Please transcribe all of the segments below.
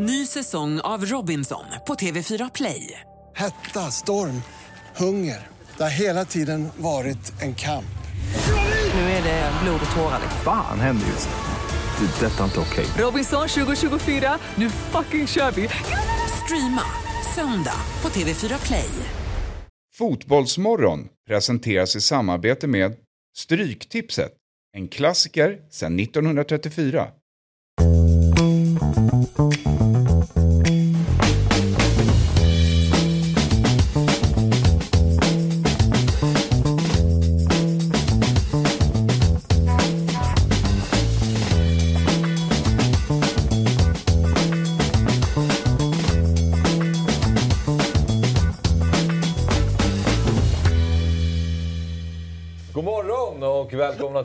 Ny säsong av Robinson på TV4 Play. Hetta, storm, hunger. Det har hela tiden varit en kamp. Nu är det blod och tårar. Fan händer just nu. Det. är Detta är inte okej. Robinson 2024, nu fucking kör vi! Streama söndag på TV4 Play. Fotbollsmorgon presenteras i samarbete med Stryktipset, en klassiker sedan 1934.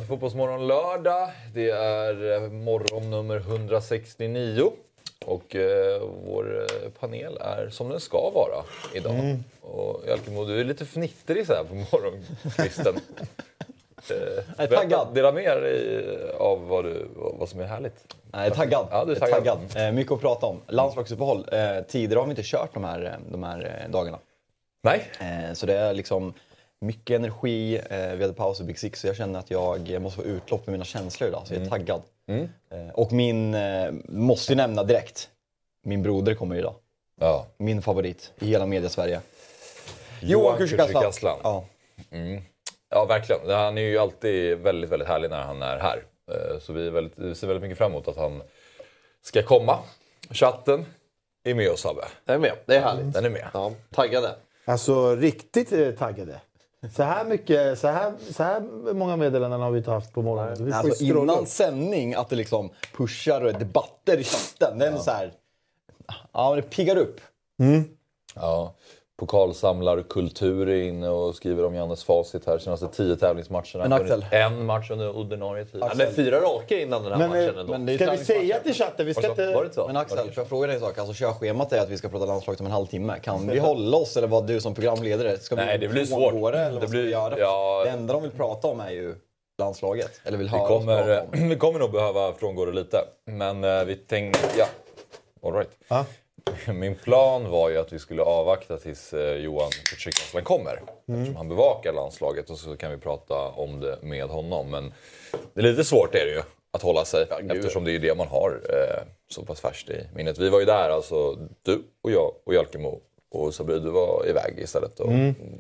Till Fotbollsmorgon lördag. Det är eh, morgon nummer 169. Och eh, vår eh, panel är som den ska vara idag. Mm. Och Jalkemo, du är lite fnittrig så här på morgonkvisten. eh, Jag är taggad. Dela med dig av vad, du, vad som är härligt. Jag är taggad. Ja, du är Jag taggad. Eh, mycket att prata om. Landslagsuppehåll. Eh, tidigare har vi inte kört de här, eh, de här eh, dagarna. Nej, Eh, så det är liksom mycket energi. Eh, vi hade paus i Big Six så jag känner att jag måste få utlopp för mina känslor idag. Så jag är taggad. Mm. Eh, och min, eh, måste ju nämna direkt, min broder kommer idag. ja. Min favorit i hela media-Sverige. Johan Kücükaslan. Ja. Ja, verkligen. Han är ju alltid väldigt, väldigt härlig när han är här. Eh, Så vi, är väldigt, vi ser väldigt mycket fram emot att han ska komma. Chatten är med oss, Sabbe. Den är med. Det är härligt. Den är med. Ja, taggade. Alltså riktigt eh, taggade. Så här, mycket, så, här, så här många meddelanden har vi inte haft på morgonen. Alltså innan sändning, att det liksom pushar och är debatter i chatten. Den är så här, ja, det piggar upp. Ja. Pokalsamlarkultur är inne och skriver om Jannes facit här. Senaste tio tävlingsmatcherna. Men Axel. En match under ordinarie tid. Ja, men fyra raka innan den här Men, matchen eh, ändå. men det är Ska vi säga till chatten? Vi ska Var det så? inte... Var det så? Men Axel, får jag fråga dig en sak? Alltså körschemat är att vi ska prata landslaget om en halvtimme. Kan vi hålla oss eller vad du som programledare? Ska vi Nej, det blir svårt. Det, eller Det vad ska vi blir- göra? ja. Det enda de vill prata om är ju landslaget. Eller vill Vi kommer, vi kommer nog behöva frångå det lite. Men eh, vi tänkte... Ja, all right. Ja. Min plan var ju att vi skulle avvakta tills eh, Johan Kücükaslan kommer. Eftersom han bevakar landslaget och så kan vi prata om det med honom. Men det är lite svårt är det ju att hålla sig eftersom det är det man har eh, så pass färskt i minnet. Vi var ju där, alltså du och jag och Jalkemo och Sabri, du var iväg istället och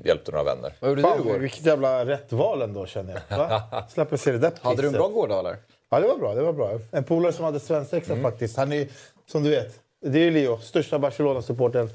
hjälpte några vänner. Vad gjorde du Fan, igår? vilket jävla rätt val ändå känner jag. Va? Släpper se det där Hade du en bra gårdag eller? Ja, det var bra. Det var bra. En polare som hade svensexa Mm. faktiskt. Han är som du vet, det är Leo, största Barcelona-supporten.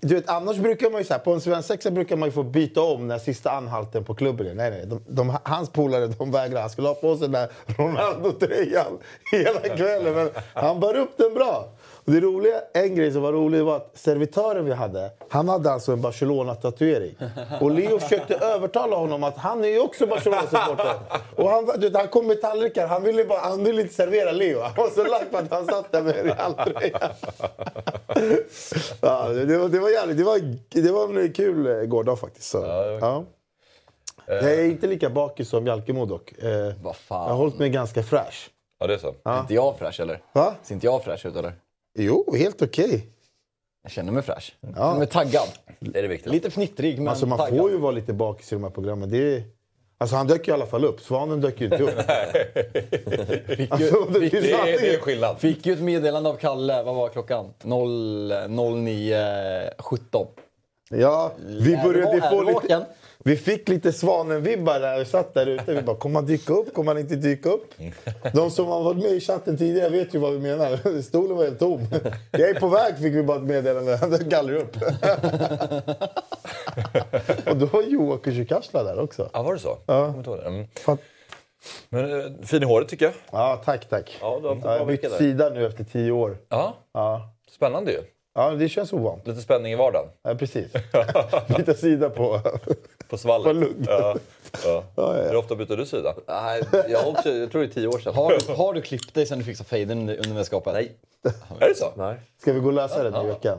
Du vet, annars brukar man ju så här, på en svensexa brukar man ju få byta om när sista anhalten på klubben. Nej, nej. De, de, hans polare de vägrar. Han skulle ha på sig den där Ronaldo-tröjan hela kvällen. Men han bar upp den bra. Det roliga, en grej som var rolig var att servitören vi hade, han hade alltså en Barcelona-tatuering. Och Leo försökte övertala honom att han är ju också Barcelona-supporter. Och han, du han kom med tallrikar, han ville, bara, han ville inte servera Leo. Han var så lack på att han satt där med Real-tröjan. ja, det, var, det var jävligt, det var, det var en kul eh, gårdag faktiskt. Så, ja. Jag är inte lika bakis som Jalkemo dock. Eh. Jag har hållit mig ganska fräsch. Ja, det är så. Är inte jag fräsch eller? Va? Ser inte jag fräsch ut eller? Jo, helt okej. Jag känner mig fräsch. Jag känner mig taggad. Det är det viktiga. Lite fnittrig men Alltså man taggad. får ju vara lite bakis i de här programmen. Det är... Alltså han dök ju i alla fall upp. Svanen dök ju inte upp. alltså, det, Det är, det är skillnad. Fick ju ett meddelande av Kalle, vad var klockan? 0, 09.17. Ja, vi Är började få lite... Vi fick lite Svanen-vibbar när vi satt där ute. Vi bara, kommer han dyka upp? Kommer han inte dyka upp? De som har varit med i chatten tidigare vet ju vad vi menar. Stolen var helt tom. Jag är på väg fick vi bara ett meddelande. Han gallrar upp. Och då var Johan Kücükaslan där också. Ja, var det så? Ja. Mm. Men eh, fin i håret tycker jag. Ja, tack, tack. Ja, du har jag har bytt sida nu efter tio år. Ja, Ja, spännande ju. Ja det känns ovant. Lite spänning i vardagen. Ja, precis. Byta sida på... På svallet. På lugg. Ja. Ja. ja. Hur ofta byter du sida? Nej, jag, också, jag tror det är tio år sedan. Har du, har du klippt dig sen du fixade fejden under mästerskapet? Nej. Är det så? Nej. Ska vi gå och lösa det nu i veckan?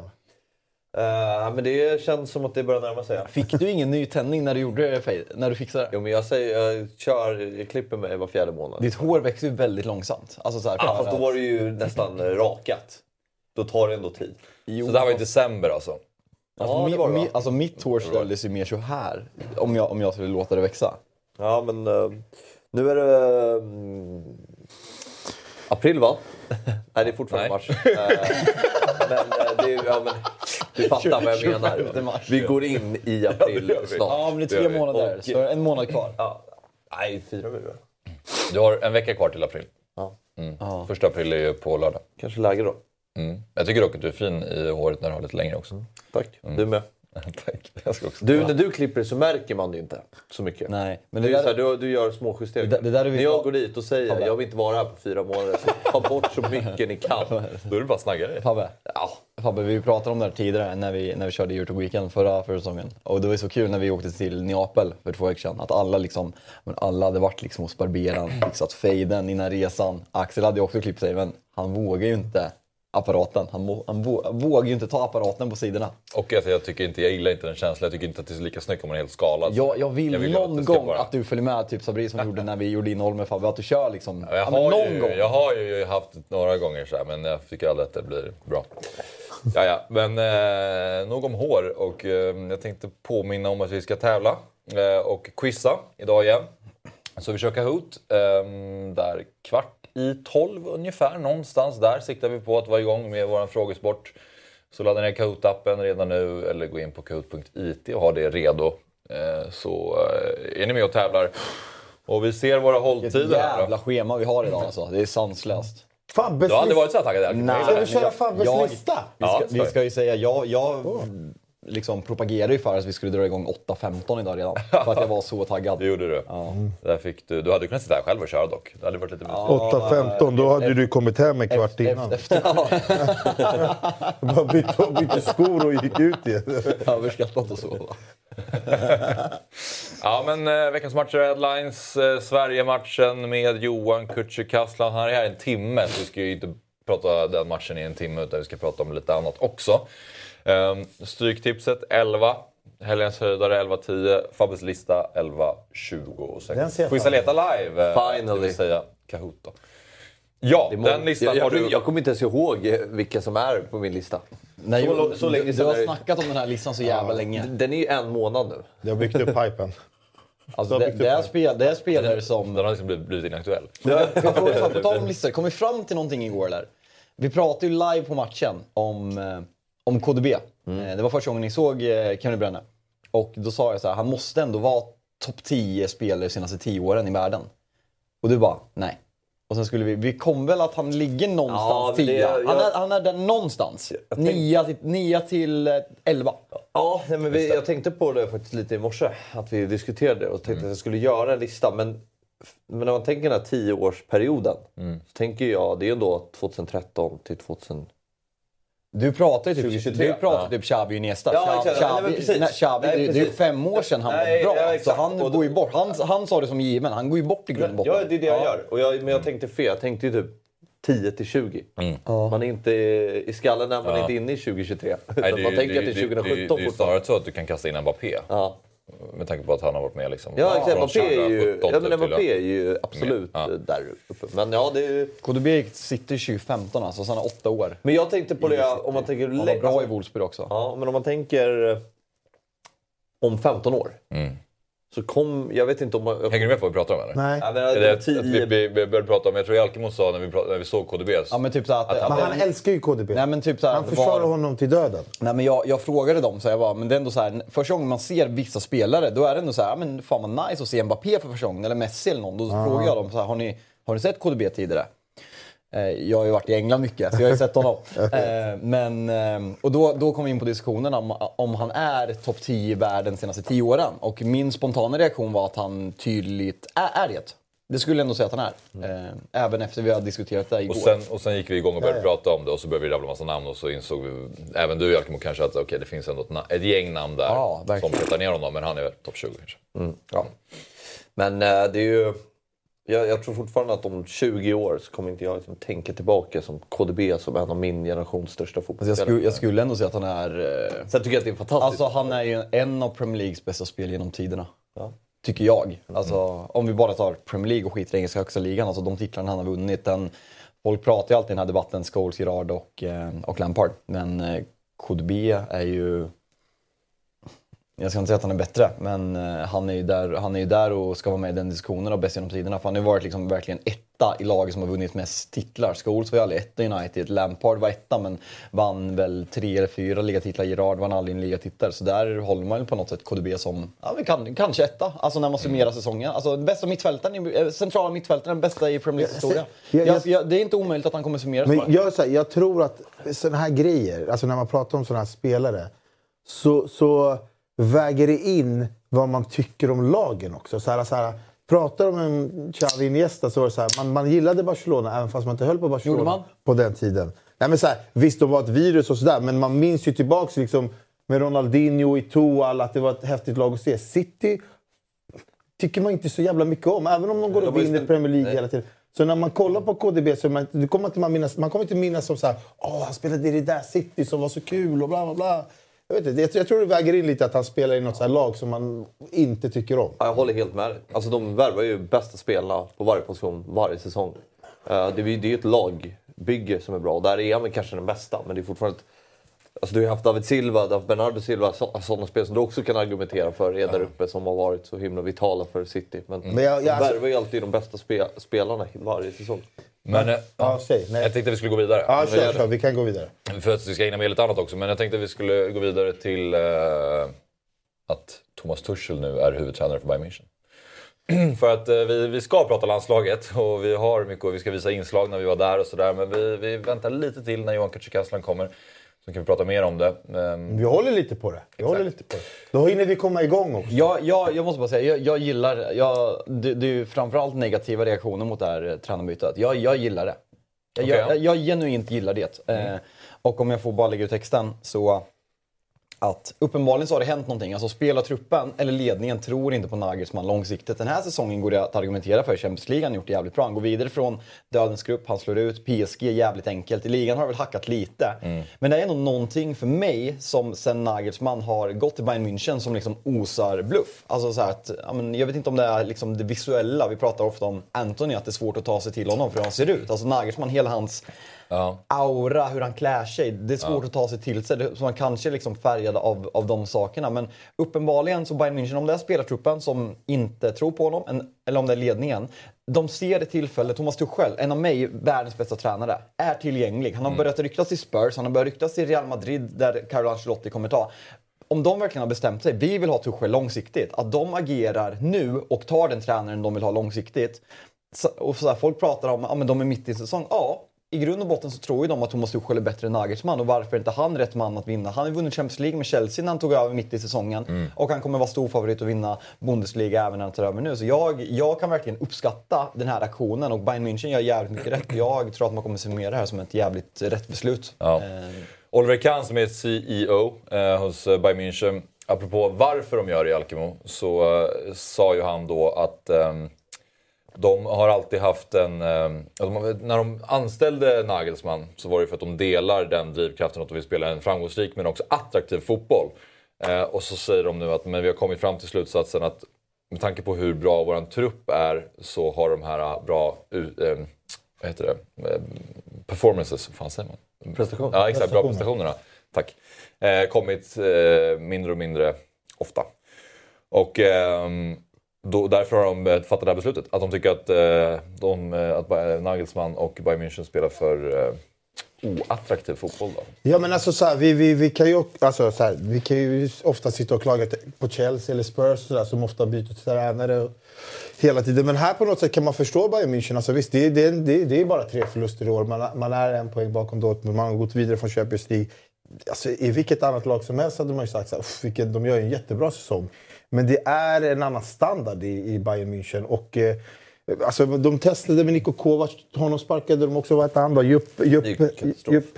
Eh, men det känns som att det börjar närma sig. Fick du ingen ny tändning när du gjorde när du fixade det? Jo, men jag, säger, jag, kör, jag klipper mig var fjärde månad. Ditt hår växer ju väldigt långsamt. Alltså så här, Ja, fast då var det ju nästan rakat. då tar det ändå tid. Så det här var i december alltså? Alltså, Ja, det mi, var det, mi, alltså mitt hår ställdes ju mer så här om jag, om jag skulle låta det växa. Ja, men eh, nu är det mm, april va? Nej, det är fortfarande Nej. mars. Eh, men, det är, ja, men du fattar vad jag 25 menar. mars. Vi går in i april vi. snart. Ja, men det är det tre månader, Och- så en månad kvar. Ja. Nej, fyra blir det. Du har en vecka kvar till april. Ja. Mm. Första april är ju på lördag. Kanske läge då. Mm. Jag tycker dock att du är fin i håret när du har lite längre också. Tack. Du med. Tack. Jag ska också Du, när du klipper så märker man det ju inte så mycket. Nej, men Det det är så där, här, du, du gör små justeringar. Det- det där När jag går dit och säger Fabbe. jag vill inte vara här på fyra månader, så ta bort så mycket ni kan. Då är det bara att snagga dig. Fabbe, Ja, Fabbe, vi pratade om det här tidigare när vi, när vi körde Youtube Weekend förra, förra säsongen. Och det var så kul när vi åkte till Neapel för två veckor sedan. Att alla liksom, men alla hade varit liksom hos barberaren, fixat fejden innan resan. Axel hade ju också klippt sig, men han vågar ju inte apparaten. Han, må, han vå, vågar ju inte ta apparaten på sidorna. Och att jag, tycker inte, jag gillar inte den känslan. Jag tycker inte att det är lika snyggt om man är helt skalad. Jag, jag vill, ju att någon ska gång vara- att du följer med, typ Sabri som gjorde när vi gjorde innehåll med Fabbe, att du kör liksom. Ja, Jag ja, har, någon ju, gång. jag har ju haft några gånger så här, men jag tycker aldrig att det blir bra. Ja, ja. Men eh, nog om hår och eh, jag tänkte påminna om att vi ska tävla eh, och quizza idag igen. Så vi kör Kahoot eh, där kvart i tolv ungefär, någonstans där siktar vi på att vara igång med vår frågesport. Så ladda ner Kahoot-appen redan nu eller gå in på kahoot.it och ha det redo. Eh, så eh, är ni med och tävlar. Och vi ser våra Vilket hålltider här. då. jävla schema vi har idag alltså. Det är sanslöst. Fabbes Du har aldrig lista. varit så här taggad? Nej. Ska vi det. köra Fabbes lista? Vi ska, vi ska ju säga, jag, jag liksom propagerade ju för att vi skulle dra igång 8.15 idag redan. För att jag var så taggad. Det gjorde du. Där fick du. Du hade kunnat sitta här själv och köra dock. Det hade varit lite mysigt. 8.15, då hade du kommit hem en kvart innan. Efter, Bara bytte, bytte skor och gick ut igen. överskattat och så. Ja, men eh, veckans matcher headlines. Eh, Sverige-matchen med Johan Kücükaslan. Han är här en timme, så vi ska ju inte prata den matchen i en timme, utan vi ska prata om lite annat också. Eh, Stryktipset 11. Helgens höjdare 11.10. Fabbes lista 11.20. Den ser jag Quizza fram Leta live. eh, Finally. Det vill säga Kahoot då. Ja, den listan jag, har jag, du... jag kommer inte ens ihåg eh, vilka som är på min lista. Nej, Så så länge du, du har är snackat om den här listan så jävla länge. Den är ju en månad nu. Jag har byggt upp hypen. Alltså, det, det, är spel, det är spelare som... Den har liksom blivit, inaktuell. Får på tal om listor, kom vi fram till någonting igår eller? Vi pratade ju live på matchen om, eh, om KDB. Eh, Det var första gången ni såg eh, Kevin Brenne. Och då sa jag så här, han måste ändå vara topp 10 spelare de senaste 10 åren i världen. Och du bara, nej. Och sen skulle vi, vi kom väl att han ligger Ja, någonstans men det- 10. Han, jag- är, han är där någonstans. Jag tänk- 9 till, 9 till eh, 11. Ja, nej, men vi, jag tänkte på det faktiskt lite i morse. Att vi diskuterade det och tänkte att jag skulle göra en lista. Men, men när man tänker den här tioårsperioden så tänker jag, det är ändå 2013 till 2000. Du pratar ju typ, 2023. du pratar typ Xavi och Iniesta. Ja, Xavi, Xavi, precis. nej, Xavi, Nej, det, det är ju fem år sedan han Nej, var bra. ja, så han Och- går ju bort. Han, han sa det som given, han går ju bort i grund och botten. Ja, det är det jag gör. Och jag, men jag tänkte fel. Jag tänkte ju typ 10 till 20. Man är inte i skallen när man Ja. är inte inne i 2023. Nej, man ju- tänker att det är är ju- 2017 Det är ju fortfarande. snarare så att du kan kasta in Mbappé. Ja. Med tanke på att han har varit med liksom. Ja, från exakt. Mbappé är ju, 2017 ja, men Mbappé är ju absolut Ja. där uppe. Men ja, det är ju... KDB sitter i 2015 alltså, så han har åtta år. Men jag tänkte på det, om man tänker... Han var bra i Wolfsburg också. Ja, men om man tänker eh, om 15 år. Så kom, jag vet inte om man... Hänger du med på vad vi pratar om eller? Nej. Ja, men, Är det det att vi, tio, vi, vi började prata om, jag tror Alkemo sa när vi, pratade, när vi såg KDB. Ja men typ så att... Att han- Men han älskar ju KDB. Nej men typ så här, Han försvarar var- honom till döden. Nej, men jag, jag frågade dem, så jag bara, men det är ändå så här, första gången man ser vissa spelare, då är det ändå så här, men fan vad nice att se Mbappé för första gången, eller Messi eller någon. Då frågar jag dem, så här, har, ni, har ni sett KDB tidigare? Eh, jag har ju varit i England mycket, så jag har ju sett honom. eh, men, eh, och då, då kom vi in på diskussionen om, om han är topp 10 i världen de senaste 10 åren. Och min spontana reaktion var att han tydligt är, är det. Det skulle jag ändå säga att han är. Eh, även efter vi har diskuterat det igår. Och sen, och sen gick vi igång och började prata om det och så började vi rabbla massa namn och så insåg vi, även du Alkemo kanske att okej det finns ändå ett, ett gäng namn där Ja, som petar ner honom men han är väl topp 20 kanske. ja. Men det är ju... Jag, jag tror fortfarande att om 20 år så kommer inte jag liksom tänka tillbaka som KDB som en av min generations största Alltså, jag, fotbollsspelare. skulle, jag skulle ändå säga att han är... Eh, Sen tycker jag att det är fantastiskt. Alltså han är ju en av Premier Leagues bästa spel genom tiderna. Tycker jag. Alltså, Om vi bara tar Premier League och skiter i engelska högsta ligan. Alltså de titlarna han har vunnit. Den folk pratar ju alltid i den här debatten Scholes, Gerard och, eh, och Lampard. Men eh, KDB är ju... Jag ska inte säga att han är bättre, men eh, han är ju där, han är där och ska vara med i den diskussionen av bäst genom tiderna. För han har ju varit liksom verkligen etta i laget som har vunnit mest titlar. Scholes var ju aldrig etta i United. Lampard var etta men vann väl tre eller fyra ligatitlar. Gerard vann aldrig en ligatitel. Så där håller man ju på något sätt KDB som, ja, vi kan, kanske etta. Alltså när man summerar säsongen. Alltså den bästa mittfältaren, eh, centrala mittfältaren, den bästa i Premier Leagues historia. jag- Jag, jag, det är inte omöjligt att han kommer summeras Men jag, så här, jag tror att sådana här grejer, alltså när man pratar om sådana här spelare, så, så väger det in vad man tycker om lagen också. Så här, så här, pratar om en Xavi Iniesta så var det så här, man, man gillade Barcelona även fast man inte höll på Barcelona på den tiden. Nej, men så här, visst, de var ett virus och sådär, men man minns ju tillbaks liksom, med Ronaldinho, Eto'o, att det var ett häftigt lag att se. City tycker man inte så jävla mycket om, även om de går och vinner Premier League Nej. hela tiden. Så när man kollar på KDB så man, kommer inte man, minnas, man kommer inte minnas som så här, åh han spelade i det där City som var så kul och bla bla bla. Jag, vet inte, jag, jag tror det väger in lite att han spelar i något så lag som man inte tycker om. Ja, jag håller helt med dig. Alltså, de värvar ju bästa spelarna på varje position varje säsong. Eh, det är ju ett lagbygge som är bra. Och där är han kanske den bästa, men det är fortfarande... ett- Alltså, du har ju haft David Silva, haft Bernardo Silva, så, sådana spel som du också kan argumentera för är där uppe som har varit så himla vitala för City. Men, Men jag- jag- de alltså- värvar ju alltid de bästa spe, spelarna varje säsong. Men, eh, Ja, säg. Nej. jag tänkte vi skulle gå vidare. Ja, kör, kör. Vi kan gå vidare. För att vi ska hinna med lite annat också. Men jag tänkte att vi skulle gå vidare till eh, att Thomas Tuchel nu är huvudtränare för Bayern München. för att eh, vi, vi ska prata landslaget och vi har mycket och vi ska visa inslag när vi var där och sådär. Men vi, vi väntar lite till när Johan Kücükaslan kommer. Så kan vi prata mer om det. Men, Vi håller lite på det. Vi håller lite på det. Då hinner vi komma igång också. Jag, jag, jag måste bara säga, jag, jag gillar... Jag, det, det är ju framförallt negativa reaktioner mot det här eh, tränarbytet. Jag, jag gillar det. Jag, Okej, jag, ja. jag genuint gillar det. Eh, och om jag får bara lägga ut texten så... Att uppenbarligen så har det hänt någonting. Alltså spelartruppen eller ledningen tror inte på Nagelsmann långsiktigt. Den här säsongen går det att argumentera för. Champions League har han gjort det jävligt bra. Han går vidare från dödens grupp, han slår ut PSG jävligt enkelt. I ligan har det väl hackat lite. Men det är nog någonting för mig som sen Nagelsmann har gått till Bayern München som liksom osar bluff. Alltså så att, jag vet inte om det är liksom det visuella. Vi pratar ofta om Anthony, att det är svårt att ta sig till honom för hur han ser ut. Alltså Nagelsmann, hela hans ja. aura, hur han klär sig. Det är svårt att ta sig till sig. Det- Så man kanske är liksom färgad av, av de sakerna. Men uppenbarligen så Bayern München, om det är spelartruppen som inte tror på honom, en, eller om det är ledningen. De ser ett tillfälle, Thomas Tuchel, en av mig världens bästa tränare, är tillgänglig. Han har börjat ryktas i Spurs, han har börjat ryktas i Real Madrid där Carlo Ancelotti kommer ta. Om de verkligen har bestämt sig, vi vill ha Tuchel långsiktigt, att de agerar nu och tar den tränaren de vill ha långsiktigt. Så, och så här, folk pratar om att ja, de är mitt i säsong. Ja, i grund och botten så tror ju de att Thomas Tuchel är bättre än Nagelsmann och varför är inte han rätt man att vinna? Han har ju vunnit Champions League med Chelsea när han tog över mitt i säsongen och han kommer vara stor favorit att vinna Bundesliga även när han tar över nu. Så jag, jag kan verkligen uppskatta den här aktionen och Bayern München gör jävligt mycket rätt. Jag tror att man kommer summera det här som ett jävligt rätt beslut. Ja. Eh, Oliver Kahn som är CEO eh, hos eh, Bayern München. Apropå varför de gör det i Alkemo så eh, sa ju han då att ehm, de har alltid haft en... att de, när de anställde Nagelsmann så var det för att de delar den drivkraften att de vill spela en framgångsrik men också attraktiv fotboll. Eh, och så säger de nu att men vi har kommit fram till slutsatsen att med tanke på hur bra vår trupp är så har de här eh, bra ehm, vad heter det? Eh, performances, vad fan säger man? Prestation. Ja, exakt. Bra prestationerna. Tack. Eh, kommit eh, mindre och mindre ofta. Och ehm, då, därför har de eh, fattat det här beslutet. Att de tycker att, eh, de, eh, att eh, Nagelsmann och Bayern München spelar för eh, oattraktiv fotboll. Då. Ja, men alltså, så här, vi, vi, vi, kan ju, alltså, så här, vi kan ju ofta sitta och klaga på Chelsea eller Spurs så där, som ofta byter tränare hela tiden. Men här på något sätt kan man förstå Bayern München. Alltså, visst, det, är- det, det, det är bara tre förluster i år. Man, man är en poäng bakom Dortmund. Man har gått vidare från Champions League. Alltså, I vilket annat lag som helst hade man ju sagt att de gör en jättebra säsong. Men det är en annan standard i, i Bayern München. Och, eh, alltså, de testade med Niko Kovac. Honom sparkade de också. Vad hette han då? Jupp, Jupp. Jupp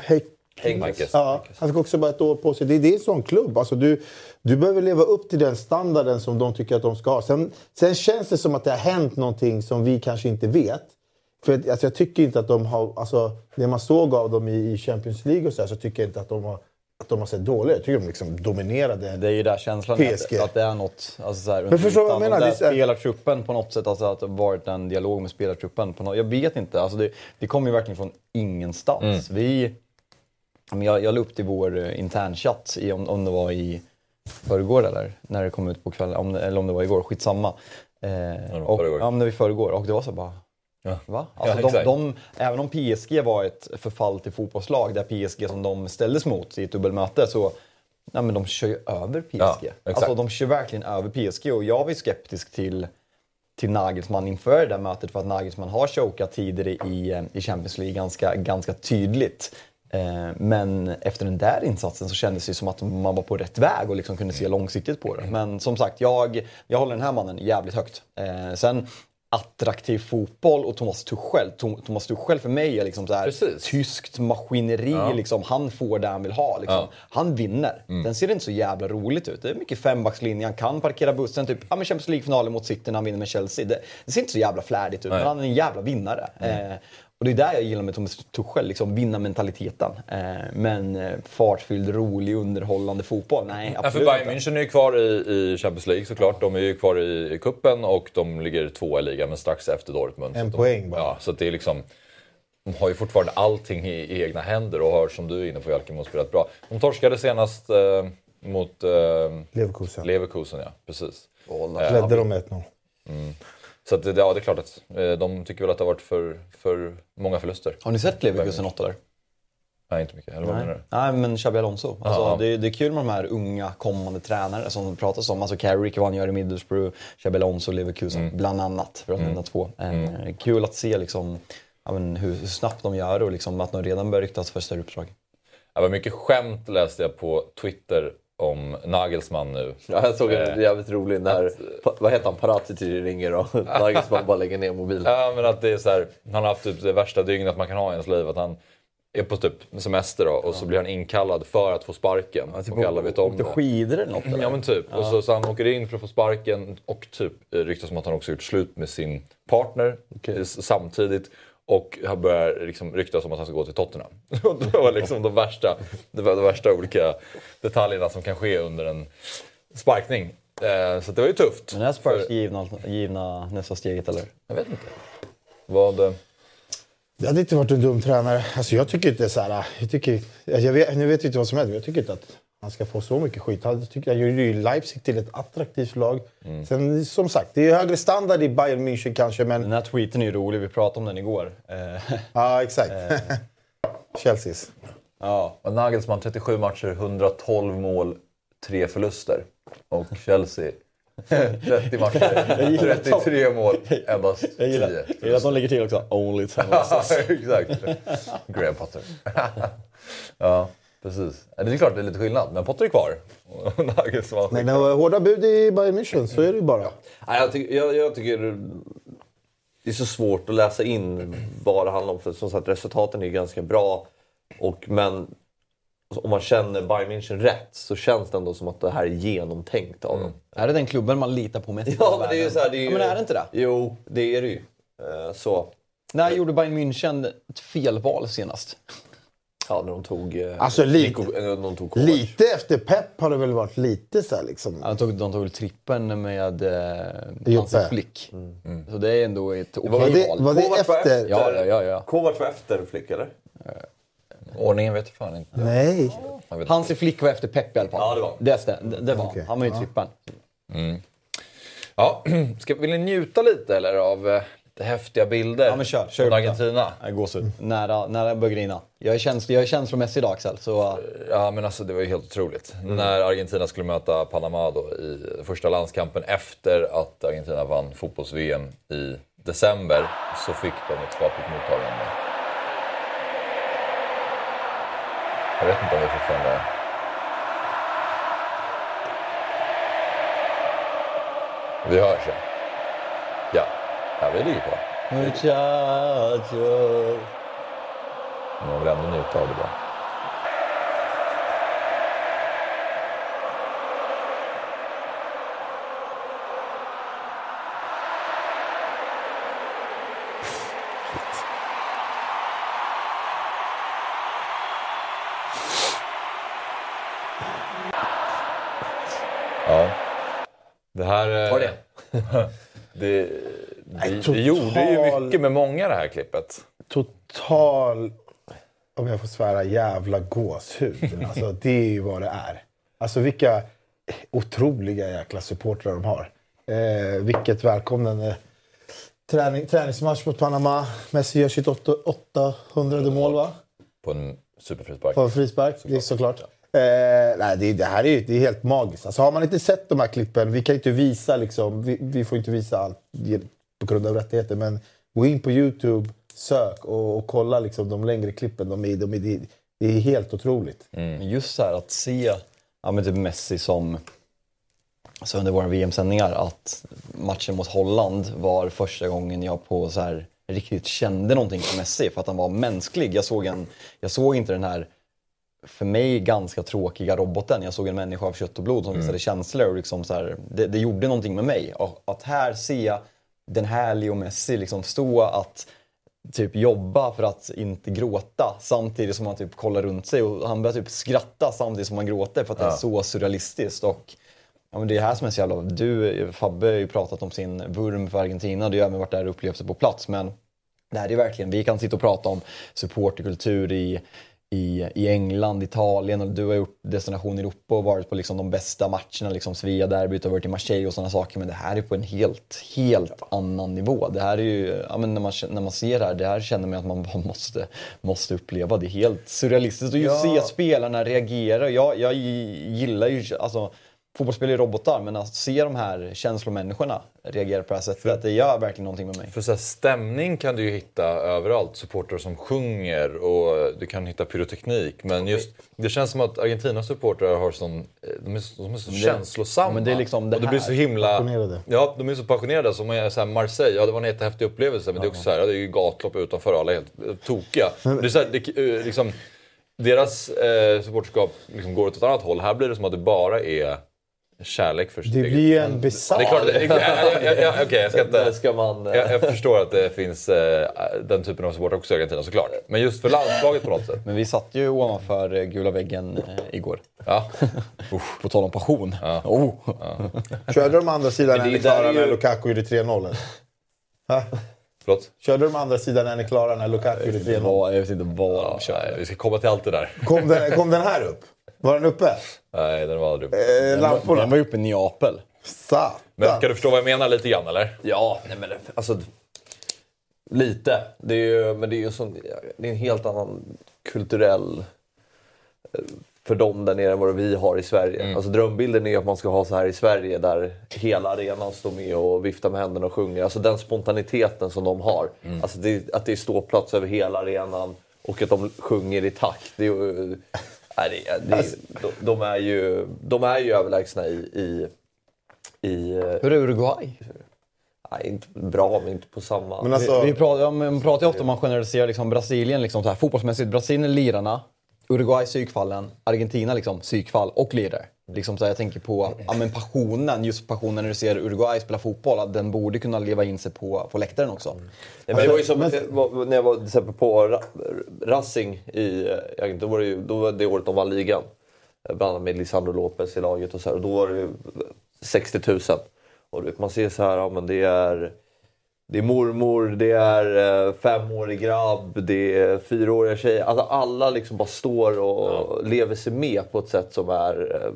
Heynckes. Ja, han fick också bara ett år på sig. Det, det är en sån klubb. Alltså du, du behöver leva upp till den standarden som de tycker att de ska ha. Sen, sen känns det som att det har hänt någonting som vi kanske inte vet. För alltså, jag tycker inte att de har... Alltså, det man såg av dem i, i Champions League och så, här, så tycker jag inte att de har att de har sett dåliga ut. Jag tycker de liksom dominerade. Det är ju där känslan PSG. Att, att det är något... Alltså så här, Men förstår du vad jag menar? Det är spelartruppen på något sätt, alltså att det har varit en dialog med spelartruppen. På något, jag vet inte. Alltså det, det kommer ju verkligen från ingenstans. Vi... ja, men Jag, jag la upp det i vår eh, internchatt, i, om, om det var i förrgår eller när det kom ut på kvällen, om, det- eller om det var igår, skitsamma. Eh, var och, ja, men det var i förrgår. Och det var så bara... Ja. Va? Ja, Alltså de, exakt. de, även om PSG var ett förfall till fotbollslag, där PSG som de ställdes mot i ett dubbelmöte, så nej, men de kör ju över PSG. Ja, alltså de kör verkligen över PSG och jag var ju skeptisk till, till Nagelsmann inför det där mötet för att Nagelsmann har chokat tidigare i, eh, i Champions League ganska, ganska tydligt. Eh, Men efter den där insatsen så kändes det som att man var på rätt väg och liksom kunde se långsiktigt på det. Men som sagt, jag, jag håller den här mannen jävligt högt. Eh, Sen attraktiv fotboll och Thomas Tuchel. Thomas Tuchel för mig är liksom så här, Precis. tyskt maskineri. Liksom. Han får det han vill ha. Liksom. Ja. Han vinner. Den ser inte så jävla roligt ut. Det är mycket fembackslinje. Han kan parkera bussen. Typ ja, men Champions League-finalen mot City när han vinner med Chelsea. Det, det ser inte så jävla flärdigt ut, men han är en jävla vinnare. Eh, och det är där jag gillar med Thomas Tuchel, liksom vinnarmentaliteten. Eh, men eh, fartfylld, rolig, underhållande fotboll? Nej, Ja, för absolut Bayern. München är ju kvar i, i Champions League såklart. De är ju kvar i, i kuppen och de ligger tvåa i ligan men strax efter Dortmund. En Så poäng de, bara. Ja, så att det är liksom... De har ju fortfarande allting i, i egna händer och har som du är inne på Jalkemo spelat bra. De torskade senast eh, mot eh, Leverkusen. Leverkusen, ja. Precis. Ledde de med 1-0. Så att, ja, det är klart att eh, de tycker väl att det har varit för, för många förluster. Har ni sett Leverkusen 8 där? Nej, inte mycket. Eller vad menar du? Nej, men Xabi Alonso. Alltså, Ja. det, det är kul med de här unga kommande tränare som det pratas om. Alltså Carrick, vad han gör i Middlesbrough, Xabi Alonso, Leverkusen, Mm. bland annat. För att nämna två. Eh, Kul att se liksom, ja, hur, hur snabbt de gör och liksom, att de redan börjar ryktas för större uppdrag. Det var mycket skämt läste jag på Twitter om Nagelsmann nu. Ja, jag såg en Eh, jävligt rolig när, pa, vad heter han, Parazzi ringer och Nagelsmann bara lägger ner mobilen. Ja, men att det är så här, han har haft typ det värsta dygnet man kan ha i ens liv. Att han är på typ semester då, och så blir han inkallad för att få sparken. och alla vet om det. skidor eller något? Eller? Ja men typ. Och så, så han åker in för att få sparken och typ ryktas om att han också gjort slut med sin partner s- samtidigt. Och han börjar liksom ryktas om att han ska gå till Tottenham. Det var liksom de värsta, var de värsta olika detaljerna som kan ske under en sparkning. Eh, så det var ju tufft. Men är Spurs För- givna, givna nästa steget eller? Jag vet inte. Vad... eh, Det hade inte varit en dum tränare. Alltså jag tycker inte så här... Jag tycker, alltså jag vet, nu vet jag inte vad som händer, men jag tycker inte att han ska få så mycket skit. Han tycker, han gjorde ju Leipzig till ett attraktivt lag. Sen som sagt, det är högre standard i Bayern München kanske, men... Den här tweeten är ju rolig, vi pratade om den igår. Eh, Ja, exakt. Chelseas. ja. Och Nagelsmann 37 matcher, 112 mål, 3 förluster. Och Chelsea 30 matcher, 33 mål, endast 10. Jag gillar, jag gillar att de lägger till också. Only 10 losses. Exakt. Graham Potter. ja, precis. Ja, Det är klart det är lite skillnad, men Potter är kvar. Men det var hårda bud i Bayern München, så är det ju bara. Nej, jag, tycker, jag, jag tycker det är så svårt att läsa in vad det handlar om. För som sagt, resultaten är ju ganska bra. Och, men om man känner Bayern München rätt så känns det ändå som att det här är genomtänkt av dem. Är det den klubben man litar på mest Ja, men det är ju så här, det är ju, Ja, men är det inte det? Jo, det är det ju. Eh, Så, När gjorde Bayern München ett felval senast? Ja, när de tog... eh, Alltså, lite- Nico- eh, de tog. Lite efter Pep har det väl varit lite så här liksom. Ja, De tog, de tog trippen med eh, Joppe. Hansi Flick. Så det är ändå ett okej Var det, val. var det Kovac efter? efter. Ja, ja, ja, ja. Kovac var efter Flick, eller? Ordningen vet jag fan inte. Nej. Hansi Flick var efter Pep i alla fall. Ja, det var. Det, stäm- det, det var Okej. Han var ju trippen. Ja, ska, vill ni njuta lite eller av eh, lite häftiga bilder Ja, men kör. kör från Argentina? det. Nej, Gåshud. Nära, nära börjar grina. Jag är, känslig, jag är känslomässig idag Axel. Så, Ja men alltså det var ju helt otroligt. När Argentina skulle möta Panama då i första landskampen efter att Argentina vann fotbolls-VM i december så fick de ett skapligt mottagande. Jag vet inte om vi fortfarande... Vi hörs ja. Ja, vi ligger kvar. Muchacho. Man vill ändå njuta av det bara. Ja. Det här... Var det? Eh, det Nej, total- vi gjorde ju mycket med många det här klippet. Total, om jag får svära, jävla gåshud. Alltså, det är ju vad det är. Alltså vilka otroliga jäkla supportrar de har. Eh, vilket välkomnande. Träning, träningsmatch mot Panama. Messi gör sitt 8, 800 mål va? På en superfrispark. På en frispark, det är såklart. Eh, nej, det, det här är ju det är helt magiskt. Alltså, har man inte sett de här klippen, vi kan inte visa liksom, vi, vi får inte visa allt på grund av rättigheter, men gå in på Youtube, sök och, och kolla liksom, de längre klippen. De är, de är, det, är helt otroligt. Men Just så här att se ja, men typ Messi som alltså under våra VM-sändningar att matchen mot Holland var första gången jag på så här riktigt kände någonting för Messi för att han var mänsklig. Jag såg, en, jag såg inte den här för mig ganska tråkiga roboten. Jag såg en människa av kött och blod som visade känslor och liksom så här, det, det gjorde någonting med mig. Och att här se den här Leo Messi liksom stå att typ jobba för att inte gråta samtidigt som han typ kollar runt sig och han börjar typ skratta samtidigt som han gråter för att det är så surrealistiskt. Och ja, men det är här som är så jävla... Du, Fabbe har ju pratat om sin vurm för Argentina, du har även varit där och upplevt det på plats. Men det här är verkligen, vi kan sitta och prata om supporterkultur i, i, i England, Italien och du har gjort destination Europa och varit på liksom de bästa matcherna, liksom Svea-derbyt och varit i Marseille och sådana saker. Men det här är på en helt, helt annan nivå. Det här är ju, ja, men när, man, när man ser det här, det här känner man att man bara måste, måste uppleva. Det är helt surrealistiskt att just se spelarna reagera. Jag, jag gillar ju, alltså fotbollsspelare är robotar, men att se de här känslomänniskorna reagera på det här sättet, det gör verkligen någonting med mig. För så här, stämning kan du ju hitta överallt. Supportrar som sjunger och du kan hitta pyroteknik. Men just, det känns som att Argentinas supportrar har sån, de är, så- de är så känslosamma. men det är liksom det och det blir så himla... Passionerade. Ja, de är så passionerade. Som är så här Marseille, ja det var en jättehäftig upplevelse. Men det är också så här, det är ju gatlopp utanför alla är helt eh, tokiga. Det är så här, det, eh, liksom, deras eh, supporterskap liksom går åt ett annat håll. Här blir det som att det bara är kärlek för sitt Det blir ju en bisarr... Det är klart, det- ja, ja, ja, okej jag ska inte... Ska man... eh, Jag, jag förstår att det finns eh, den typen av support också i Argentina såklart. Men just för landslaget på något sätt. Men vi satt ju ovanför eh, gula väggen eh, igår. Ja. På tal om passion. Oh. Körde de andra sidan när ni klarade när ju- Lukaku gjorde 3-0? eller? Ha? Förlåt? Körde de andra sidan när ni klarade när Lukaku gjorde Det 3-0? var, jag vet inte vad de körde. vi ska komma till allt det där. Kom den, kom den här upp? Var den uppe? Nej, den var aldrig... Eh, lamporna? Den var ju uppe i Neapel. Satan! Men kan du förstå vad jag menar lite grann eller? Ja, nej men alltså... Lite. Det är ju, men det är ju sån, det är en helt annan kulturell eh, för dem där nere än vad vi har i Sverige. Alltså drömbilden är att man ska ha så här i Sverige där hela arenan står med och viftar med händerna och sjunger. Alltså den spontaniteten som de har. Alltså det, att det är ståplats över hela arenan och att de sjunger i takt. Det är ju, nej, det, det, är- de, de, är ju, de är ju överlägsna i, i, i eh, Hur är Uruguay? nej, inte bra men inte på samma... Men alltså, Vi, vi pratar, man pratar ju ofta om man generaliserar liksom Brasilien liksom så här, fotbollsmässigt. Brasilien är lirarna, Uruguay psykfallen, Argentina liksom psykfall och lirare. Liksom så här, jag tänker på ja, men passionen, just passionen när du ser Uruguay spela fotboll, att den borde kunna leva in sig på, på läktaren också. Nej, men det var ju som det var- när jag var till exempel på Ra- Racing i då var det, ju, då var det året de vann ligan. Bland annat med Lisandro Lopez i laget och så här, och då var det ju 60 000. Och man ser så här, ja men det är det är mormor, det är eh, femårig grabb, det är fyraåriga tjejer. Alltså alla liksom bara står och lever sig med på ett sätt som är eh,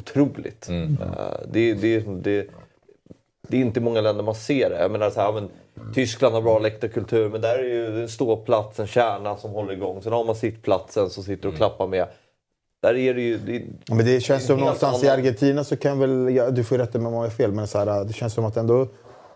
otroligt. Eh, det, det, det, det är inte i många länder man ser det. Jag menar så här, ja, men, Tyskland har bra läktarkultur, men där är ju en ståplats, en kärna som håller igång. Sen har man sittplatsen som sitter och klappar med. Där är det ju... Det, Ja, Men det känns som någonstans i annan- Argentina så kan väl, ja, du får rätta mig om jag har fel, men så här, det känns som att ändå,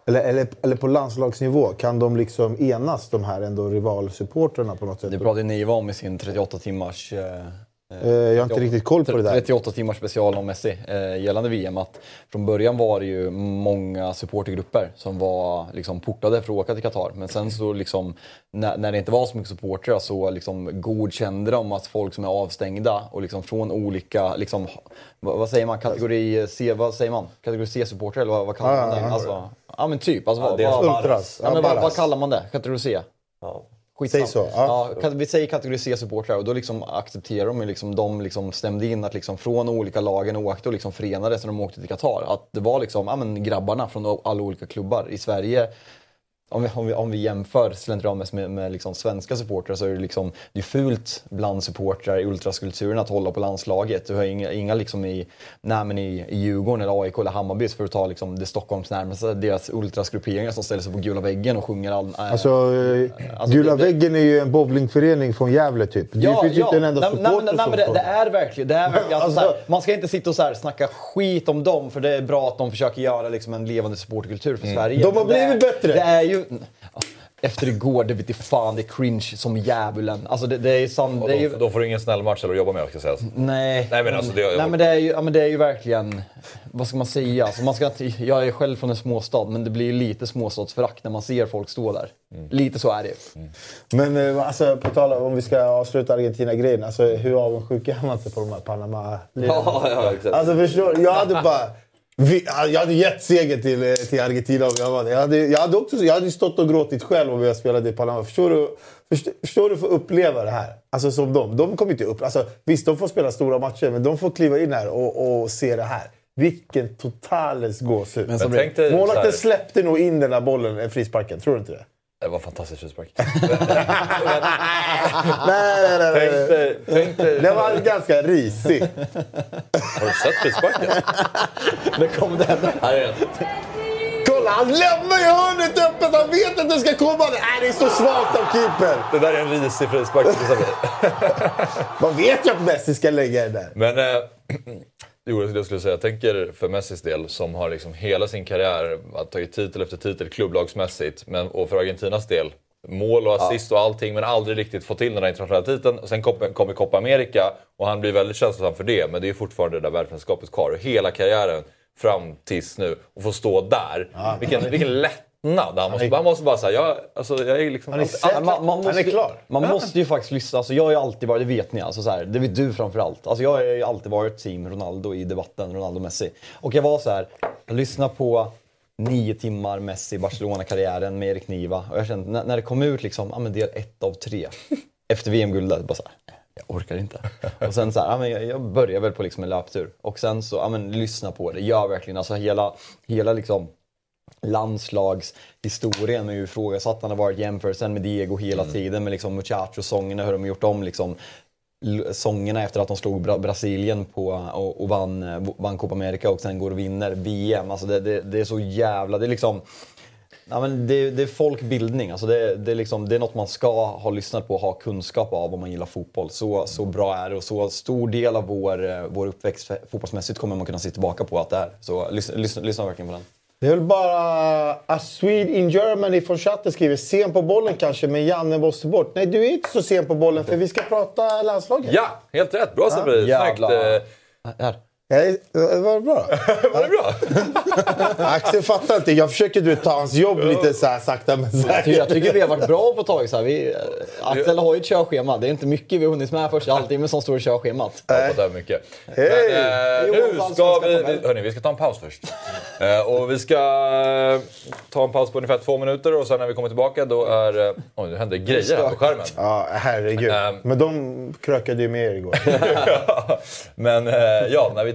eller, eller, eller på landslagsnivå, kan de liksom enas de här ändå rivalsupportrarna på något sätt? Det pratade Niva om i sin 38 timmars... Eh, Eh, jag har inte riktigt koll på det där. 38 timmars special om Messi eh, gällande VM. Att från början var det ju många supportergrupper som var liksom, portade för att åka till Qatar. Men sen så liksom, när, när det inte var så mycket supportrar så liksom, godkände de att folk som är avstängda och liksom från olika, liksom, vad, vad säger man, kategori C, vad säger man? Kategori C-supportrar eller vad, vad kallar man det? ja, ja. Alltså, ja men typ. Alltså, Ja, vad, det är vad, Ultras. ja, men vad, vad kallar man det? Kategori C? ja. Skitsamma. Säg så, ja. Ja, vi säger kategori C-supportrar och då liksom accepterar de ju liksom, de liksom stämde in att liksom från olika lagen åkte och liksom förenades när de åkte till Qatar. Att det var liksom, ja, men grabbarna från alla olika klubbar i Sverige. Om vi, om vi, om vi jämför slentrianmässigt med, med liksom svenska supportrar så är det liksom, det är fult bland supportrar i ultraskulturen att hålla på landslaget. Du har inga, inga liksom i, nej, i, i Djurgården eller AIK eller Hammarby för att ta liksom det Stockholms närmaste, deras ultrasgrupperingar som ställer sig på gula väggen och sjunger all, äh, Alltså, eh, Alltså, Gula det- väggen är ju en bowlingförening från Gävle typ. Det finns ju inte en enda nej, nej, supporter men- nej, som men det, det är verkligen, det är verkligen alltså, Alltså- så här, Man ska inte sitta och så här, snacka skit om dem för det är bra att de försöker göra liksom, en levande supporterkultur för Sverige. De har blivit bättre. Det är ju... Efter igår, det vet fan, det är cringe som djävulen. Alltså det, det är är då, ju, då får du ingen snäll match eller att jobba med ska sägas. nej. Nej, men alltså, det- nej men det är ju, ja, men det är ju verkligen, vad ska man säga? Alltså, man ska jag är själv från en småstad, men det blir ju lite småstadsförakt när man ser folk stå där. Mm. Lite så är det ju. Men eh, alltså, på tal om, vi ska avsluta Argentina-grejen. Alltså, hur avundsjuk är man inte på de här panama Ja, ja, exakt. Alltså förstår? Jag hade bara... Vi, jag hade gett seger till, eh, till Argentina om jag var det. Jag hade, jag hade också jag hade stått och gråtit själv om jag spelade i Panama. Förstår du, förstår, förstår du för att uppleva det här? Alltså som de. De kommer inte upp... Alltså, visst, de får spela stora matcher, men de får kliva in här och, och se det här. Vilken totales gåshud. Målvakten släppte nog in den där bollen, frisparken. Tror du inte det? Det var fantastiskt frispark. Nej, nej, nej. tänk dig, tänk dig, Den var ganska risig. Har du sett frisparken? Det kom den. Här är den. Kolla, han lämnar ju hörnet öppet! Han vet att det ska komma! Nej, det är så svagt av keeper! Det där är en risig frispark. Man vet ju att Messi ska lägga den där. Men eh, jo, det jag skulle säga, jag tänker för Messis del som har liksom hela sin karriär tagit titel efter titel klubblagsmässigt. Men, och för Argentinas del, mål och assist och allting men aldrig riktigt fått till den här internationella titeln. Och sen kom- kommer Copa America och han blir väldigt känslosam för det. Men det är fortfarande det där världsmästerskapet kvar. Och hela karriären fram tills nu och få stå där. Vilken, vilken lättnad! Han måste, han måste bara säga, jag, alltså, jag är liksom... Han är alltid- säker. man, man måste, Han är klar. Man måste ju faktiskt lyssna. Alltså, jag har ju alltid varit, det vet ni, alltså, så här, det vet du framförallt. Alltså, jag har ju alltid varit team Ronaldo i debatten, Ronaldo-Messi. Och jag var så här, jag lyssnade på nio timmar Messi Barcelona-karriären med Erik Niva. Och jag kände, när, när det kom ut liksom, ja men del ett av tre. Efter VM-guldet, bara så här, jag orkar inte. Och sen så här, men jag, jag börjar väl på liksom en löptur. Och sen så, ja men lyssna på det, gör verkligen, alltså hela, hela liksom landslagshistorien med hur ifrågasatt han har varit jämförelsen med Diego hela tiden med liksom Muchacho-sångerna, hur de har gjort om liksom sångerna efter att de slog Bra- Brasilien på och, och vann, vann Copa America och sen går och vinner VM. Alltså det, det, det är så jävla... Det är liksom... Ja, men det, det är folkbildning. Alltså det, det, är liksom, det är något man ska ha lyssnat på och ha kunskap av om man gillar fotboll. Så, så bra är det och så stor del av vår, eh, vår uppväxt fotbollsmässigt kommer man kunna se tillbaka på att det är. Så lyssna, lyssna, lyssna verkligen på den. Det är väl bara A Swede in Germany från chatten skriver sen på bollen kanske, men Janne måste bort. Nej, du är inte så sen på bollen för vi ska prata landslaget. Ja, helt rätt! Bra Sabri! Snyggt! Eh, Här. Nej, var det bra? Var det bra? Axel fattar inte. Jag försöker du ta hans jobb lite så här sakta men Jag tycker, säkert. jag tycker vi har varit bra på ett tag. Så här. Vi, Axel har ju ett körschema. Det är inte mycket vi har hunnit med första halvtimmen som står i körschemat. Jag har mycket. Hej! Men, eh, nu ska vi, hörni, vi ska ta en paus först. Eh, och vi ska eh, ta en paus på ungefär två minuter och sen när vi kommer tillbaka då är... eh, Oj, nu händer grejer här på skärmen. Ja, herregud. Ehm. Men de krökade ju med er igår. Ja, Men eh, ja, när vi är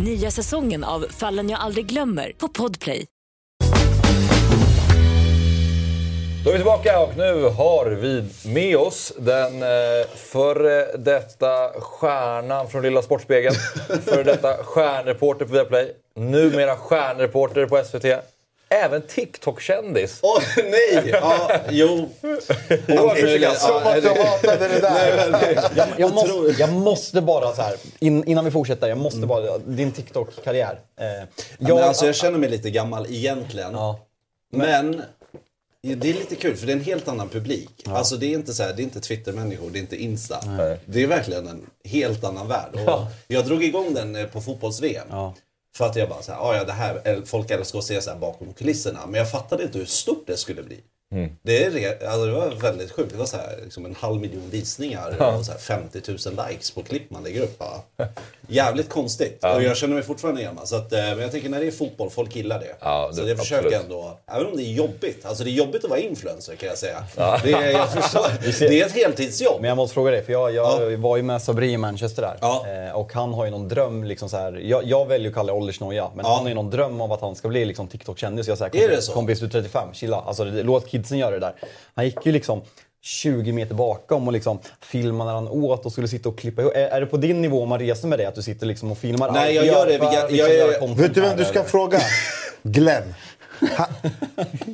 Nya säsongen av Fallen jag aldrig glömmer på Podplay. Då är vi tillbaka och nu har vi med oss den eh, före detta stjärnan från Lilla Sportspegeln. före detta stjärnreporter på Viaplay. Numera stjärnreporter på SVT. Även TikTok-kändis. Åh nej! Ja, jo. Oavsett, Som att du hatade det där. Nej, men- jag, jag, måste, jag måste bara så här, in, innan vi fortsätter, jag måste bara, din TikTok-karriär. Eh, Ja, men alltså, jag känner mig lite gammal egentligen. Men det är lite kul för det är en helt annan publik. Alltså det är inte så här, det är inte Twitter-människor, det är inte Insta. Det är verkligen en helt annan värld. Och Ja. Jag drog igång den eh, på fotbolls-VM. För att jag bara så här, ah, ja det här, eh, folk älskar att se så här bakom kulisserna. Men jag fattade inte hur stort det skulle bli. Det, är, alltså det var väldigt sjukt. Det var så här, liksom en halv miljon visningar Ja. och så här 50 000 likes på klipp man lägger upp. Ja. Jävligt konstigt. Ja. Och jag känner mig fortfarande gammal. Så att, eh, men jag tänker när det är fotboll, folk gillar det. Ja, så det- jag försöker absolut. ändå, även om det är jobbigt. Alltså det är jobbigt att vara influencer kan jag säga. Det, är, jag förstår, det är ett heltidsjobb. Men jag måste fråga dig, för jag, jag var ju med Sabri i Manchester där. Eh, och han har ju någon dröm, liksom så här, jag, jag väljer att kalla det åldersnoja, men han har ju någon dröm om att han ska bli liksom TikTok-kändis. Jag säger, så? kompis du är 35, chilla. Alltså, det, låt kidsen göra det där. Han gick ju liksom 20 meter bakom och liksom filmade när han åt och skulle sitta och klippa ihop. Är, är det på din nivå om man reser med dig, att du sitter liksom och filmar Nej, allt jag gör det liksom jag göra content Vet du vem du ska eller? fråga? Glenn. Han,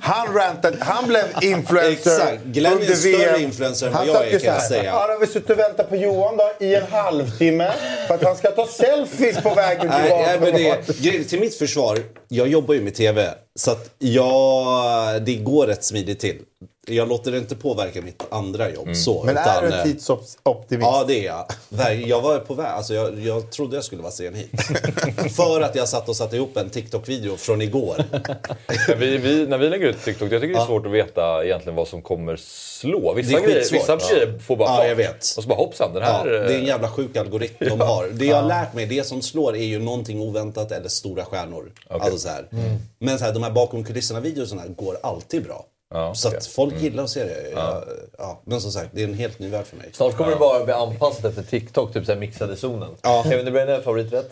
han rantade, han blev influencer Exakt. Glenn är en under större VM. influencer än Han vad jag är, kan jag här, säga. Han har väl suttit och väntat på Johan då, i en halvtimme för att han ska ta selfies på vägen Nej, tillbaka. nej, men det, till mitt försvar, jag jobbar ju med TV. Så att jag, det går rätt smidigt till. Jag låter det inte påverka mitt andra jobb. Så, Men är du eh, tidsoptimist? Ja, det är jag. Jag var på väg. Alltså jag, jag trodde jag skulle vara sen hit. För att jag satt och satte ihop en TikTok-video från igår. Vi, vi, när vi lägger ut TikTok, jag tycker det är svårt att veta egentligen vad som kommer slå. Vissa, Det är grejer, vissa grejer får bara Ja, jag vet. Och så bara hoppsan, den Ja, här... det är en eh, jävla sjuk algoritm de har. Det jag har lärt mig, det som slår är ju någonting oväntat eller stora stjärnor. Alltså så här. Men så här, de här bakom kulisserna-videorna går alltid bra. Ja, så okej. att folk gillar att se det. Ja. Ja. Men som sagt, det är en helt ny värld för mig. Snart kommer det bara bli anpassat efter TikTok, typ såhär mixade zonen. Ja. Kevin De Bruyne, favoriträtt?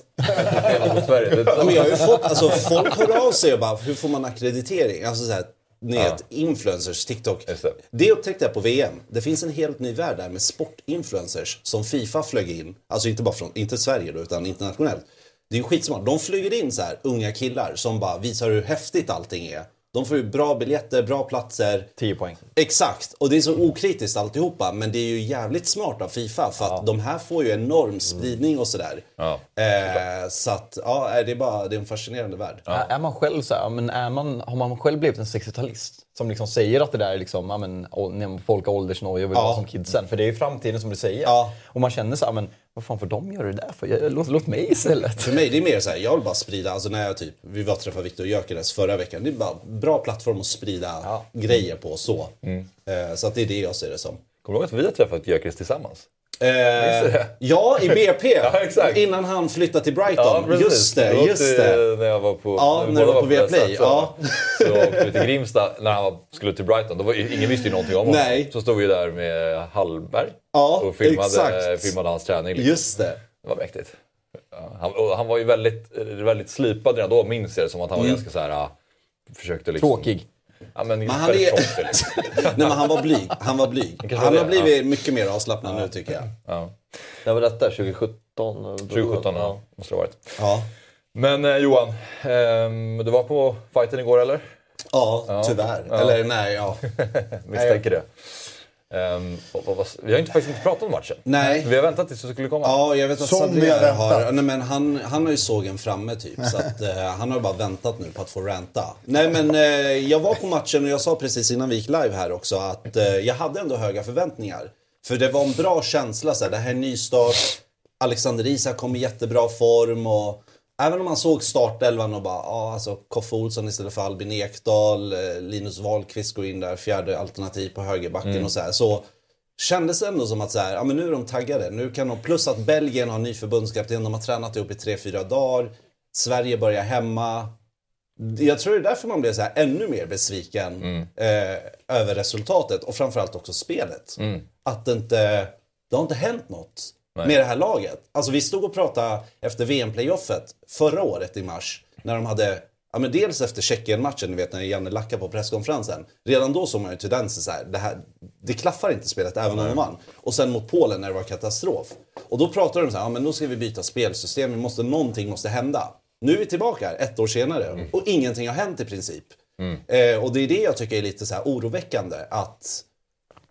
Sverige. Ja, men jag har ju fått, alltså, folk hör av sig och bara, hur får man akkreditering? Alltså så här, ni vet, influencers, TikTok. Det. Det upptäckte jag på VM. Det finns en helt ny värld där med sportinfluencers som Fifa flög in. Alltså inte bara från, inte Sverige då, utan internationellt. Det är ju skitsmart. De flyger in så här unga killar som bara visar hur häftigt allting är. De får ju bra biljetter, bra platser. 10 poäng. Exakt, och det är så okritiskt alltihopa. Men det är ju jävligt smart av Fifa för att de här får ju enorm spridning och sådär. Ja, eh, så att, ja, det är bara, det är en fascinerande värld. Är, är man själv så här, men är man, har man själv blivit en 60-talist? Som liksom säger att det där är liksom, ja, men, folk har åldersnoja och vill Ja. vara som kidsen. För det är ju framtiden som du säger. Ja. Och man känner så här, men vad fan får de göra det där för? Jag- Låt, låt mig istället. För mig det är mer så här, jag vill bara sprida, alltså när jag typ, vi var träffade Viktor Gyökeres förra veckan. Det är bara bra plattform att sprida grejer på så. Eh, så att det är det jag ser det som. Kommer du ihåg att vi har träffat Gyökeres tillsammans? Eh, ja, i BP. Ja. Innan han flyttade till Brighton. just det, just det. När jag var på, Ja, när du var på Viaplay, ja. Så, åkte vi till Grimsta när han skulle till Brighton. Då var, ingen visste ju någonting om honom. Nej. Så stod vi där med Hallberg Ja, och filmade, exakt. filmade hans träning. liksom. Just det. Det var mäktigt. Ja, han, han var ju väldigt, väldigt slipad redan då, minns jag det som. Att han var Mm. ganska så här... Försökte liksom... Tråkig. Ja, men, Men han är- liksom. Nej men han var blyg. Han var blyg. Han var har det, blivit mycket mer avslappnad nu tycker jag. Ja. När var detta? 2017? 2017 ja. måste det ha varit. Ja, Men eh, Johan, ehm, du var på fighten igår eller? ja tyvärr. Ja. Eller nej, ja. Misstänker det. Vad- vad- vad- vi har inte, faktiskt inte pratat om matchen. Nej. Vi har väntat tills du skulle komma. Ja, jag vet att Som vi har väntat. Nej, men han, han har ju sågen framme typ. Så att, eh, han har bara väntat nu på att få ranta. Nej men eh, jag var på matchen och jag sa precis innan vi gick live här också att eh, jag hade ändå höga förväntningar. För det var en bra känsla så här, det här är en nystart. Alexander Isak kom i jättebra form och även om man såg startelvan och bara, ja alltså Koffe Olsson istället för Albin Ekdal, eh, Linus Wahlqvist går in där, fjärde alternativ på högerbacken och så här. Så kändes det ändå som att så här, ja, men nu är de taggade. Nu kan de, plus att Belgien har ny förbundskapten, de har tränat ihop i tre fyra dagar. Sverige börjar hemma. Jag tror det är därför man blev så här ännu mer besviken eh, över resultatet och framförallt också spelet. Att det inte, det har inte hänt något Nej. med det här laget. Alltså vi stod och pratade efter VM-playoffet förra året i mars när de hade Ja, men dels efter Tjeckien-matchen, ni vet när Janne lackade på presskonferensen. Redan då såg man ju tendenser så här, det, här, det klaffar inte spelet även om de vann. Och sen mot Polen när det var katastrof. Och då pratade de så här, ja, men nu ska vi byta spelsystem, vi måste, någonting måste hända. Nu är vi tillbaka här, ett år senare och ingenting har hänt i princip. Eh, och det är det jag tycker är lite så här oroväckande. Att,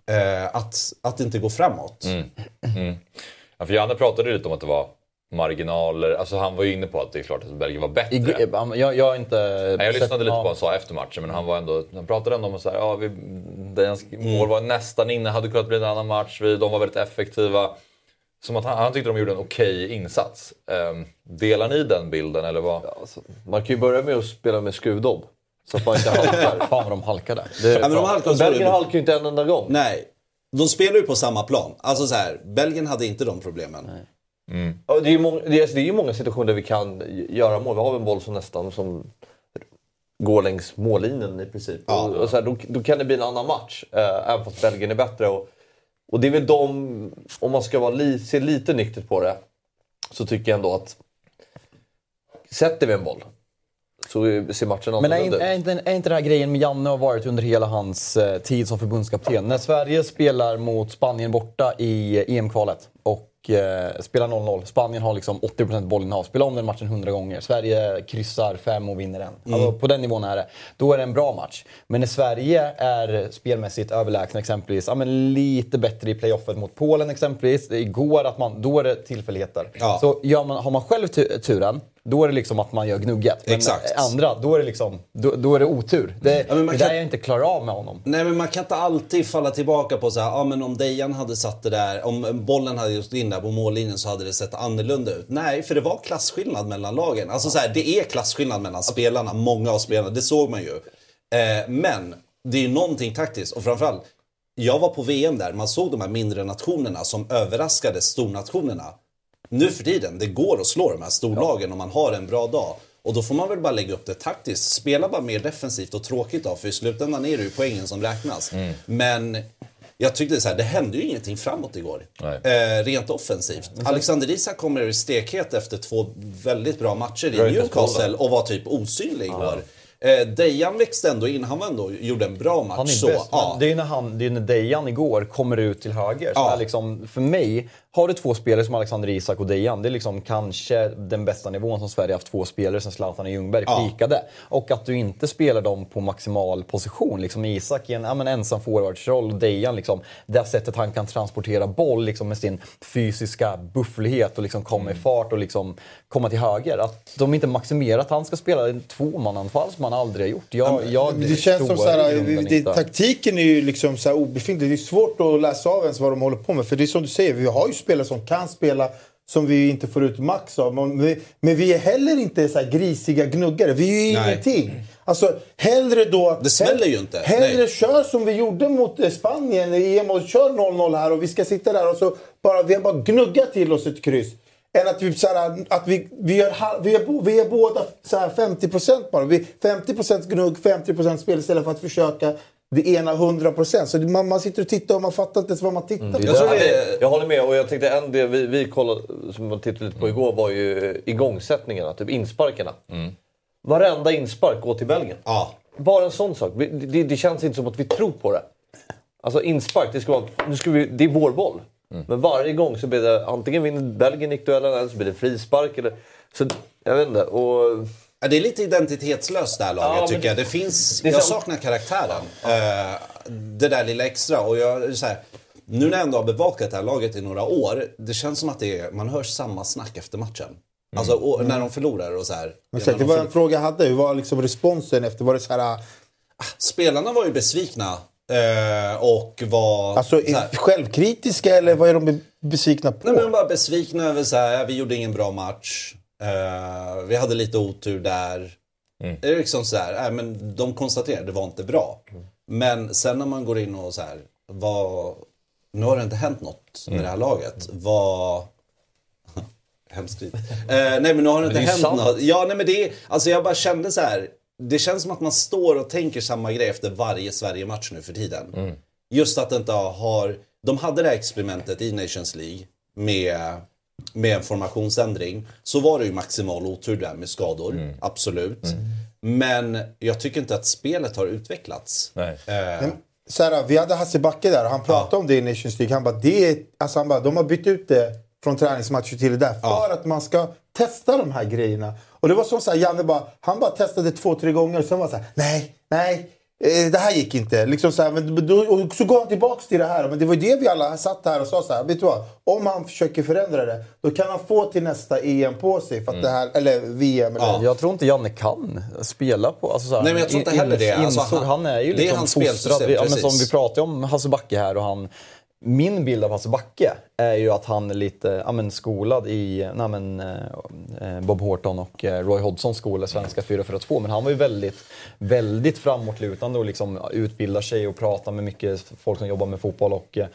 eh, att, att det inte går framåt. Mm. Mm. Ja, för Janne pratade lite om att det var marginaler. Alltså han var ju inne på att det är klart att Belgien var bättre. I, jag, jag har inte... Nej, jag lyssnade lite på ja. vad han sa efter matchen, men han, var ändå, han pratade ändå om att så här, ja, vi, deras mål var nästan inne, hade kunnat bli en annan match. Vi, de var väldigt effektiva. Som att han, han tyckte de gjorde en okej insats. Ehm, delar ni den bilden eller vad? Man kan ju börja med att spela med skruvdobb. Så att man inte halkar. Fan vad de halkade. Ja, de Belgien halkar ju inte en enda gång. Nej, de spelar ju på samma plan. Alltså så här, Belgien hade inte de problemen. Ja, det, är ju många, det, är, det är ju många situationer där vi kan göra mål. Vi har en boll som nästan som går längs mållinjen i princip. Och, och så här, då, då kan det bli en annan match, eh, även fast Belgien är bättre. Och, och det är väl de, om man ska vara li, se lite nyktert på det, så tycker jag ändå att sätter vi en boll så ser matchen Men är, inte- är, inte, är inte den här grejen med Janne har varit under hela hans eh, tid som förbundskapten. När Sverige spelar mot Spanien borta i EM-kvalet och eh, spelar 0-0. Spanien har liksom 80% bollinnehav. Spelar om den matchen 100 gånger. Sverige kryssar fem och vinner en. Alltså, på den nivån är det. Då är det en bra match. Men när Sverige är spelmässigt överlägsna exempelvis, ja, men lite bättre i playoffet mot Polen exempelvis. Igår att man, då är det tillfälligheter. Så gör man, har man själv tu- turen, då är det liksom att man gör gnugget. Men Exakt. andra, då är det liksom, då, då är det otur. Det, Ja, men man det kan- där jag inte klarar av med honom. Nej men man kan inte alltid falla tillbaka på så här, ja men om Dejan hade satt det där, om bollen hade just in där på mållinjen så hade det sett annorlunda ut. Nej, för det var klasskillnad mellan lagen. Alltså så här, det är klasskillnad mellan spelarna, många av spelarna, det såg man ju. Eh, men det är ju någonting taktiskt och framförallt, jag var på VM där, man såg de här mindre nationerna som överraskade stornationerna. Nu för tiden, det går att slå de här storlagen om man har en bra dag. Och då får man väl bara lägga upp det taktiskt. Spela bara mer defensivt och tråkigt då, för i slutändan är det ju poängen som räknas. Men jag tyckte så här, det hände ju ingenting framåt igår. Eh, rent offensivt. Alexander Isak kommer stekhet efter två väldigt bra matcher i Newcastle och var typ osynlig igår. Eh, Dejan växte ändå in, han var ändå, gjorde en bra match. Han är så. bäst. Ja. Det är när, han, det är när Dejan igår kommer ut till höger. Som Ja. är liksom, för mig, har du två spelare som Alexander Isak och Dejan, det är liksom kanske den bästa nivån som Sverige haft två spelare sen Zlatan och Ljungberg Ja. pikade. Och att du inte spelar dem på maximal position. Liksom Isak i en ja, men ensam forwardsroll och Dejan liksom, det sättet han kan transportera boll liksom, med sin fysiska bufflighet och liksom komma Mm. i fart och liksom komma till höger. Att de inte maximerar att han ska spela en tvåmananfall som han aldrig har gjort. Jag, jag Det känns som det, inte. taktiken är ju liksom så här obefintlig. Det är svårt att läsa av ens vad de håller på med. För det är som du säger, vi har ju spelare som kan spela som vi inte får ut max av. Men vi, men vi är heller inte så grisiga gnuggare. Vi är ju Nej. ingenting. Alltså hellre då... Det smäller ju inte. Hellre Nej. kör som vi gjorde mot eh, Spanien i EM och kör 0-0 här och vi ska sitta där och så bara, vi har bara gnuggat till oss ett kryss. Än att vi, så här, att vi, vi, gör, vi, är, bo- vi är båda så här 50% bara. Vi, 50% gnugg, 50% spel istället för att försöka det ena 100%. Så det- man, man sitter och tittar och man fattar inte ens vad man tittar på. Jag, tror det, jag håller med och jag tänkte en del vi, vi kollade, som man tittade lite på igår var ju igångsättningarna, typ insparkarna. Varenda inspark går till Belgien. Ja. Bara en sån sak. Vi- Det, det känns inte som att vi tror på det. Alltså inspark, det, ska vara, nu ska vi, det är vår boll. Men varje gång så blir det antingen vinner Belgien nickduellen eller så blir det frispark. Eller, så, jag vet inte. Och, Ja, det är lite identitetslöst det här laget Ja, tycker det- jag. Det finns, det jag så- saknar karaktären. Eh, det där lilla extra. Och jag, så här, nu när jag ändå har bevakat det här laget i några år. Det känns som att det är, man hör samma snack efter matchen. Alltså och, när de förlorar och så här. Men så, det de var en fråga jag hade. Hur var liksom responsen efter? Var det så här... ah, Spelarna var ju besvikna. Eh, och var... Alltså självkritiska eller vad är de be- besvikna på? Nej, men de var besvikna över så här, vi gjorde ingen bra match. Eh, vi hade lite otur där. Det är liksom så här, nej, men de konstaterade det var inte bra. Men sen när man går in och så här, vad... Nu har det inte hänt något med det här laget. Vad... Hemskt. Eh, nej men nu har det inte det hänt sant. något. Ja nej men det är, alltså jag bara kände så här. Det känns som att man står och tänker samma grej efter varje Sverige-match nu för tiden. Just att det inte har... De hade det här experimentet i Nations League med, med en formationsändring. Så var det ju maximal otur där med skador, absolut. Men jag tycker inte att spelet har utvecklats. Nej. Eh, Så här, vi hade Hasse Backe där och han pratade om det i Nations League. Han bara, det är, alltså han bara, de har bytt ut det från träningsmatcher till det där för att man ska testa de här grejerna. Och det var som så här, Janne bara, han bara testade två, tre gånger och sen var så här, nej, nej. Eh, Det här gick inte. Liksom så, här, men då, och så går han tillbaks till det här. Men det var ju det vi alla satt här och sa så här. Vet du vad? Om han försöker förändra det, då kan han få till nästa EM på sig. För att det här, eller VM. Eller, Jag tror inte Janne kan spela på... Alltså så här, Nej, men jag tror inte heller det. Alltså, han- han är ju det är liksom hans fostrad. spelsystem, Vi- ja, men som vi pratade om Hasse Backe här och han... Min bild av Hasse Backe är ju att han är lite ja, men, skolad i nej, men, eh, Bob Horton och eh, Roy Hodgsons skola, svenska 442. Men han var ju väldigt, väldigt framåtlutande och liksom utbildar sig och pratar med mycket folk som jobbar med fotboll. Och, eh,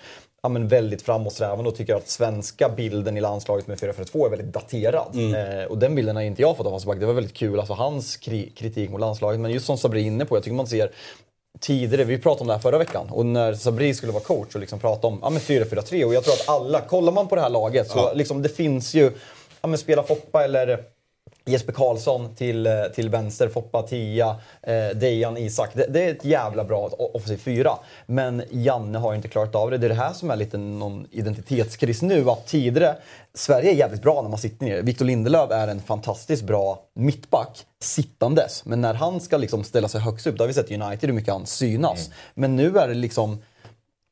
ja, men väldigt framåtsträvande och tycker att svenska bilden i landslaget med 442 är väldigt daterad. Eh, och den bilden har inte jag fått av Hasse Backe. Det var väldigt kul, alltså hans kri- kritik mot landslaget. Men just som Sabri är inne på, jag tycker man ser tidigare, vi pratade om det här förra veckan, och när Sabri skulle vara coach och liksom prata om ja, men 4-4-3 och jag tror att alla, kollar man på det här laget så Ja. liksom, det finns ju, ja men spela Foppa eller Jesper Karlsson till, eh, till vänster, Foppa 10, eh, Dejan Isak. Det, det är ett jävla bra offensiv fyra. Men Janne har ju inte klarat av det. Det är det här som är lite någon identitetskris nu. Att tidigare, Sverige är jävligt bra när man sitter ner. Victor Lindelöf är en fantastiskt bra mittback sittandes. Men när han ska liksom ställa sig högst upp, då har vi sett United hur mycket han synas. Men nu är det liksom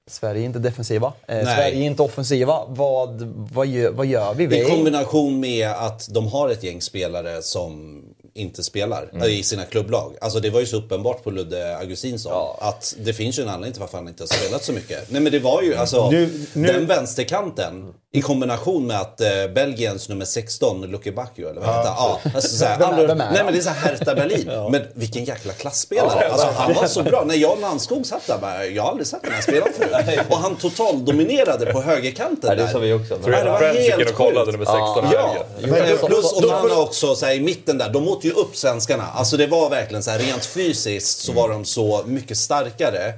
Sverige är inte defensiva. Eh. Sverige är inte offensiva. Vad, vad, gör, vad gör vi? I kombination med att de har ett gäng spelare som inte spelar Mm. i sina klubblag. Alltså det var ju så uppenbart på Ludde Augustinsson att det finns ju en anledning till varför han inte har spelat så mycket. Nej men det var ju alltså Nu- nu- den vänsterkanten i kombination med att eh, Belgiens nummer 16, Luke Bacchio eller vad heter han? Ja, alltså, Vem vem Nej men det är så här Hertha Berlin. Men vilken jäkla klassspelare. Ja, alltså, ja. han var så bra. När Jan Landskog satt där bara, jag har aldrig sett den här spelaren förut. Och han totaldominerade på högerkanten Ja, det där. sa vi också. Ja, det var helt och kollade sjukt. nummer 16 i Ja, men, plus då- Onana också så här, i mitten där. De åt ju upp svenskarna. Alltså det var verkligen så här rent fysiskt så var de så mycket starkare.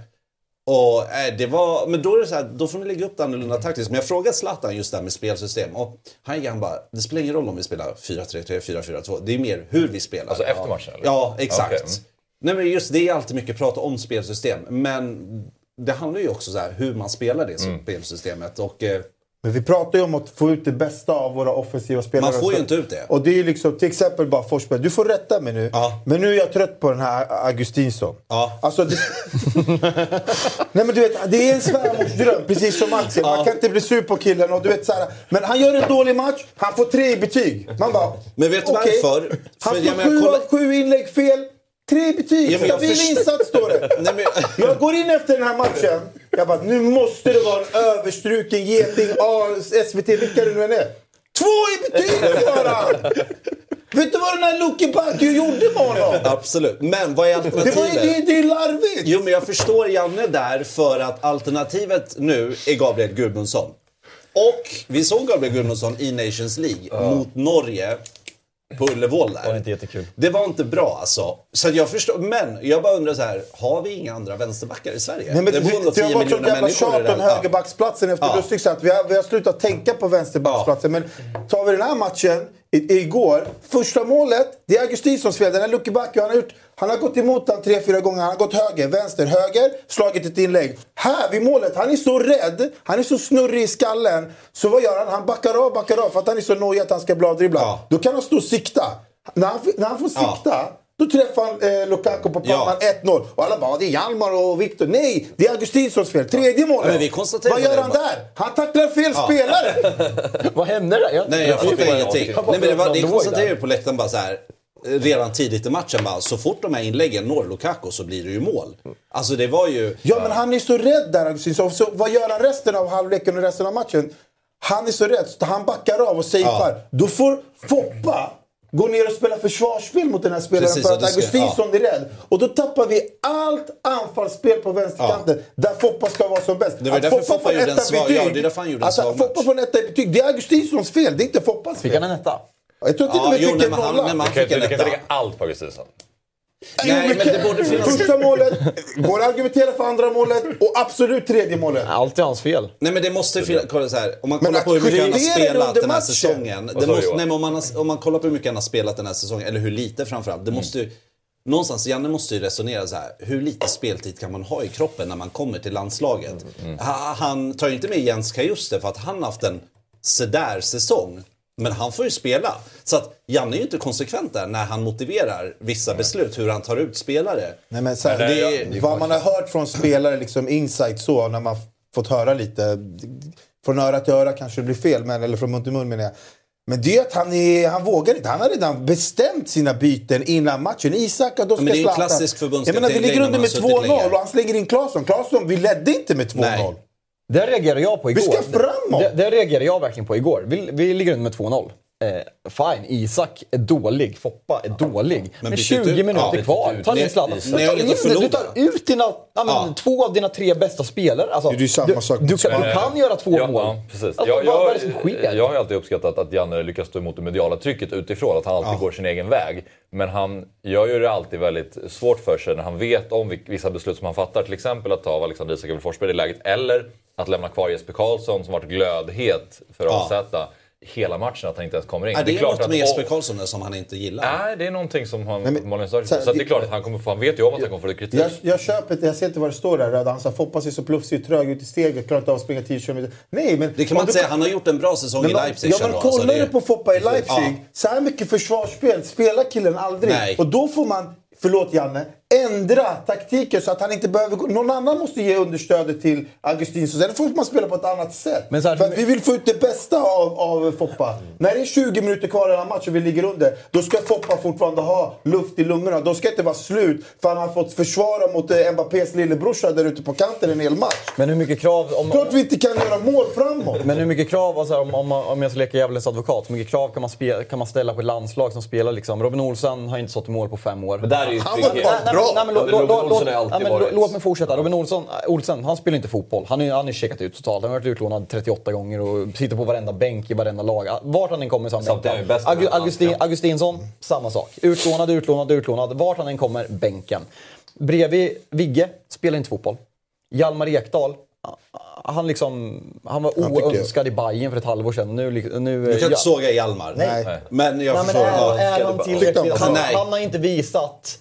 Och eh, det var, men då är det så här, då får ni lägga upp det annorlunda taktiskt. Men jag frågade Zlatan just det här med spelsystem. Och han, han bara, det spelar ingen roll om vi spelar 4-3-3, 4-4-2. Det är mer hur vi spelar. Alltså efter matchen, eller? Ja, exakt. Okej, mm. Nej men just det är alltid mycket prat om spelsystem. Men det handlar ju också så här hur man spelar det Mm. spelsystemet. Och, eh, Men vi pratar ju om att få ut det bästa av våra offensiva spelare. Man får ju inte ut det. Och det är liksom, till exempel bara Forsberg. Du får rätta mig nu. Men nu är jag trött på den här Augustinsson. Ja. Alltså, det... Nej men du vet, det är en svärmorsdröm. Precis som Axel. Man kan inte bli sur på killen. Och du vet, så här, men han gör en dålig match, han får tre i betyg. Man bara, Men vet du okej. varför? För Han får sju av sju inlägg fel. Tre betyg. Ja, Stabil först- insats står det. Nej, men... Jag går in efter den här matchen. Jag bara, nu måste det vara en överstruken geting. SVT, vilka det nu än är. Två i betyg han! Vet du vad den här Luke Bacchio gjorde med honom? Absolut. Men vad är Det, alternativet? var, ju- det, det är larvigt! Jo, men jag förstår Janne där för att alternativet nu är Gabriel Gudmundsson. Och vi såg Gabriel Gudmundsson i Nations League mot Norge på Ullevål där. Det var inte jättekul. Det var inte bra alltså. Så jag förstår, men jag bara undrar så här, har vi inga andra vänsterbackar i Sverige? Nej, men det bor ändå det har 10 varit sånt miljoner jävla människor i det om här. högerbacksplatsen efter Ja. Lustig. Så att vi, har, vi har slutat tänka på vänsterbacksplatsen. Men tar vi den här matchen i, igår. Första målet, det är Augustinssons fel. Den här Lucky Bacchio, han har, gjort, han har gått emot den tre, fyra gånger. Han har gått höger, vänster, höger, slagit ett inlägg. Här vid målet, han är så rädd. Han är så snurrig i skallen. Så vad gör han? Han backar av, backar av för att han är så nojig att han ska bli avdribblad. Då kan han stå och sikta. När han, när han får sikta, då träffar han eh, Lukaku på pannan 1-0. Och alla bara, det är Hjalmar och Viktor. Nej, det är Augustinssons fel. Tredje målet. Men vi konstaterar Vad gör det han bara. där? Han tacklar fel Ja. spelare! Vad hände där? Jag, Nej, jag fattar ingenting. Nej, men det, var, det konstaterade på läktaren bara så här. Redan tidigt i matchen bara, så fort de här inläggen når Lukaku så blir det ju mål. Alltså det var ju... Ja, men han är så rädd där Augustinsson. Så vad gör han resten av halvleken och resten av matchen? Han är så rädd så han backar av och safear. Då får Foppa gå ner och spela försvarsspel mot den här spelaren Precis, för att Augustinsson är rädd. Och då tappar vi allt anfallsspel på vänsterkanten där Foppa ska vara som bäst. Det var Att därför Foppa Foppa får gjorde en svag- betyg- ja, det är därför han gjorde en alltså, svag Foppa match. får en etta i betyg. Det är Augustinssons fel, det är inte Foppas fel. Fick han en etta? Jag tror till och Ja, med fick en nolla. Du kan inte lägga allt på Augustinsson. Nej, men det borde finnas... Första målet, går att argumentera för andra målet och absolut tredje målet. Allt är hans fel. Nej men det måste finnas, kolla så här, om man kollar på hur mycket han har spelat den här säsongen. Det måste, nej, men om, man har, om man kollar på hur mycket han har spelat den här säsongen, eller hur lite framförallt. Det måste ju, någonstans, Janne måste ju resonera så här. Hur lite speltid kan man ha i kroppen när man kommer till landslaget? Ha- Han tar ju inte med Jens Kajuste för att han haft en sådär säsong. Men han får ju spela. Så att Janne är ju inte konsekvent där när han motiverar vissa beslut, hur han tar ut spelare. Nej, men så här, det det är- är, vad man har hört från spelare, liksom insight så, när man fått höra lite. Från öra till öra kanske det blir fel, men, eller från mun till mun menar jag. Men det är att han, är, han vågar inte. Han har redan bestämt sina byten innan matchen. Isak, då ska men det är en Zlatan- klassisk Jag menar, förbundskapten vi ligger under med har suttit 2-0 länge. och han slänger in Claesson. Claesson, vi ledde inte med 2-0. Det reagerade jag på igår. Vi ska framåt! Det, det reagerade jag verkligen på igår. Vi, vi ligger under med 2-0. Eh, fine, Isak är dålig, Foppa är dålig. Men, byt 20 ut- ja, minuter byt kvar. ut. Ta Ni- in att Du förlora. tar ut dina, ja, men, två av dina tre bästa spelare. Alltså, Det är ju samma du, sak du, kan, du kan göra två ja, mål. Ja, precis. Alltså, jag, vad, jag, vad är det som sker? jag har ju alltid uppskattat att Janne lyckas stå emot det mediala trycket utifrån. Att han alltid går sin egen väg. Men han gör ju det alltid väldigt svårt för sig när han vet om vissa beslut som han fattar. Till exempel att ta av Alexander Isak Forsberg i läget. Eller att lämna kvar Jesper Karlsson som varit glödhet för Ja. AZ hela matchen. Att han inte ens kommer in. Är det, klart något att- med Jesper Karlsson där som han inte gillar? Nej, det är någonting som han men- uppenbarligen stör så Så att det är det- klart att han kommer få, han vet ju om att han kommer få lite kritik. Jag, jag köper det, jag ser inte vad det står där. Röda. Han sa Foppa ser så plufsig och trög ut i steget, klarar inte av att springa 10 km. Nej, men... Det kan man inte du- säga. Han har gjort en bra säsong Men i Leipzig. Ja, men ändå. Alltså, kollar det- du på Foppa i Leipzig, Ja. så här mycket försvarsspel spelar killen aldrig. Nej. Och då får man, förlåt Janne, ändra taktiken så att han inte behöver gå. Någon annan måste ge understödet till Augustinsson. Sen får man spela på ett annat sätt. Men här- För att vi vill få ut det bästa av, av Foppa. När det är 20 minuter kvar i den här matchen och vi ligger under, då ska Foppa fortfarande ha luft i lungorna. Då ska det inte vara slut för han har fått försvara mot eh, Mbappés lillebrorsa där ute på kanten en hel match. Men hur mycket krav... Om, Klart vi inte kan göra mål framåt. Men hur mycket krav, alltså, om, om, om jag ska leka djävulens advokat, hur mycket krav kan man, spela, kan man ställa på ett landslag som spelar liksom? Robin Olsen har inte stått i mål på fem år. Men där är ju Han var trygghet. Bra. nej, men lå- Olsson har alltid nej, men varit- lå- Låt mig fortsätta. Robin Olsson, äh, Olsen, han spelar inte fotboll. Han är- han är checkat ut totalt. Han har varit utlånad 38 gånger och sitter på varenda bänk i varenda lag. Vart han än kommer så han Samtidigt är han ju bäst i Augu- den här Augustin. Augustinsson, samma sak. Utlånad, utlånad, utlånad. Vart han än kommer, bänken. Bredvid Vigge, spelar inte fotboll. Hjalmar Ekdal, han, liksom, han var Han oönskad i Bayern för ett halvår sedan. Nu, nu, Du kan ja. inte såga Hjalmar. Nej. Men jag Nej, men förstår. är, är han, tillräckligt, han, nej. han har inte visat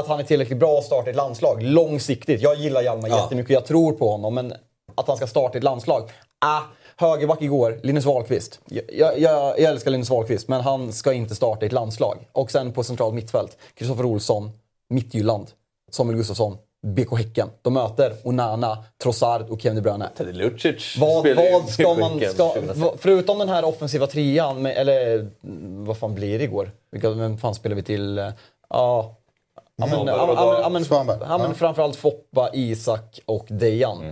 att han är tillräckligt bra att starta ett landslag långsiktigt. Jag gillar Hjalmar Ja. jättemycket, jag tror på honom. Men att han ska starta ett landslag? Ah, högerback igår, Linus Wahlqvist. Jag, jag, jag älskar Linus Wahlqvist, men han ska inte starta ett landslag. Och sen på centralt mittfält, Kristoffer Olsson, Midtjylland, Samuel Gustafsson, BK Häcken. De möter Onana, Trossard och Kevin De Bruyne. Teddy Lucic Vad, vad ska man... Ska, 2006. vad- förutom den här offensiva trean, med, eller vad fan blir det igår? Vilka, vem fan spelar vi till? Ja... Ja men, ja, men, ja, men, framförallt Foppa, Isak och Dejan.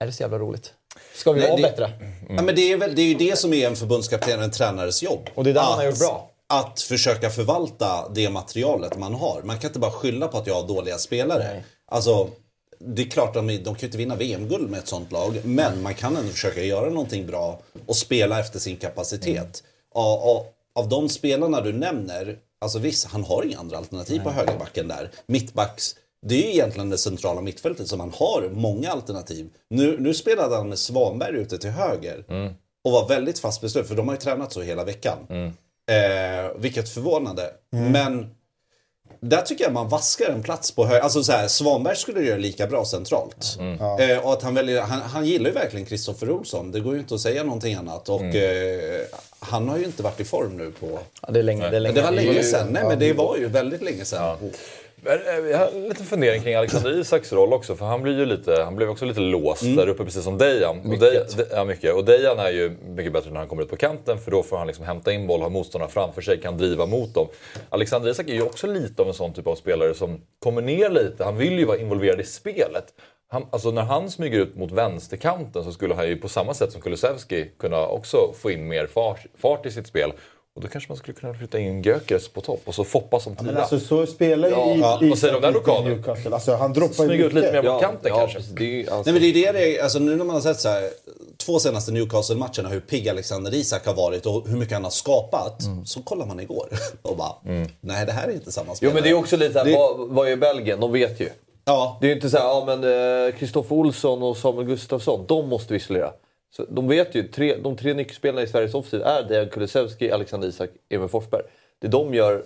Är det så jävla roligt? Ska vi Nej, vara det- bättre? Ja, men det, är väl, det är ju det som är en förbundskapten och en tränares jobb. Och det är det han har gjort bra. Att försöka förvalta det materialet man har. Man kan inte bara skylla på att jag har dåliga spelare. Alltså, det är klart, de, de kan ju inte vinna VM-guld med ett sånt lag. Men man kan ändå försöka göra någonting bra och spela efter sin kapacitet. Av, av, av de spelarna du nämner, alltså visst, han har inga andra alternativ på högerbacken där. Mittbacks, det är ju egentligen det centrala mittfältet som han har många alternativ. Nu, nu spelade han med Svanberg ute till höger. Och var väldigt fast besluten, för de har ju tränat så hela veckan. Eh, vilket förvånade. Men där tycker jag man vaskar en plats på höger. Alltså så här, Svanberg skulle göra lika bra centralt. Eh, och att han, väljer, han, han gillar ju verkligen Kristoffer Olsson. Det går ju inte att säga någonting annat. Och eh, han har ju inte varit i form nu på... Ja, det är länge. Det, är länge. Det var länge sedan. Nej men det var ju väldigt länge sedan. Eh, Jag har en liten fundering kring Alexander Isaks roll också. För han blir ju lite, han blev också lite låst där uppe precis som Dejan. Och Mycket. Dej- ja, mycket. Och Dejan är ju mycket bättre när han kommer ut på kanten. För då får han liksom hämta in boll, ha motståndarna framför sig, kan driva mot dem. Alexander Isak är ju också lite av en sån typ av spelare som kommer ner lite. Han vill ju vara involverad i spelet. Han, alltså när han smyger ut mot vänsterkanten så skulle han ju på samma sätt som Kulusevski kunna också få in mer fart, fart i sitt spel. Och då kanske man skulle kunna flytta in Gökeres på topp och så Foppa som tia. Men alltså så spelar ju Ja, i, vad säger du om den i rockaden? Newcastle. Alltså han droppar ju Smyga ut lite mer på kanten kanske. precis. Det ju, alltså, Nej men det är det alltså nu när man har sett så här, två senaste Newcastle-matcherna hur pigg Alexander Isak har varit och hur mycket han har skapat. Så kollar man igår och bara, nej det här är inte samma jo spelare. men det är också lite såhär, Det- vad, vad är Belgien? De vet ju. Ja, Det är ju inte såhär, ja men Kristoffer Olsson och Samuel Gustafsson, de måste vi isolera. Så de vet ju, tre, de tre nyckelspelarna i Sveriges offensiv är Dejan Kulusevski, Alexander Isak, Emil Forsberg. Det de gör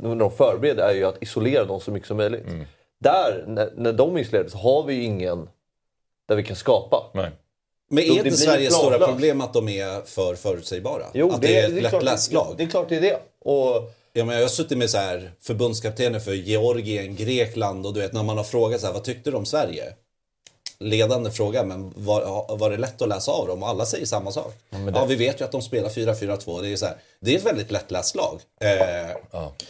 när de förbereder är ju att isolera dem så mycket som möjligt. Mm. Där, när, när de är isolerade, så har vi ju ingen där vi kan skapa. Nej. Men är det inte Sveriges stora problem att de är för förutsägbara? Jo, att det, är ett klart- lättläst lag? Det är klart det är det. Och Ja, men jag har suttit med så här förbundskaptener för Georgien, Grekland och du vet när man har frågat så här, vad tyckte du om Sverige? Ledande fråga, men var, var det lätt att läsa av dem? Och alla säger samma sak. Ja, det- vi vet ju att de spelar 4-4-2. Det är, så här, det är ett väldigt lättläst lag. Eh,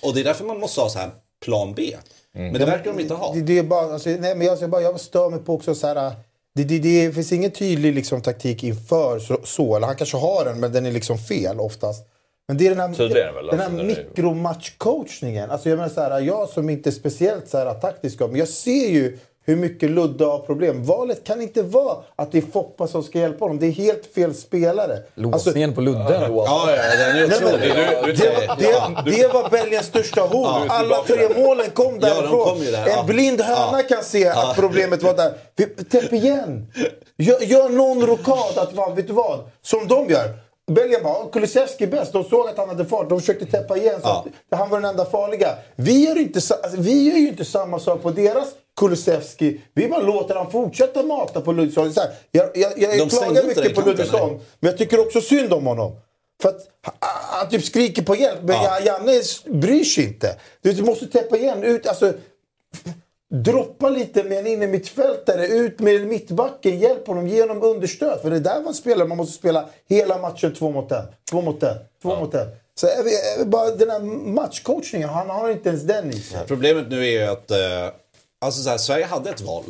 Och det är därför man måste ha så här plan B. Men det verkar de inte ha. Det, det är bara, alltså, nej, men jag, bara, jag stör mig på också så här... Det, det, det finns ingen tydlig liksom, taktik inför så, så. Eller han kanske har den, men den är liksom fel oftast. Men det är den här, Tydligare väl, den här alltså, mikromatchcoachningen. Alltså, jag, menar, så här, jag som inte är speciellt så här, taktisk, men jag ser ju hur mycket Ludde har problem. Valet kan inte vara att det är Foppa som ska hjälpa honom. Det är helt fel spelare. Låsningen på Ludde ändå. Ja, ja, den är otrolig. Det, var- det, det var Belgiens största hot. Alla tre målen kom Ja, därifrån. kom ju där, ja. En blind höna kan se att problemet var där. Täpp igen! Gör, gör någon rokad att, fan, vet du vad? Som de gör. Belgien bara, Kulusevski bäst. De såg att han hade fart. De försökte täppa igen så Ja. att han var den enda farliga. Vi gör, inte, alltså, vi gör ju inte samma sak på deras Kulusevski. Vi bara låter han fortsätta mata på Ludvigsson. Jag, jag, jag klagar mycket på Ludvigsson. Men jag tycker också synd om honom. För att han, typ skriker på hjälp, men Ja. Janne bryr sig inte. Du, måste täppa igen. Ut, alltså, droppa lite med en innermittfältare, ut med mittbacken, hjälp honom, ge honom understöd. För det är där man spelar. Man måste spela hela matchen två mot en, två mot en, två mot en. Så är vi, är vi bara den här matchcoachningen, han har inte ens den i sig. Problemet nu är ju att eh, alltså så här, Sverige hade ett val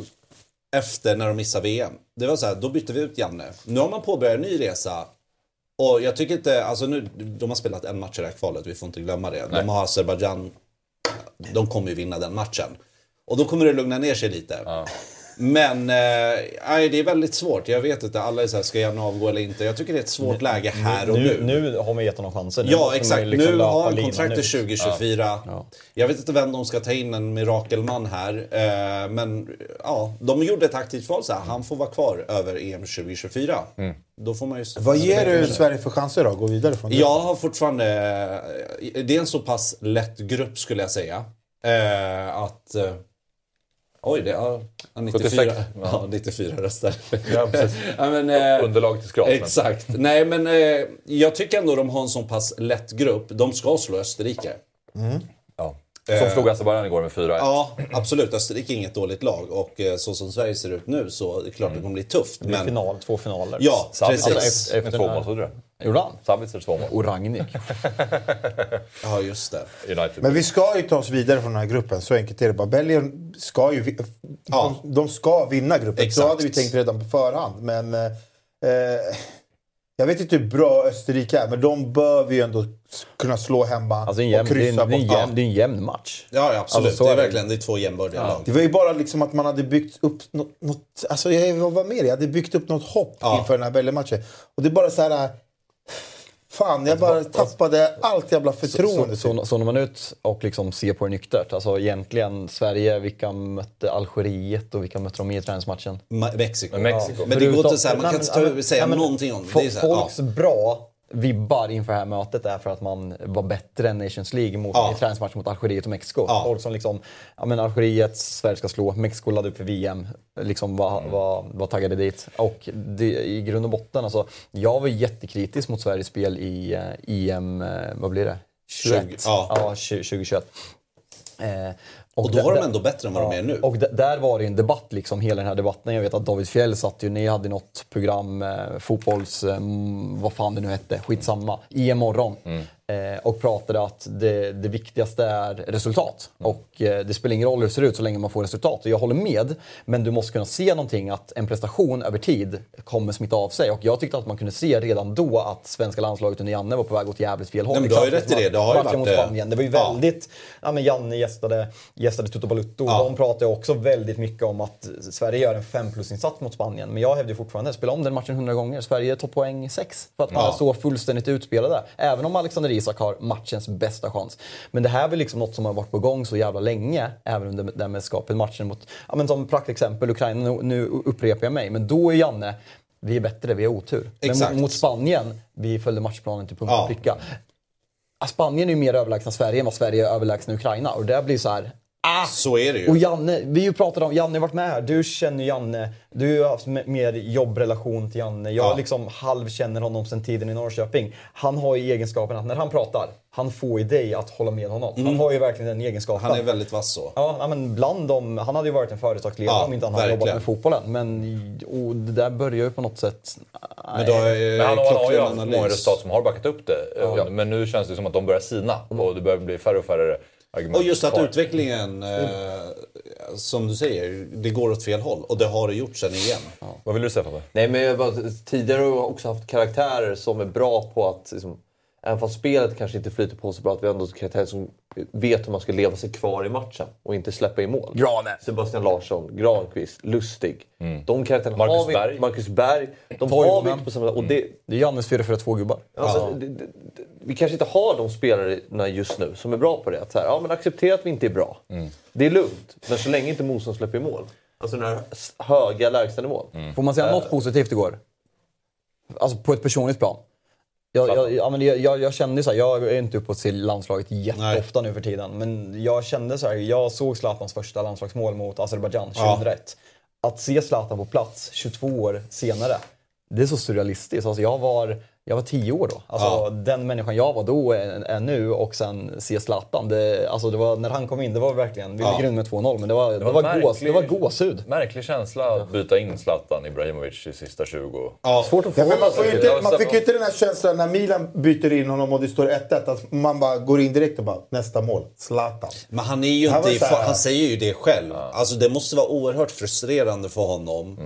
efter när de missade VM. Det var så här, då bytte vi ut Janne. Nu har man påbörjat en ny resa. Och jag tycker inte, alltså nu, de har spelat en match i det här kvalet, vi får inte glömma det. De har Azerbajdzjan, de kommer ju vinna den matchen. Och då kommer det lugna ner sig lite. Men eh, det är väldigt svårt. Jag vet inte, alla är så här, ska Janne avgå eller inte? Jag tycker det är ett svårt läge här och nu. Nu, nu har man gett honom chansen. Nu Ja, exakt. liksom nu har han kontrakt till ut. 2024. Jag vet inte vem de ska ta in, en mirakelman här. Eh, men ja, de gjorde ett aktivt val så här. Han får vara kvar över EM 2024. Då får man ju... Vad ger du Sverige för chanser då? Gå vidare från det? Jag har fortfarande... Det är en så pass lätt grupp skulle jag säga. Eh, att... Eh, oj, det är ja, 94, 76, ja, 94 röster. Ja, ja, men, eh, Underlag till skrapen. Exakt. Nej, men eh, jag tycker ändå de har en så pass lätt grupp. De ska slå Österrike. Ja. Som slog Azerbajdzjan igår med 4-1. Ja, absolut. Österrike är inget dåligt lag och eh, så som Sverige ser ut nu så är det klart det kommer bli tufft. Det blir Men final, två finaler. Ja, precis. efter- efter med två den det? Gjorde han? Savic två mål. Och Rangnick. Ja, just det. United. Men vi ska ju ta oss vidare från den här gruppen, så enkelt är det bara. Belgien ska ju... Ja. De, de ska vinna gruppen. Exakt. Så hade vi tänkt redan på förhand. Men... Eh, eh, jag vet inte hur bra Österrike är, men de bör vi ju ändå kunna slå hemma Alltså en jämn, och det, är en, kryssa det, är en bort. jämn, det är en jämn match. Ja, ja absolut. Alltså, så det är det. verkligen det är två jämbördiga lag. Det var ju bara liksom att man hade byggt upp något... något alltså jag var med det. Jag hade byggt upp något hopp Ja. inför den här Belgien-matchen. Och det är bara så här... Fan, jag bara tappade allt jävla förtroende. Så, så, så när man ut och liksom ser på det nyktert, alltså egentligen Sverige, vilka mötte Algeriet och vilka mötte de i träningsmatchen? Ma- Mexiko. Men Mexiko. Men det går inte så här, man Nej, kan inte ja, ta, säga ja, men någonting om det. fo- det. Är så här, ja. Folks bra vibbar inför det här mötet är för att man var bättre än Nations League mot, Ja. i träningsmatchen mot Algeriet och Mexiko. Ja. Folk som liksom, ja men Algeriet, Sverige ska slå, Mexiko laddade upp för VM, liksom var, Mm. var, var taggade dit. Och det, i grund och botten, alltså, jag var jättekritisk mot Sveriges spel i eh, EM, eh, vad blir det? 21? 20, ja. ja 20, 2021. Eh, Och då där- var de ändå bättre än vad de är nu. Och där var det en debatt, liksom, hela den här debatten. Jag vet att David Fjell satt ju, ni hade något program, eh, fotbolls, eh, mm, vad fan det nu hette, skitsamma, i en morgon. Eh, och pratade att det, det viktigaste är resultat. Och eh, det spelar ingen roll hur det ser ut så länge man får resultat. Och jag håller med, men du måste kunna se någonting att en prestation över tid kommer smitta av sig. Och jag tyckte att man kunde se redan då att svenska landslaget under Janne var på väg åt jävligt fel håll. Nej, men du har ju rätt i det. Det har ju varit, mot Spanien. Det var ju ja. väldigt... Ja, men Janne gästade, gästade Toto Balutto. Ja. De pratade också väldigt mycket om att Sverige gör en 5 plus-insats mot Spanien. Men jag hävdar ju fortfarande, spela om den matchen 100 gånger. Sverige tar poäng 6 för att man Ja. är så fullständigt utspelade. Även om Alexander Isak har matchens bästa chans. Men det här är väl liksom något som har varit på gång så jävla länge. Även under här mästerskapet. Matchen mot, ja, men som praktexempel, Ukraina. Nu, nu upprepar jag mig. Men då är Janne, vi är bättre, vi har otur. Men mot, mot Spanien, vi följde matchplanen till punkt Ja. och pricka. ah, Spanien är ju mer överlägsna Sverige än vad Sverige är överlägsna Ukraina. Och det blir så här... Ah! Så är det ju. Och Janne, vi har ju pratat om, Janne har varit med här. Du känner Janne. Du har haft me- mer jobbrelation till Janne. Jag Ja. liksom halvkänner honom sedan tiden i Norrköping. Han har ju egenskapen att när han pratar, han får ju dig att hålla med honom. Han Mm. har ju verkligen den egenskapen. Han är väldigt vass så. Ja, men bland dem, han hade ju varit en företagsledare Ja, om inte han hade verkligen. jobbat med fotbollen. Men och det där börjar ju på något sätt... Men då är Men han, han har ju haft analys. många resultat som har backat upp det. Ja. Men nu känns det som att de börjar sina och det börjar bli färre och färre argument Och just att kvar. utvecklingen, eh, som du säger, det går åt fel håll. Och det har det gjort sen igen. Vad vill du säga Fabbe? Nej, men jag bara, tidigare har jag också haft karaktärer som är bra på att, liksom, även fast spelet kanske inte flyter på så bra, att vi ändå karaktärer som vet hur man ska leva sig kvar i matchen och inte släppa in mål. Granen. Sebastian Larsson, Granqvist, Lustig. De karaktärerna Marcus har vi Berg. Marcus Berg. De har vi inte på samma... Och det, Det är Jannes 4-4-2-gubbar. Alltså, det, det, det, vi kanske inte har de spelarna just nu som är bra på det. Att så här, ja, men acceptera att vi inte är bra. Det är lugnt. Men så länge inte motstånd släpper i mål. Alltså den här höga lägstanivån. Får man säga något positivt igår? Alltså på ett personligt plan. Jag, jag, ja, men jag, jag, kände så här, jag är inte uppe ser landslaget jätteofta nu för tiden. Men jag kände så här, jag såg Zlatans första landslagsmål mot Azerbajdzjan 2001. Att se Zlatan på plats 22 år senare, det är så surrealistiskt. Alltså jag var, jag var 10 år då. Alltså Ja. den människan jag var då är, är nu och sen se Zlatan. Det, alltså det var, när han kom in, det var verkligen, vi Ja. ligger under med 2-0 men det var, det var var, märklig- gås, det var gåshud. Märklig känsla att byta in Zlatan Ibrahimovic i sista 20. Ja. Svårt att få Ja, men man, får Ja, inte, man fick ju inte den här känslan när Milan byter in honom och det står 1-1. Att man bara går in direkt och bara nästa mål. Zlatan. Men han, är ju Han inte, här- han säger ju det själv. Alltså det måste vara oerhört frustrerande för honom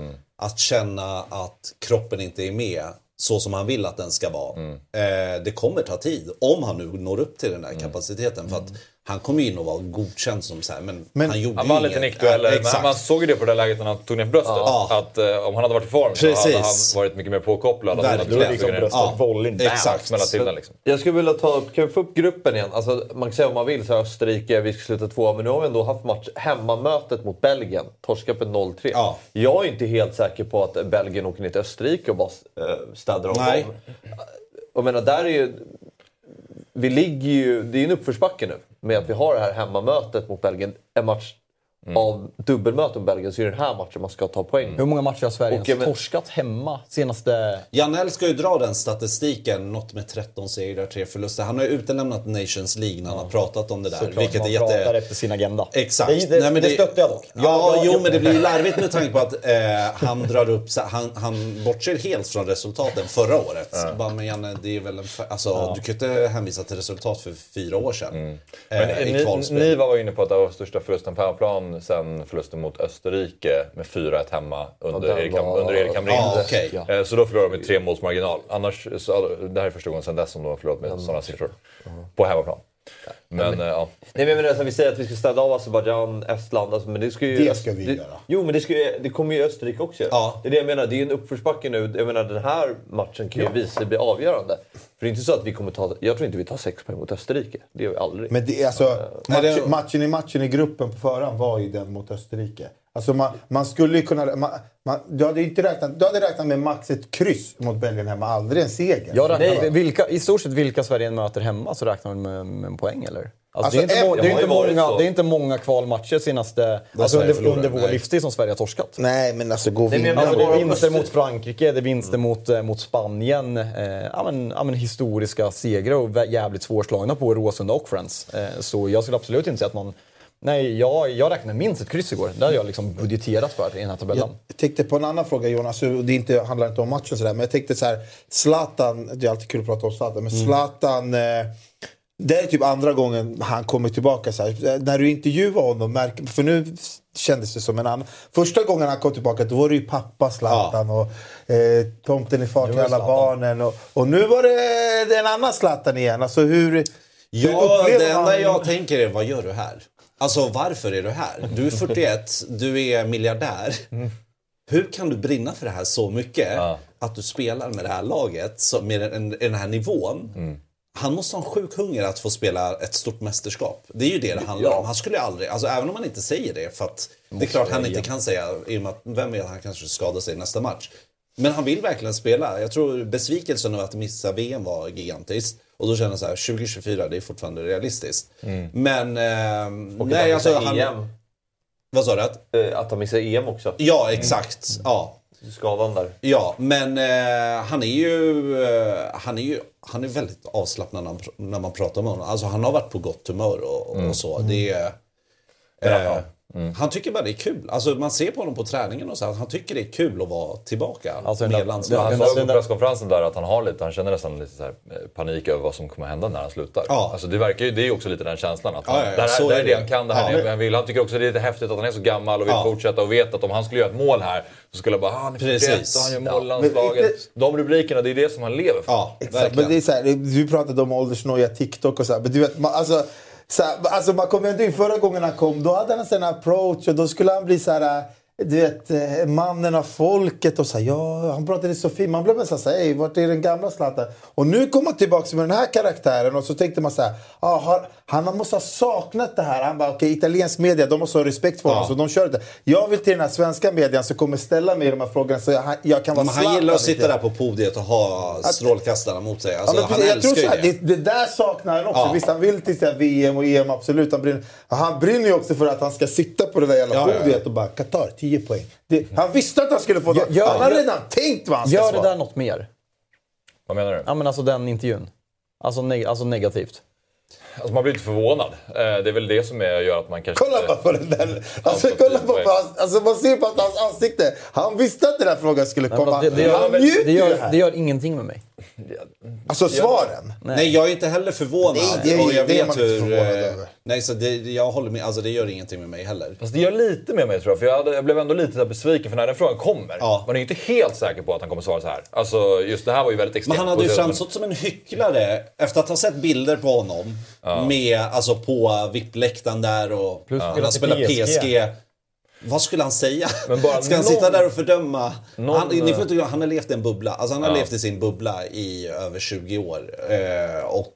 att känna att kroppen inte är med så som han vill att den ska vara. Eh, det kommer ta tid, om han nu når upp till den där kapaciteten. För att han kommer ju in och vara godkänd som så här, men, Men- han gjorde Han vann lite nickdueller, Ja, men man såg ju det på det läget när han tog ner bröstet. Ja. Att eh, om han hade varit i form så hade Precis. han varit mycket mer påkopplad. Hade Verkligen. tagit Liksom bröstet, Ja, volleyn, bam, exakt. Till den liksom. Jag skulle vilja ta upp, kan vi få upp gruppen igen? Alltså, man kan säga vad man vill, så Österrike, vi ska sluta tvåa. Men nu har vi ändå haft match, hemmamötet mot Belgien. Torskapet 0-3. Ja. Jag är inte helt säker på att Belgien åker ner till Österrike och bara äh, städar om dem. Jag menar, där är ju... Vi ligger ju... Det är ju en uppförsbacke nu. Med att vi har det här hemmamötet mot Belgien. En match av dubbelmöte med Belgien så är det den här matchen man ska ta poäng. Hur många matcher har Sverige Och jag ens men- torskat hemma senaste... Janell ska ju dra den statistiken, något med 13 segrar, 3 förluster. Han har ju utelämnat Nations League när han har pratat om det där. Såklart vilket man är jätte... pratar efter sin agenda. Exakt. Det, det, Nej, men det stöttar jag dock. Ja, Jag- jag- jo jag- men det blir ju larvigt med tanke på att eh, han drar upp, så, han, han bortser helt från resultaten förra året. Bara, men Janne, det är väl en, alltså, du kan ju inte hänvisa till resultat för fyra år sedan. Men Eh, i ni, ni var inne på att det var största förlusten på hemmaplan sen förlusten mot Österrike med 4-1 hemma under, Erik, var- under Erik Hamrin. Ja, okej. Eh, Så då förlorade de med tre måls marginal. Annars, så, det här är första gången sedan dess som de har förlorat med sådana siffror. På hemmaplan. Men eh, ja. Nej men jag menar, så vi säger att vi ska städa av Azerbajdzjan, Estland. Alltså, men det, ska ju, Det ska vi det, göra. Jo men det, ska det kommer ju Österrike också. Ja. Det är det jag menar, det är en uppförsbacke nu. Jag menar den här matchen kan ju visa sig bli avgörande. För det är inte så att vi kommer ta... Jag tror inte vi tar sex poäng mot Österrike. Det gör vi aldrig. Men det, är alltså, det- match, matchen i matchen i gruppen på förhand var ju den mot Österrike. Alltså man, man skulle ju kunna... Man, man, du, hade inte räknat, du hade räknat med max ett kryss mot Belgien hemma, aldrig en seger. Jag räknar Nej. vilka, I stort sett vilka Sverige än möter hemma så räknar man med, med en poäng eller? Alltså, Alltså, det, är inte, det är många, så. det är inte många kvalmatcher senaste, alltså under, under vår livstid som Sverige har torskat. Nej, men alltså gå vidare. menar Alltså, det är vinster mot Frankrike, det är vinster mot, eh, mot Spanien. Eh, ja, men, ja, men historiska segrar och jävligt svårslagna på Råsunda och Friends. Eh, så jag skulle absolut inte säga att man... Nej, jag, jag räknar minst ett kryss igår. Det har jag liksom budgeterat för i den här tabellen. Jag tänkte på en annan fråga Jonas, det inte, handlar inte om matchen sådär, men jag tänkte så här, Zlatan, det är alltid kul att prata om Zlatan, men Zlatan, eh, det är typ andra gången han kommer tillbaka. Så här. Eh, När du intervjuar honom, för nu kändes det som en annan. Första gången han kom tillbaka då var det ju pappa Zlatan och eh, tomten är far till alla Zlatan. barnen. Och, och nu var det, en annan Zlatan igen. Alltså hur, hur Ja, upplever det enda jag tänker är, vad gör du här? Alltså varför är du här? Du är 41, du är miljardär. Hur kan du brinna för det här så mycket? Att du spelar med det här laget, med den, den här nivån. Han måste ha en sjuk hunger att få spela ett stort mästerskap. Det är ju det det handlar om. Han skulle aldrig, alltså även om han inte säger det, för att det är klart han inte kan säga, i och med att vem vet, han kanske skadar sig i nästa match. Men han vill verkligen spela. Jag tror besvikelsen över att missa VM var gigantiskt. Och då känner jag så här, 2024 det är fortfarande realistiskt. Men... Eh, Och nej, att alltså, han han, EM. Vad sa du? Att, Eh, Att han missar EM också. ja, exakt. Ja. Skadan där. Ja, men eh, han är ju... Eh, han är ju han är väldigt avslappnad när, han, när man pratar med honom. Alltså han har varit på gott humör och, och så. Det är... Eh, Han tycker bara det är kul. Alltså man ser på honom på träningen och så. att Han tycker det är kul att vara tillbaka Alltså, med landslaget. Han sa på där- presskonferensen där att han har lite, han känner nästan lite så här eh, panik över vad som kommer hända när han slutar. Ja. Alltså det verkar ju, det är ju också lite den känslan. Att han, Ja, ja, ja, det här, det här är det han kan, det här Ja. är han vill. Han tycker också det är lite häftigt att han är så gammal och vill Ja. fortsätta och vet att om han skulle göra ett mål här så skulle jag bara, ah, han är 41 Precis. och han gör mål i landslaget. De rubrikerna, det är det som han lever för. Ja, Exakt, men det är så här, du pratade om åldersnoja, TikTok och så här, men du vet, man, alltså, så alltså man kommer ändå in förra gången han kom, då hade han en sån här approach och då skulle han bli så här, äh, du vet, eh, mannen av folket och så här, ja, han pratade så fint. Man blev nästan så här, "Ey, vart är den gamla Zlatan? Och nu kom han tillbaka med den här karaktären och så tänkte man så här, ah, har, han måste ha saknat det här. Han bara, okej, italiensk media, de måste ha respekt för honom, Ja. så de kör det. Jag vill till den här svenska median som kommer ställa mig de här frågorna så jag, jag kan vara Men han gillar Zlatan att sitta där på podiet och ha strålkastarna mot sig. Alltså, Ja, han jag tror så här, det. det. Det där saknar han också. Ja. Visst, han vill till VM och EM, absolut. Han brinner, han brinner ju också för att han ska sitta på det där jävla podiet och bara Qatar, 10 poäng. Det, han visste att han skulle få det. Gör- Han hade gör- redan tänkt vad han ska Gör det svara. där något mer? Vad menar du? Ja men alltså den intervjun. Alltså, neg- alltså negativt. Alltså man blir inte förvånad. Eh, Det är väl det som är, gör att man kanske Kolla bara på den där. Alltså, kolla på poäng. hans, alltså, man ser på att hans ansikte. Han visste att den här frågan skulle Nej, komma. det, det, gör, han det, njuter det här. det gör ingenting med mig. Alltså svaren. Nej. jag är inte heller förvånad. Nej, det är- och jag det är vet hur... förvånad eh, över. Nej, så det, jag håller med. Alltså det gör ingenting med mig heller. Fast det gör lite med mig tror jag. För jag, hade, jag blev ändå lite besviken för när den frågan kommer. Ja. Man är ju inte helt säker på att han kommer svara så här. Alltså just det här var ju väldigt extremt. Men han hade ju framstått som en hycklare efter att ha sett bilder på honom. Med, alltså på VIP-läktaren där och Plus ja, spela han spelar PSG. PSG. Vad skulle han säga? Men bara Ska han någon- sitta där och fördöma? någon- han, ni får inte glömma, han har levt i en bubbla. Alltså han har Ja. levt i sin bubbla i över 20 år. Eh, och...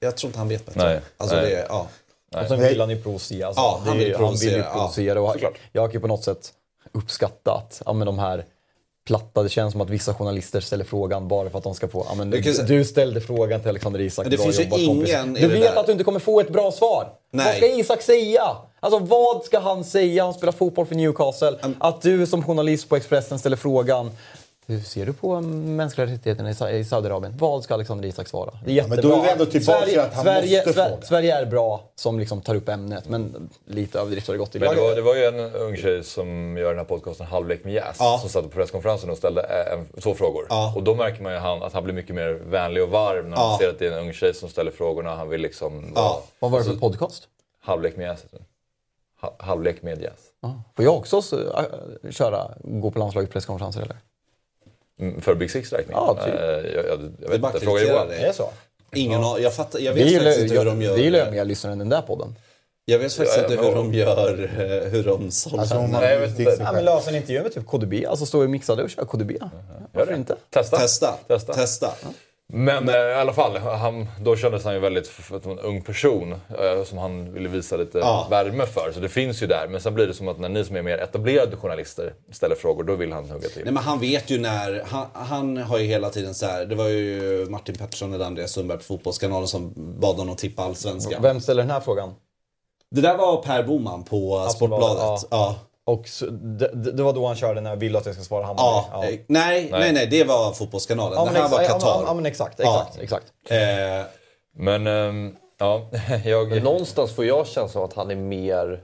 Jag tror inte han vet bättre. Nej, Alltså nej. Det, ja. Och sen vill han ju provocera. Alltså, Ja, han vill Han vill ju provocera, ja, provocera. och jag kan ju på något sätt uppskatta att ja, men de här platta, det känns som att vissa journalister ställer frågan bara för att de ska få... Ja, du, du ställde frågan till Alexander Isak. Men det bra finns ju jobbat, ingen Du vet där. att du inte kommer få ett bra svar. Nej. Vad ska Isak säga? Alltså vad ska han säga? Han spelar fotboll för Newcastle. Att du som journalist på Expressen ställer frågan hur ser du på mänskliga rättigheterna i Sa- i Saudiarabien? Vad ska Alexander Isak svara? Det är jättebra. men då är vi ändå tillbaka till Sverige, att han Sverige, måste Sver- fråga. Sverige är bra som liksom tar upp ämnet, men lite överdrift har det gått i. Men det var, det var ju en ung tjej som gör den här podcasten Halvlek med Jazz Ja. som satt på presskonferensen och ställde eh, en, två frågor. Ja. Och då märker man ju han, att han blir mycket mer vänlig och varm när man Ja. ser att det är en ung tjej som ställer frågorna. Han vill liksom... Ja. Vad var det för podcast? Halvlek med Jazz. Halvlek med Jazz. Ja. Får jag också så, äh, köra, gå på landslagets presskonferenser eller? Mm, För Big Six räkning? Ja, typ. Eh, jag, jag, jag Det är vet bara inte, fråga Johan. Det är så? Ingen har, jag, fattar, jag Vi vet gillar, faktiskt inte hur de gör. vi gillar ju mer lyssnare än den där podden. Jag vet faktiskt Ja, inte hur de gör, eh, hur de sålde Alltså, man Nej, jag vet vill inte. sig Ja, själv. men lös en intervju med typ KDB, alltså stå och mixade och köra KDB. Varför inte? Testa. Testa. Testa. Testa. Men eh, i alla fall, han, då kändes han ju väldigt f- f- en ung person eh, som han ville visa lite Ja. värme för. Så det finns ju där. Men sen blir det som att när ni som är mer etablerade journalister ställer frågor, då vill han hugga till. Nej men han vet ju när, han, han har ju hela tiden så här. det var ju Martin Pettersson eller Andreas Sundberg på Fotbollskanalen som bad honom tippa allsvenskan. Vem ställer den här frågan? Det där var Per Boman på Sportbladet. ja. Ja. Och så, det, det var då han körde när jag vill att jag ska svara Hammarby? Ja. eh, Nej, nej, nej, det var Fotbollskanalen. Ja, det men här var exa- Qatar. Ja, ja, men exakt, Ja. exakt, exakt. Eh, Men ehm, ja, jag... Någonstans får jag känslan av att han är mer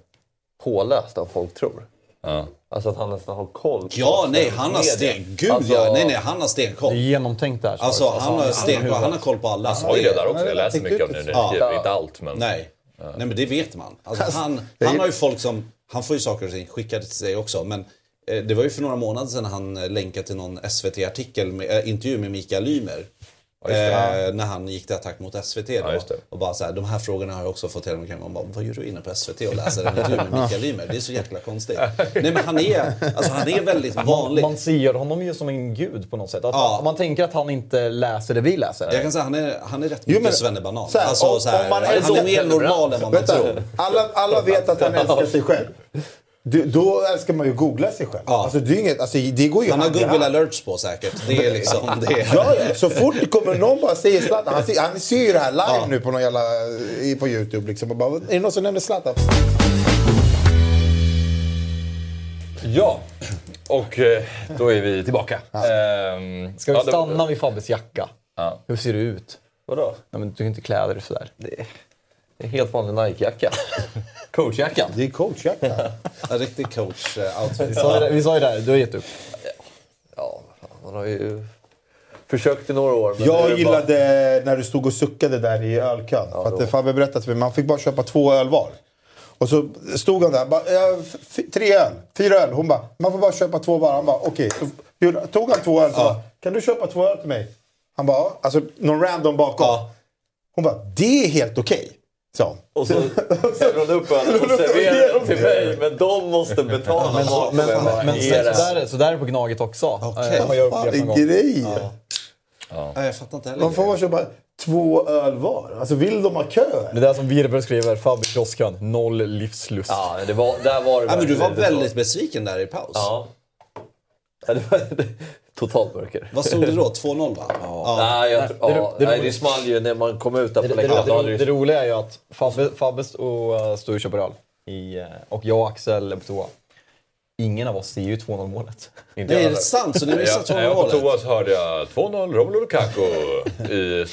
påläst än folk tror. Ja. Alltså att han nästan har koll på ja, nej, han har sten... Gud Alltså, ja, nej, nej, han har Det är stenkoll. genomtänkt det här svaret. Alltså, han har stenkoll, han har koll på alla. Han har ju det där också. men Jag läser mycket om det inte- nu. Ja. Inte allt, men... Nej. Nej, men det vet man. Alltså, han, han har ju folk som... Han får ju saker och ting skickade till sig också. Men eh, det var ju för några månader sedan han eh, länkade till någon SVT-artikel, med, eh, intervju med Mikael Lymer. Eh, när han gick till attack mot SVT. Då, Ja, och bara så här, de här frågorna har jag också fått hela mig. Man bara, vad gör du inne på SVT och läser en intervju med Mikael Lymer? Det är så jäkla konstigt. Nej men han är, alltså, han är väldigt vanlig. Man ser honom ju som en gud på något sätt. Att Ja. Man tänker att han inte läser det vi läser. Jag kan säga han är, han är rätt Jo, mycket svennebanan. här, alltså, så här, om man han är mer normal än vad man Vänta, tror. alla, alla vet att han älskar sig själv. Du, då älskar man ju googla sig själv. Alltså, det, är inget, alltså, det går ju Han har Google hand. alerts på säkert. Det är liksom det. Ja, ja, så fort det kommer någon bara säger Zlatan. Han, ser- han ser ju det här live nu på, någon jävla, i- på YouTube. Liksom, och bara, är det någon som nämner Zlatan? Ja, och eh, då är vi tillbaka. Ehm, Ska vi ja, det- stanna vid Fabbes jacka? Ja. Hur ser du ut? Vadå? Ja, men du kan inte klä dig sådär. Det en helt vanlig Nike-jacka. Coachjackan. Det är coachjacka. En riktig coach-outfit. Vi sa ju det, vi sa ju det du har gett upp. Ja, man har ju försökt i några år. Jag det gillade när du stod och suckade där i ölkön. för att. Fabbe berättade för mig man fick bara köpa två öl var. Och så stod han där, bara, "Ja, tre öl, fyra öl. Hon bara, man får bara köpa två var. Han bara, okej. Så gjorde- tog han två öl så bara, kan du köpa två öl till mig? Han bara, ja. Alltså någon random bakom. Hon bara, det är helt okej. sa hon. Och så häller hon upp ölen och serverar den till mig, men de måste betala Men, maten. men, men, "Är det så, här?" där, så där är det på Gnaget också. Okej. Har jag Fan, upplevt någon en gång. grej. Nej, jag fattar inte heller. Man får bara köpa två öl var. Alltså vill de ha kö? Det är där som Virber skriver, Fabbe i kiosken, noll livslust. Ja, det var, där var det Ja, men du var väldigt så. besviken där i paus. Ja. Ja, det var totalt mörker. Vad stod det då? 2-0 va? Ja. Nej, jag, ja, det- det- nej, det small ju när man kom ut där Det, på det, det, läktaren. Det, det roliga är ju att Fabbe, Fabbe och, uh, står och köper öl. I, eh, och jag och Axel är på toa. Ingen av oss ser ju 2-0 målet. Inte Nej, jag är det sant? Så ni missade När jag var på 2-0 toa målet? så hörde jag 2-0 Romelu Lukaku i.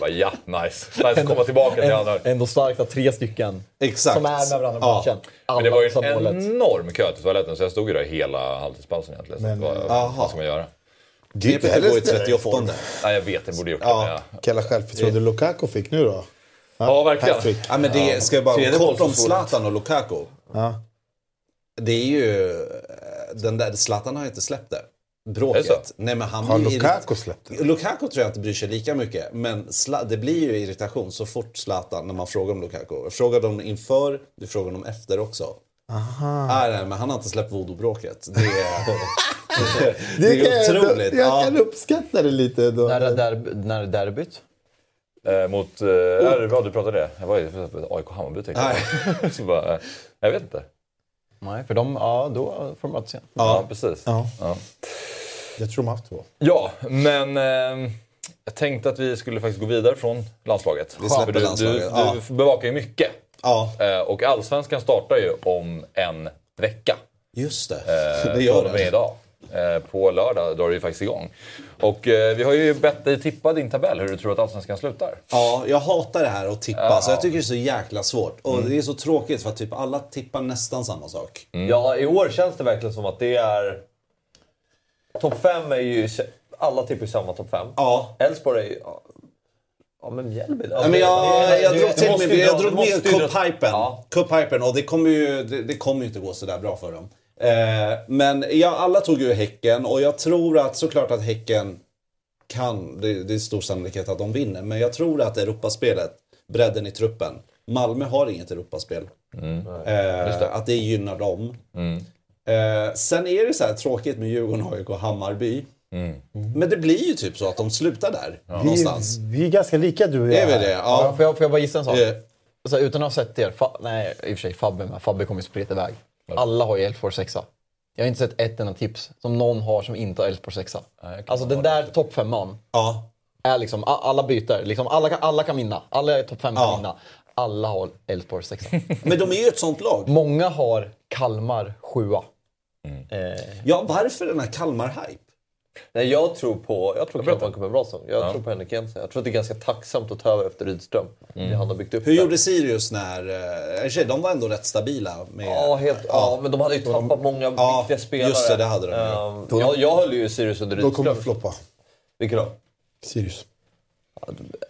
Bara, Ja, nice. Nice att komma tillbaka till andra. Ändå starkt att tre stycken Exakt. som är med varandra på Ja. matchen. Men det var ju en målet. enorm kö till toaletten så jag stod ju där hela halvtidspausen egentligen. Så Men, vad, Aha. vad ska man göra? Det är spelar 38 Nej, jag vet, det borde gjort det. Ja. jag- Kalla självförtroende Lukaku fick nu då. Ja, verkligen. Hattrick. Ja, men det ska jag bara kort om. Zlatan och Lukaku. Ja. Det är ju... Den där, Zlatan har inte släppt det. Bråket. Nej, men han Har Lukaku släppt det? Lukaku tror jag inte bryr sig lika mycket. Men Zla- det blir ju irritation så fort Zlatan när man frågar om Lukaku. Jag frågade om inför, du frågade om efter också. Aha. Nej, nej, men han har inte släppt voodoo-bråket. Det är, det kan är jag, otroligt. jag Ja. kan uppskatta det lite. Då. När är derb- när är derbyt? Eh, mot... Eh, ja, vad du pratade det? Jag var ju för AIK Hammarby tänkte jag. så bara, eh, jag vet inte. Nej, för de, ja, då får de mötas igen. Ja, precis. Ja. Ja. Jag tror de har haft två. Ja, men eh, jag tänkte att vi skulle faktiskt gå vidare från landslaget. Vi släpper du, landslaget, Du, ja. du bevakar ju mycket. ja, Eh, och Allsvenskan startar ju om en vecka. just det. Eh, det gör från och med det. idag. Eh, på lördag drar det faktiskt igång. Och eh, vi har ju bett dig tippa din tabell hur du tror att Allsvenskan slutar. Ja, jag hatar det här att tippa. Ja. Så jag tycker det är så jäkla svårt. Och Mm. det är så tråkigt för att typ alla tippar nästan samma sak. Ja, i år känns det verkligen som att det är... Topp fem är ju... Alla tippar ju samma topp fem. Ja. Elfsborg är ju... ja, men Mjällby då? Ja, men jag, jag Du- drog till med, jag drog med cuphypen. Ja. Cuphypen och det kommer ju det, det kommer ju inte gå så där bra för dem. Eh, men ja, alla tog ju Häcken och jag tror att såklart att Häcken kan, det, det är stor sannolikhet att de vinner. Men jag tror att Europaspelet, bredden i truppen. Malmö har inget Europaspel. Eh, att det gynnar dem. Eh, sen är det så här tråkigt med Djurgården, AIK och Hammarby. Men det blir ju typ så att de slutar där någonstans. Vi, vi är ganska lika du och jag. Är vi det? Ja. Ja. Får, jag, får jag bara gissa en sak? Eh, Så här, utan att ha sett er, fa- nej i och för sig Fabbe med. Fabbe kommer ju spreta iväg. Alla har ju Elfsborg sexa. Jag har inte sett ett enda tips som någon har som inte har Elfsborg sexa. Alltså den där topp femman ja. är liksom, alla byter. Liksom, alla, alla kan vinna. Alla i topp fem kan Ja. vinna. Alla har Elfsborg sexa. Men de är ju ett sånt lag. Många har Kalmar sjua. Mm. Eh, Ja, varför den här Kalmar-hype? Nej, jag tror på... Jag tror Kalmar kommer bra som. Jag tror på Henrik Jensen. Jag tror att det är ganska tacksamt att ta över efter Rydström. Det han har byggt upp. Hur där. gjorde Sirius när... eh, de var ändå rätt stabila. Med, Ja, helt, ja. men de hade ju tappat många Ja, viktiga spelare. just det, det hade de. Ehm, jag, jag höll ju Sirius under Då kommer Rydström. floppa. Vilka då? Sirius.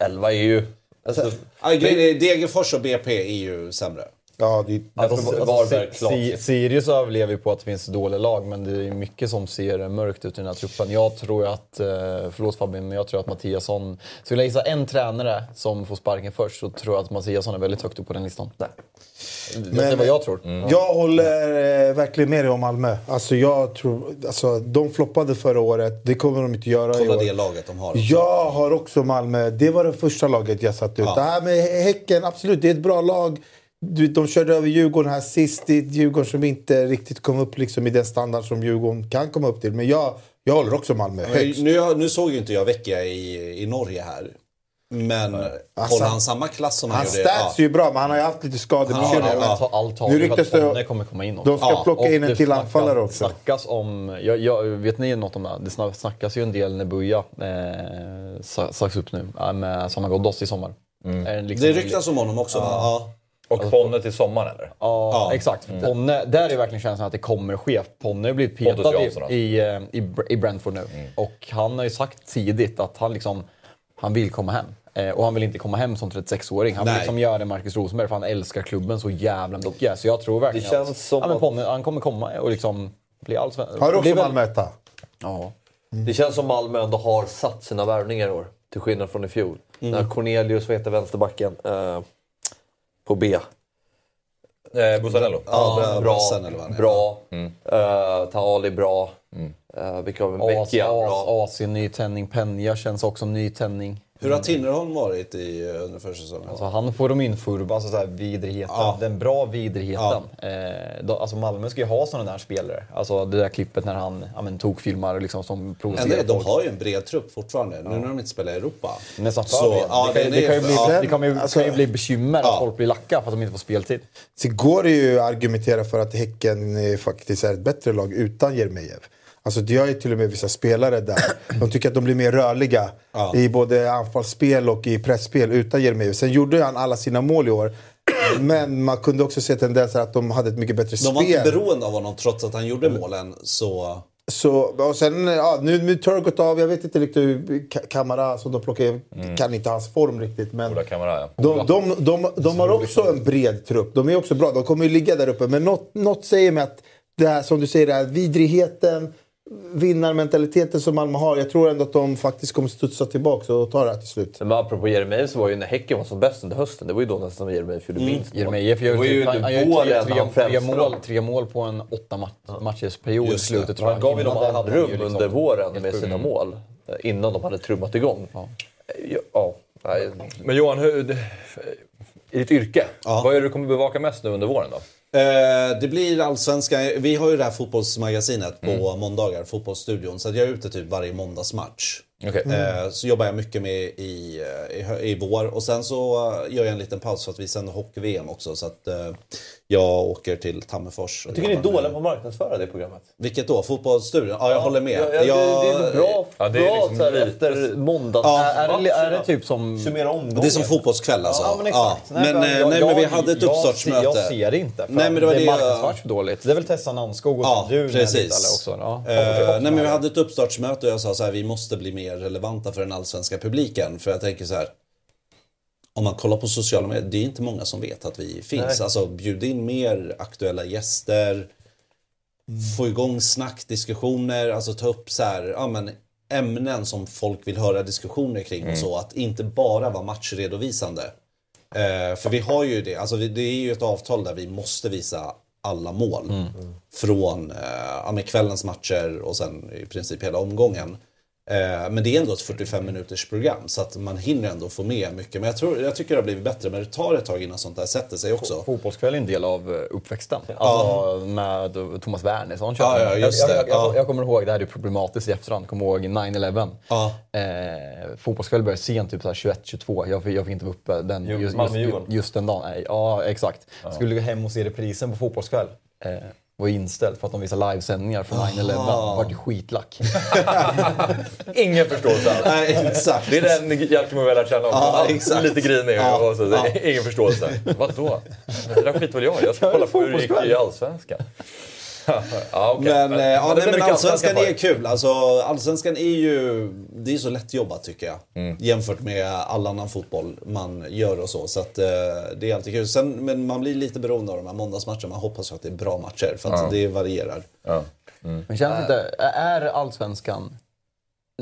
11 är ju... Alltså, Ja, grejen är, Degerfors och BP är ju sämre. Ja, det, Alltså, Varberg, alltså, klart. Si- Sirius överlever ju på att det finns dåliga lag, men det är mycket som ser mörkt ut i den här truppen. Jag tror att, eh, förlåt Fabian, men jag tror att Mattiasson... Skulle jag gissa en tränare som får sparken först så tror jag att Mattiasson är väldigt högt upp på den listan. Nej. Det är vad jag tror. Jag håller eh, verkligen med dig om Malmö. Alltså, jag tror, alltså, de floppade förra året. Det kommer de inte göra i Kolla år. det laget de har. Jag har också Malmö. Det var det första laget jag satte ut. Ja. Ja. men häcken, absolut, det är ett bra lag. Du, de körde över Djurgården här sist. Det är Djurgården som inte riktigt kom upp liksom, i den standard som Djurgården kan komma upp till. Men jag, jag håller också Malmö högst. Men Nu, nu såg ju inte jag Vecchia i, i Norge här. Men Alltså, håller han samma klass som han gjorde? stats är ju bra, men han har ju haft lite skadebekymmer. Ja, allt, talar Nu ju för ryktas att kommer komma in de ska Ja, plocka in en till anfallare också. snackas om, jag, jag, vet ni något om det? Det sna- snackas ju en del när Buja eh, sa- sagts upp nu eh, med Saman Ghoddos i sommar. Det liksom- Det ryktas om honom också va? Ja. Och Ponne till sommaren eller? Ja, exakt. Ponne, där är verkligen känslan att det kommer ske. Ponne har blivit petad Jansson, alltså. i, i, eh, i, i Brentford nu. Och han har ju sagt tidigt att han, liksom, han vill komma hem. Eh, och han vill inte komma hem som 36-åring. Han vill Nej. liksom göra det Marcus Rosenberg för han älskar klubben så jävla mycket. Så jag tror verkligen Det känns att som ja, men att- Ponne, han kommer komma och liksom bli allsvensk. Har du också väl- Malmö etta? Ja. Det känns som Malmö ändå har satt sina värvningar i år. Till skillnad från i fjol. Mm. När Cornelius, vad heter vänsterbacken? Eh, på B. Eh, Busanello? Ja, Bra- bra. Är. Bra. Mm. Eh, Taali bra. Uh, vilka har vi? Vecchia bra. AC, nytändning. Penja känns också nytändning. Hur har Tinnerholm varit i, eh, under försäsongen? Alltså han får dem in furba, alltså så här vidrigheten. Ja. Den bra vidrigheten. Eh, då, alltså Malmö ska ju ha sådana där spelare. Alltså det där klippet när han ja, men, tog filmar liksom, som provocerar det, de folk. har ju en bred trupp fortfarande, nu när de inte spelar i Europa. Nästan för Så, bred. ja, det, kan, den det, kan ju bli, ja. det kan ju, Alltså- kan ju bli bekymmer Ja. att folk blir lacka för att de inte får speltid. Så går det ju att argumentera för att Häcken faktiskt är ett bättre lag utan Jeremejeff. Alltså det gör ju till och med vissa spelare där. De tycker att de blir mer rörliga Ja. i både anfallsspel och i pressspel utan Jeremejeff. Sen gjorde ju han alla sina mål i år. Men man kunde också se tendenser att de hade ett mycket bättre De var spel. inte beroende av honom trots att han gjorde målen. Så... Så, och sen, ja, nu, nu det gått av. Jag vet inte riktigt hur Ka- Kamara som de plockade in, kan inte hans form riktigt. Men Ola Kamara ja. de, de, de, de har också en bred trupp. De är också bra. De kommer ju ligga där uppe. Men något, något säger mig att det här som du säger, det här vidrigheten, vinnarmentaliteten som Malmö har. Jag tror ändå att de faktiskt kommer studsa tillbaka och ta det här till slut. Men apropå Jeremejeff så var ju när Häcken var som bäst under hösten. Det var ju då nästan som Jeremejeff gjorde minst mål. Jeremejeff gör Det var ju han, han tre, tre, mål, tre mål på en åtta mat- matchers period i slutet. tror Han jag. gav ju dem andrum liksom- under våren med sina mål. Innan de hade trummat igång. Ja. Ja. Men Johan, hur, i ditt yrke, Ja. vad är det du kommer bevaka mest nu under våren då? Eh, det blir allsvenska. Vi har ju det här fotbollsmagasinet på Mm. måndagar, Fotbollsstudion. Så att jag är ute typ varje måndagsmatch. Okej. Eh, så jobbar jag mycket med i, eh, i, i vår. Och sen så eh, gör jag en liten paus för att vi sänder hockey-VM också. Så att jag åker till Tammerfors. Jag tycker ni är jobbar med- dåliga på att marknadsföra det programmet. Vilket då? Fotbollsstudion? Ja, jag håller med. Ja, ja, det, det är bra, Ja, det är bra liksom så här, efter måndags... Ja. Är det, är det typ som... Summera omgången. Det är som fotbollskväll alltså. Ja, men exakt. Ja. Men, jag- nej, men vi hade ett jag uppstartsmöte. Jag ser det inte. Nej, men det var det är marknadsförs för dåligt. Det är väl Tessa Namnskog och Ja, du med precis. också. Ja. Eh, nej, men vi hade ett uppstartsmöte och jag sa så här, vi måste bli mer relevanta för den allsvenska publiken. För jag tänker så här, om man kollar på sociala medier, det är inte många som vet att vi finns. Nej. Alltså bjud in mer aktuella gäster, få igång snackdiskussioner, alltså ta upp så här, ja, men, ämnen som folk vill höra diskussioner kring och så. Att inte bara vara matchredovisande. Eh, för vi har ju det, alltså vi- det är ju ett avtal där vi måste visa alla mål. Från eh, ja, kvällens matcher och sen i princip hela omgången. Eh, men det är ändå ett 45 minuters program så att man hinner ändå få med mycket. Men jag, tror, jag tycker det har blivit bättre men det tar ett tag innan sånt där sätter sig också. Fotbollskväll är en del av eh, uppväxten. Alltså med Thomas Wernersson. Ja, ja, just jag, jag, jag, Ja. jag kommer ihåg, det här är problematiskt i efterhand, kommer ihåg 9-11. Ja. Eh, fotbollskväll började sent, typ så här 21-22. Jag, fick- inte vara uppe den, just, just, just den dagen. Ja, exakt. Skulle gå hem och se reprisen på fotbollskväll. Eh, var inställd för att de visade livesändningar från 9-11. Vart ju skitlack. Ingen förståelse alls. Nej, exakt. Det är den Jalkemo har lärt känna också. Ja, exakt. Lite grinig Ja, och så. ja. Ingen förståelse. Vadå? Det där skiter väl jag. Jag ska kolla på hur det gick i Allsvenskan. ja, okej. Men, eh, ja, det nej, men allsvenskan allsvenska är kul. Alltså, allsvenskan är ju det är så lättjobbat tycker jag. Mm. Jämfört med all annan fotboll man gör och så. Så att, eh, det är alltid kul. Sen, men man blir lite beroende av de här måndagsmatcherna. Man hoppas ju att det är bra matcher för att Ja. det varierar. Ja. Men känns inte, är allsvenskan...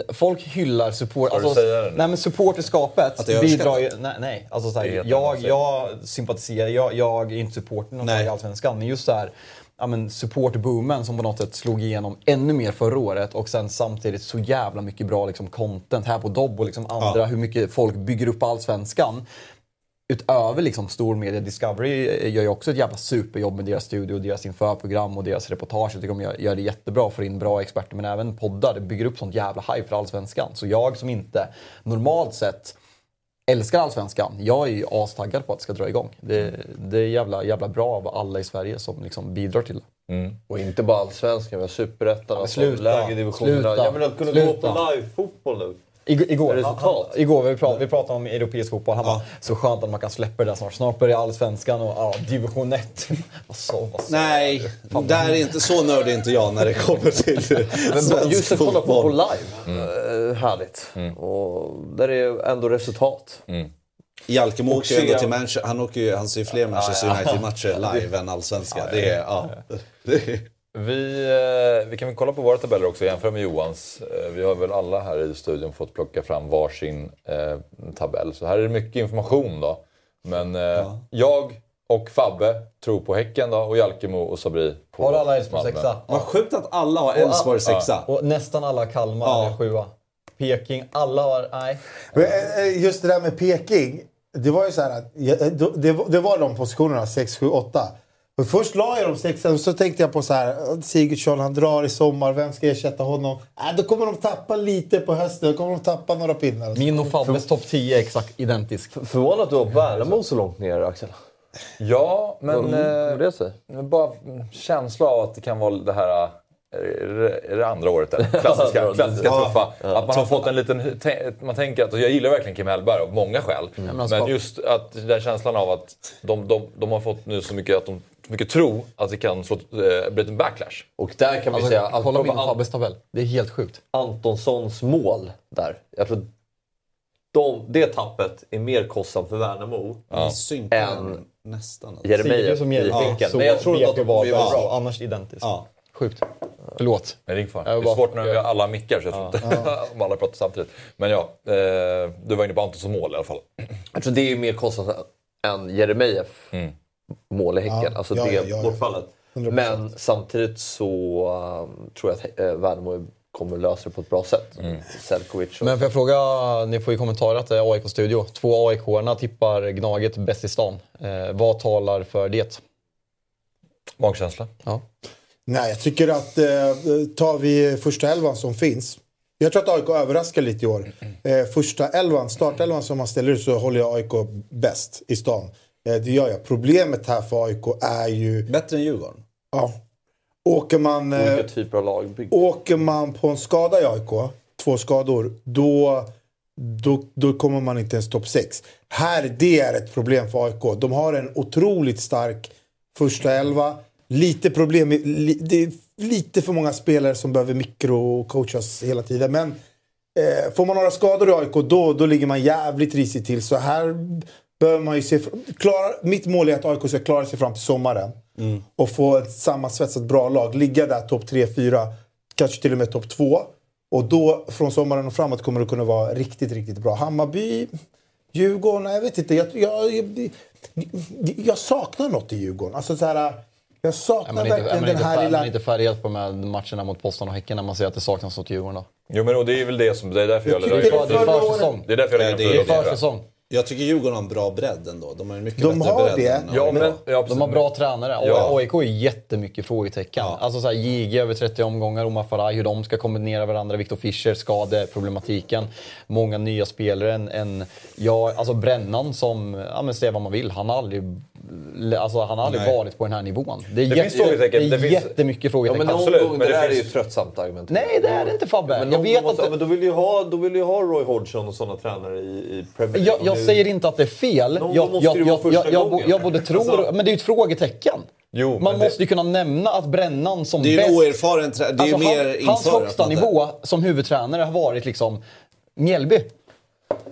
Folk hyllar support... Alltså, nej men supporterskapet bidrar ju... Nej, nej. Alltså, så här, jag, jag sympatiserar, jag, jag är inte supporter i Allsvenskan, men just så här, ja, men supporterboomen som på något sätt slog igenom ännu mer förra året och sen samtidigt så jävla mycket bra liksom, content här på Dobb och liksom andra, Ja. hur mycket folk bygger upp Allsvenskan. utöver liksom stor media, Discovery gör ju också ett jävla superjobb med deras studio, deras införprogram och deras reportage. Jag tycker de gör, gör det jättebra, får in bra experter. Men även poddar, det bygger upp sånt jävla hype för Allsvenskan. Så jag som inte normalt sett älskar Allsvenskan, jag är ju astaggad på att det ska dra igång. Det, det är jävla, jävla bra av alla i Sverige som liksom bidrar till det. Mm. Och inte bara allsvenskan, vi har superettan, alltså, sluta, lägre divisionerna. sluta, Jag menar, att kunna sluta. gå på live-fotboll nu. Ig- Igår, Resultat. Han, igår vi, pratade, vi pratade om europeisk fotboll. Han bara, så skönt att man kan släppa det där snart. Snart börjar allsvenskan och ja, division 1. vad så, vad så. Nej, där är inte så nördig inte jag när det kommer till svensk just att kolla på, på fotboll. live, eh, härligt. Och där är ändå resultat. Jalkemo Och åker ju ändå till Manchester, han, åker ju, han ser ju fler Manchester Ja, ja. United-matcher live än allsvenska. Det är, ja. Det är, Vi, eh, vi kan väl kolla på våra tabeller också och jämföra med Johans. Eh, Vi har väl alla här i studion fått plocka fram varsin eh, tabell. Så här är det mycket information då. Men eh, jag och Fabbe tror på Häcken då och Jalkemo och Sabri på Har alla Elfsborg sexa? Vad sjukt att alla har Elfsborg sexa. Och nästan alla Kalmar Ja. är sjua. Peking, alla har... Nej. Men, eh, just det där med Peking. Det var ju så här att ja, då- det, var- det var de positionerna, 6, 7, 8. Och först la jag dem sexa och så tänkte jag på så här. "Äh, Sigurdsson, han drar i sommar. Vem ska ersätta honom? Äh, då kommer de tappa lite på hösten. Då kommer de tappa några pinnar. Min och Fabbes topp 10 är exakt identisk. Förvånad att du har Värnamo så långt ner, Axel. Ja, men... Vad- vad eh, det sig? bara mm, känsla av att det kan vara det här... Är det, andra året? Eller? Klassiska, klassiska tuffa. Att man har fått en liten... te- Man tänker att... och Jag gillar verkligen Kim Hellberg av många skäl. men Men just att den känslan av att de, de, de har fått nu så mycket, att de, mycket tro att det kan slå, eh, bli en backlash. Och där kan vi Alltså, säga... att kolla min Fabbes tabell. Det är helt sjukt. Antonssons mål där. Jag tror de, det tappet är mer kostsamt för Värnamo Ja. Än nästan. alltså. Jeremejeff i. Häcken. Men jag tror inte att de var bra. Annars identiskt. Ja. Sjukt. Förlåt. Nej, det är ingen fara. Jag Det är svårt när vi har alla mickar så jag tror inte om alla pratar samtidigt. Men ja, eh, du var inne på Antonsson mål i alla fall. Jag tror det är mer kostsamt än Jeremejeff Mm. mål i Häcken. Ja, alltså ja, det ja, ja, ja. bortfallet. 100%. Men samtidigt så um, tror jag att eh, Värnamo kommer lösa det på ett bra sätt. Mm. Selkovic och... Men får jag fråga, ni får ju kommentarer att det är AIK-studio. Två AIK-arna tippar Gnaget bäst i stan. Eh, vad talar för det? Magkänsla. Ja. Nej, jag tycker att eh, tar vi första elvan som finns. Jag tror att AIK överraskar lite i år. Eh, första elvan, startelvan som man ställer ut så håller jag AIK bäst i stan. Eh, det gör jag. Problemet här för AIK är ju... Bättre än Djurgården. Ja. Åker man, eh, typer av lagbygge. åker man på en skada i AIK, två skador, då, då, då kommer man inte ens topp 6. Här, det är ett problem för AIK. De har en otroligt stark första elva. Lite problem, li, det är lite för många spelare som behöver mikrocoachas hela tiden. Men eh, får man några skador i AIK, då, då ligger man jävligt risigt till. Så här behöver man ju se... Klara, mitt mål är att AIK ska klara sig fram till sommaren. Och få ett sammansvetsat bra lag. Ligga där topp 3-4, kanske till och med topp 2. Och då, från sommaren och framåt, kommer det kunna vara riktigt, riktigt bra. Hammarby, Djurgården, jag vet inte. Jag, jag, jag, jag saknar något i Djurgården. Alltså så här, jag Är saknar man inte, är verkligen man den här fär, lilla... man inte färgad på de här matcherna mot Boston och Häcken när man ser att det saknas något i Djurgården? Jo men och det är väl det som, det är därför jag, lägger Det är försäsong. Det är därför jag lägger Det är är försäsong. Jag tycker Djurgården har en bra bredd ändå. De har en mycket De bättre har bredd det. än Ja, men, ja, De har bra tränare. Ja. AIK är jättemycket frågetecken. Alltså så här, JG över 30 omgångar, Omar Faraj, hur de ska kombinera varandra, Viktor Fischer, skadeproblematiken. Många nya spelare. En, en, ja, alltså Brännan som, ja men säga vad man vill, han har aldrig, alltså, han har aldrig Nej. varit på den här nivån. Det är, Det finns jätte, frågetecken. Det är Det finns- jättemycket Ja, frågetecken. men någon Absolut, gång, men det, där finns- är ju tröttsamt argument. Nej, det är det inte Fabbe. Men jag vet måste, att... men då vill ju ha, då vill ju ha Roy Hodgson och sådana tränare i, i Premier Jag, jag Nu- säger inte att det är fel. Någon Jag, måste jag, det jag, första jag, jag, jag både tror Alltså- Men det är ju ett frågetecken. Jo, Man men det- måste ju kunna nämna att Brännan som Det är ju bäst... en oerfaren tränare. Det är ju Alltså, mer han, hans högsta nivå som huvudtränare har varit liksom Mjällby.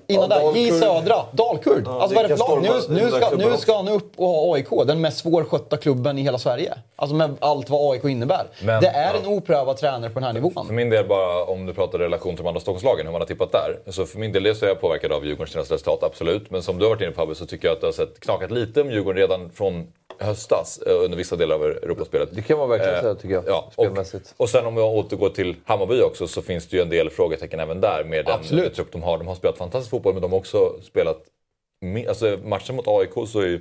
Innan Ja, där, J. Södra, Dalkurd. Ja, alltså vad är det för lag? Nu, nu, ska, nu ska han upp och ha AIK, den mest svårskötta klubben i hela Sverige. Alltså med allt vad AIK innebär. Men- det är ja. en oprövad tränare på den här För nivån. min del bara, om du pratar relation till de andra Stockholmslagen, hur man har tippat där. Så för min del, dels är jag påverkad av Djurgårdens senaste resultat, absolut. Men som du har varit inne på så tycker jag att det har sett knakat lite om Djurgården redan från höstas eh, under vissa delar av Europaspelet. Det kan man verkligen Eh, säga tycker jag. Ja, och, spelmässigt. och sen om jag återgår till Hammarby också så finns det ju en del frågetecken även där med den Absolut. trupp de har. De har spelat fantastisk fotboll men de har också spelat alltså, matchen mot AIK så är, ju,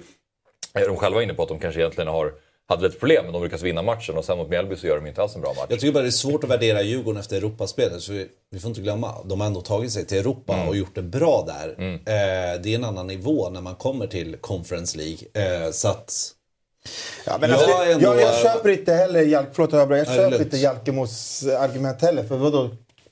är de själva inne på att de kanske egentligen har, hade lite problem men de lyckas vinna matchen och sen mot Mjällby så gör de inte alls en bra match. Jag tycker bara det är svårt att värdera Djurgården efter Europaspelet. Så vi, vi får inte glömma, de har ändå tagit sig till Europa Mm. och gjort det bra där. Eh, det är en annan nivå när man kommer till Conference League. Eh, så att... Ja, men Jag alltså, är ändå- jag, jag köper inte heller Jalk, förlåt jag jag köper inte Jalkemos argument heller. För vadå?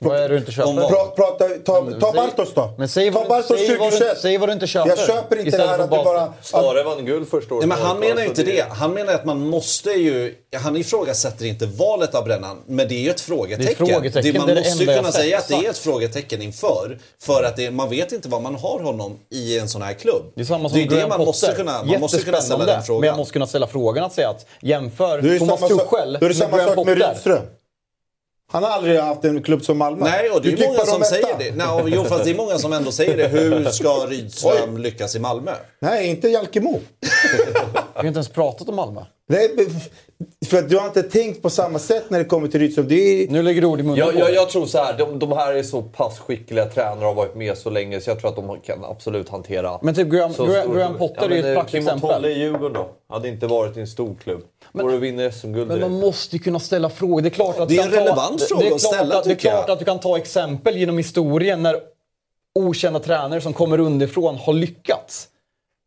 Vad är det du inte köper? Pra, prata, ta ta Bartos då. Men säg vad, ta Bartos säg, vad du, 2021. säg vad du inte köper. Jag köper inte det här att det bara... Snarare vann guld första året. Nej, men han med menar ju inte det. Han menar att man måste ju... Han ifrågasätter inte valet av Brännan, men det är ju ett frågetecken. Det är ett frågetecken, man det är det måste ju kunna säga att det är ett frågetecken inför. För att det, man vet inte vad man har honom i en sån här klubb. Det är samma som det är det Graham man Potter. måste kunna, man måste kunna ställa den frågan. Men jag måste kunna ställa frågan att säga att jämför Thomas samma sak- Tuchel Då är det samma Graham sak med Potter. Rydström. Han har aldrig haft en klubb som Malmö. Nej, och det Du är många som säger det. Nej, jo, fast det är många som ändå säger det. Hur ska Rydström lyckas i Malmö? Nej, inte Jalkemo. Vi har inte ens pratat om Malmö. Nej, för att du har inte tänkt på samma sätt när det kommer till Rydström. Det är... Nu lägger du ord i munnen Jag, jag, jag tror så här, de, de här är så pass skickliga tränare och har varit med så länge så jag tror att de kan absolut hantera Men typ Graham, så Graham, Graham Potter är ju ett men, eh, praktexempel. Kim Tolle i Djurgården då? Hade inte varit i en stor klubb. Går och vinner SM-guld Men man måste ju kunna ställa frågor. Det är klart att Det är en relevant ta, fråga det är att klart ställa, att, Det är jag. klart att du kan ta exempel genom historien när okända tränare som kommer underifrån har lyckats.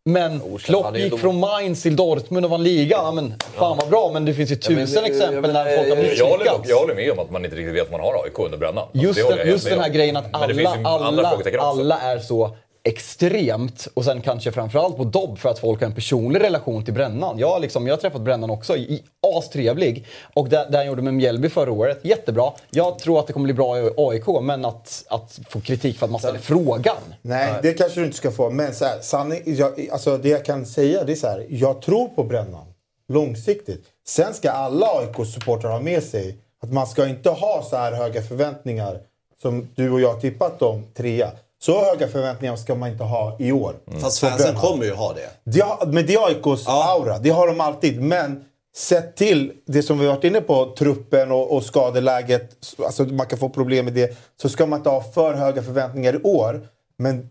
Men Klopp är ju gick från Mainz till Dortmund och vann ligan. Ja, men, fan vad bra, men det finns ju tusen eh, exempel men, när folk har misslyckats. jag håller med om att man inte riktigt vet vad man har AIK under brännan. Alltså, Just, håller den, just den här grejen att alla, alla, alla är så extremt och sen kanske framförallt på Dobb för att folk har en personlig relation till Brännan. Jag, har liksom, jag har träffat Brännan också, i- astrevlig. Och det, det han gjorde med Mjällby förra året, jättebra. Jag tror att det kommer bli bra i AIK, men att, att få kritik för att man ställer frågan. Nej, det kanske du inte ska få. Men så här, sanning, jag, alltså det jag kan säga det är så här. Jag tror på Brännan. Långsiktigt. Sen ska alla AIK-supportrar ha med sig att man ska inte ha så här höga förväntningar som du och jag tippat om trea. Så höga förväntningar ska man inte ha i år. Fast på fansen kommer ju ha det. Har, men det är AIKs aura. Det har de alltid. Men sett till det som vi varit inne på, truppen och, och skadeläget. Alltså man kan få problem med det. Så ska man inte ha för höga förväntningar i år. Men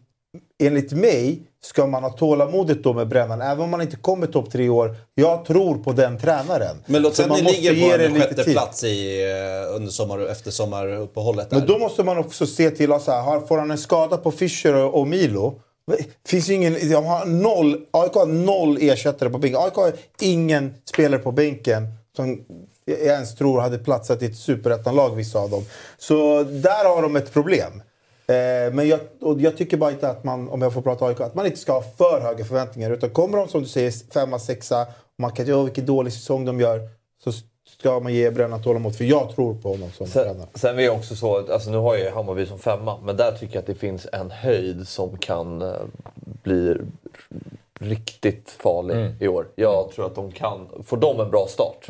enligt mig ska man ha tålamodet då med Brännan. Även om man inte kommer topp tre år. Jag tror på den tränaren. Men låt säga att ni ligger ge på en lite sjätte plats i, eh, under sommar, efter sommaruppehållet. Där. Men då måste man också se till att så här, får han en skada på Fischer och, Milo. Finns ingen, de har noll, AIK har noll ersättare på bänken. AIK har ingen spelare på bänken som jag ens tror hade platsat i ett superettanlag, vissa av dem. Så där har de ett problem. Eh, men jag, och jag tycker bara inte att man, om jag får prata AIK, att man inte ska ha för höga förväntningar. Utan kommer de som du säger femma, sexa, och man kan göra vilken dålig säsong de gör. Så ska man ge Brännan tålamod. För jag tror på honom som Sen, tränare. sen är det också så, att- alltså nu har jag Hammarby som femma, men där tycker jag att det finns en höjd som kan eh, bli riktigt farlig Mm. i år. Jag tror att de kan, får de en bra start.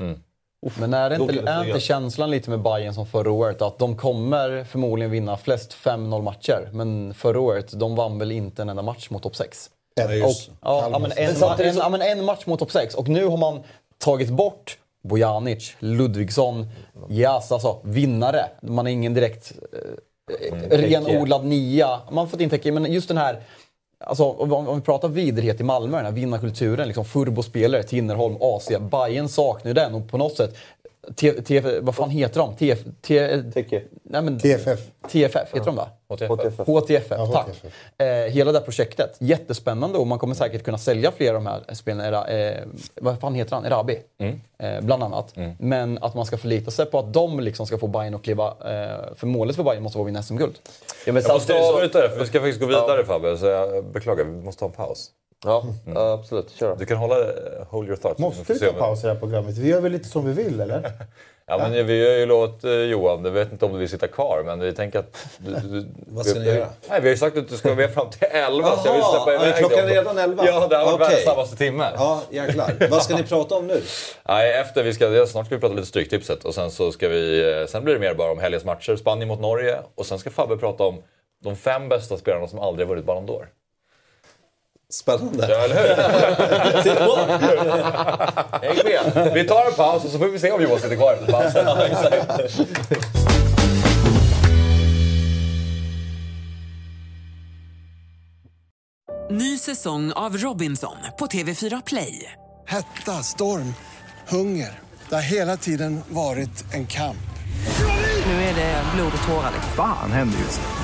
Men är, det inte, det är inte känslan lite med Bayern som förra året att de kommer förmodligen vinna flest 5-0 matcher. Men förra året, de vann väl inte en enda match mot topp 6? Ja, just. Och, ja, ja, men en, ja, men en match mot topp 6 och nu har man tagit bort Bojanic, Ludvigsson, Jas, alltså vinnare. Man är ingen direkt eh, renodlad nia. Man har fått in Teke, men just den här Alltså, om, om vi pratar vidrighet i Malmö, den här vinnarkulturen, liksom furbospelare, Tinnerholm, AC, Bayern saknar ju den och på något sätt T, T, vad fan heter de? TF, T, nej men, TFF. TFF, heter de va? HTFF. HTFF, Ja, tack. HTFF. Eh, hela det här projektet, jättespännande och man kommer säkert kunna sälja fler av de här spelarna. Eh, vad fan heter han? Erabi? Eh, bland annat. Men att man ska förlita sig på att de liksom ska få Bayern att kliva... Eh, för målet för Bayern måste vara att vinna SM-guld. Ja, men Jag måste samtidigt så- avbryta det, för vi ska faktiskt gå vidare Fabbe. Så jag beklagar, vi måste ta en paus. Ja, ja, absolut. Kör. Du kan hålla hold your thoughts. Måste Vi ta paus i det här programmet? Vi gör väl lite som vi vill, eller? Ja, men vi har ju lovat eh, Johan, jag vet inte om du vill sitta kvar, men vi tänker att... Du, du, Vad ska vi, ni göra? Nej, vi har ju sagt att du ska vara med fram till 11, så jag vill släppa är iväg klockan dem. redan 11? Ja, det har varit Okej. världens snabbaste timme. Ja, jäklar. Vad ska ni prata om nu? Nej, efter vi ska, snart ska vi prata lite Stryktipset och sen så ska vi... eh, Sen blir det mer bara om helgens matcher, Spanien mot Norge och sen ska Fabbe prata om de fem bästa spelarna som aldrig har vunnit Ballon d'Or. Spännande. Ja, eller hur? Sitt! Häng med! Vi tar en paus och så får vi se om Johan sitter kvar efter pausen. Ny säsong av Robinson på TV4 Play. Hetta, storm, hunger. Det har hela tiden varit en kamp. Nu är det blod och tårar. liksom. Fan händer just nu.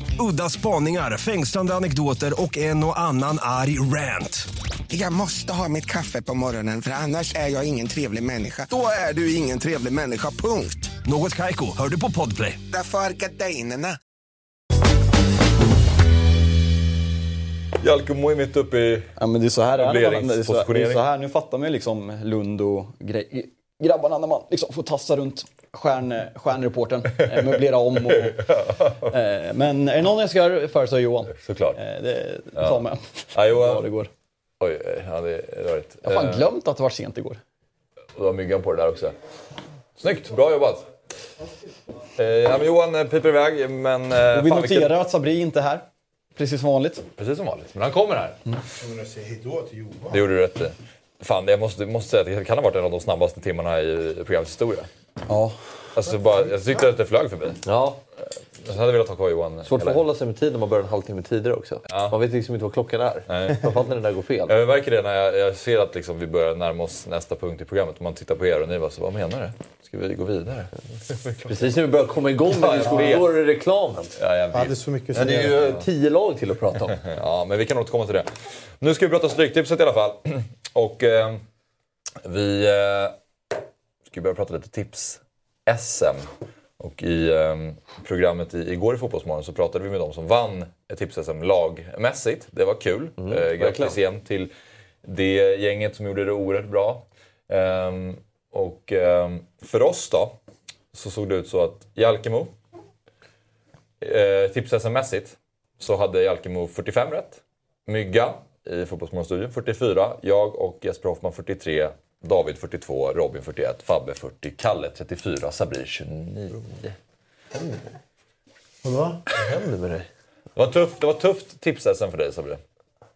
Udda spaningar, fängslande anekdoter och en och annan arg rant. Jag måste ha mitt kaffe på morgonen för annars är jag ingen trevlig människa. Då är du ingen trevlig människa, punkt. Något Kaiko, hör du på Podplay. Därför är gardinerna. Jalkumo är mitt uppe i Ja, men det är så här man- Det är så, det är Möbleringspositionering. så här, nu fattar man ju liksom Lund och grej, grabbarna när man liksom får tassa runt stjärn, stjärnreportern, eh, möblera om och... Eh, men är det någon jag ska föreslå Johan? Såklart. Eh, det Ja. ta med. Ja, Johan. Ja, det går. Oj, ja, det är rörigt. Jag har fan Eh, glömt att det var sent igår. Och du har myggan på det där också. Snyggt, bra jobbat. Eh, ja, men Johan eh, piper iväg, men... Eh, Och vi fan, noterar vilken- att Sabri inte är här. Precis som vanligt. Precis som vanligt, men han kommer här. Mm. Jag säga hejdå till Johan. Det gjorde du rätt i. Fan, jag måste, måste säga att det kan ha varit en av de snabbaste timmarna i programmets historia. Ja. Alltså, bara, jag tyckte att det flög förbi. Ja. Jag hade velat ha kvar Johan. Svårt att förhålla sig med tid när man börjar en halvtimme tidigare också. Man vet liksom inte vad klockan är. Nej. Framförallt när det där går fel. Jag märker det när jag, jag ser att liksom vi börjar närma oss nästa punkt i programmet. Och man tittar på er och ni bara så, vad menar du? Ska vi gå vidare? Precis när vi börjar komma igång med Ja, diskussionen, då är det reklamen. Ja, jag Ja, är så mycket Ja, som det är ju tio lag till att prata om. Ja, men vi kan återkomma till det. Nu ska vi prata Stryktipset i alla fall. Och eh, vi eh, ska börja prata lite tips-SM. Och i eh, programmet i, igår i Fotbollsmorgon så pratade vi med de som vann tips-SM lagmässigt. Det var kul. Mm, eh, grattis igen till det gänget som gjorde det oerhört bra. Ehm, och ehm, för oss då så såg det ut så att Jalkemo eh, tips-SM-mässigt så hade Jalkemo 45 rätt. Mygga i Fotbollsmorgonstudion 44. Jag och Jesper Hoffman 43. David 42. Robin 41. Fabbe 40. Kalle 34. Sabri 29. Vadå? Vad händer med dig? Det var tufft, det var tufft tips-SM för dig Sabri.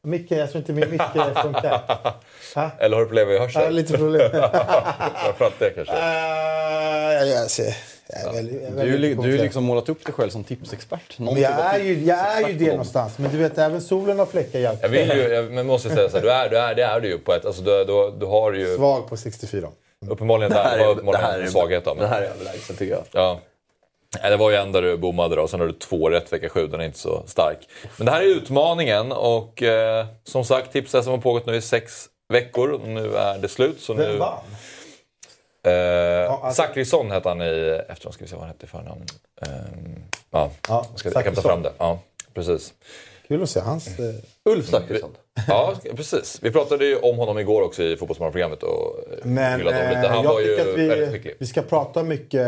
Micke, jag tror inte min mick funkar. Ha? Eller har du problem med hörsel? Ja, lite problem. Framförallt det kanske. Uh, jag, ser, jag är väldigt, jag är Du har ju liksom målat upp dig själv som tipsexpert. Någon Men jag typ är ju, jag är ju det någonstans. Men du vet, även solen har fläckar. Hjälp. Jag vill ju, jag, men måste säga så här, du är, du är, det är du ju på ett, alltså du, du, du har ju Svag på 64. uppenbarligen Det här där, är- uppenbarligen det här är- svaghet då. men- Det här är överlägset tycker jag. Ja. Nej, det var ju en där du bommade då, och sen har du två rätt vecka sju, den är inte så stark. Men det här är utmaningen och eh, som sagt, tipset som har pågått nu i sex veckor och nu är det slut. Så Vem nu, vann? Eh, alltså- Zachrisson hette han i efternamn, ska vi se vad han hette i förnamn. Eh, ja, Ja, jag, ska, jag kan ta fram det. Ja, precis. Kul att se hans... Eh, Ulf Zachrisson. Ja, precis. Vi pratade ju om honom igår också i Fotbollsmorgonprogrammet och eh, men hyllade honom eh, lite. Han jag var ju att väldigt vi, skicklig. vi ska prata mycket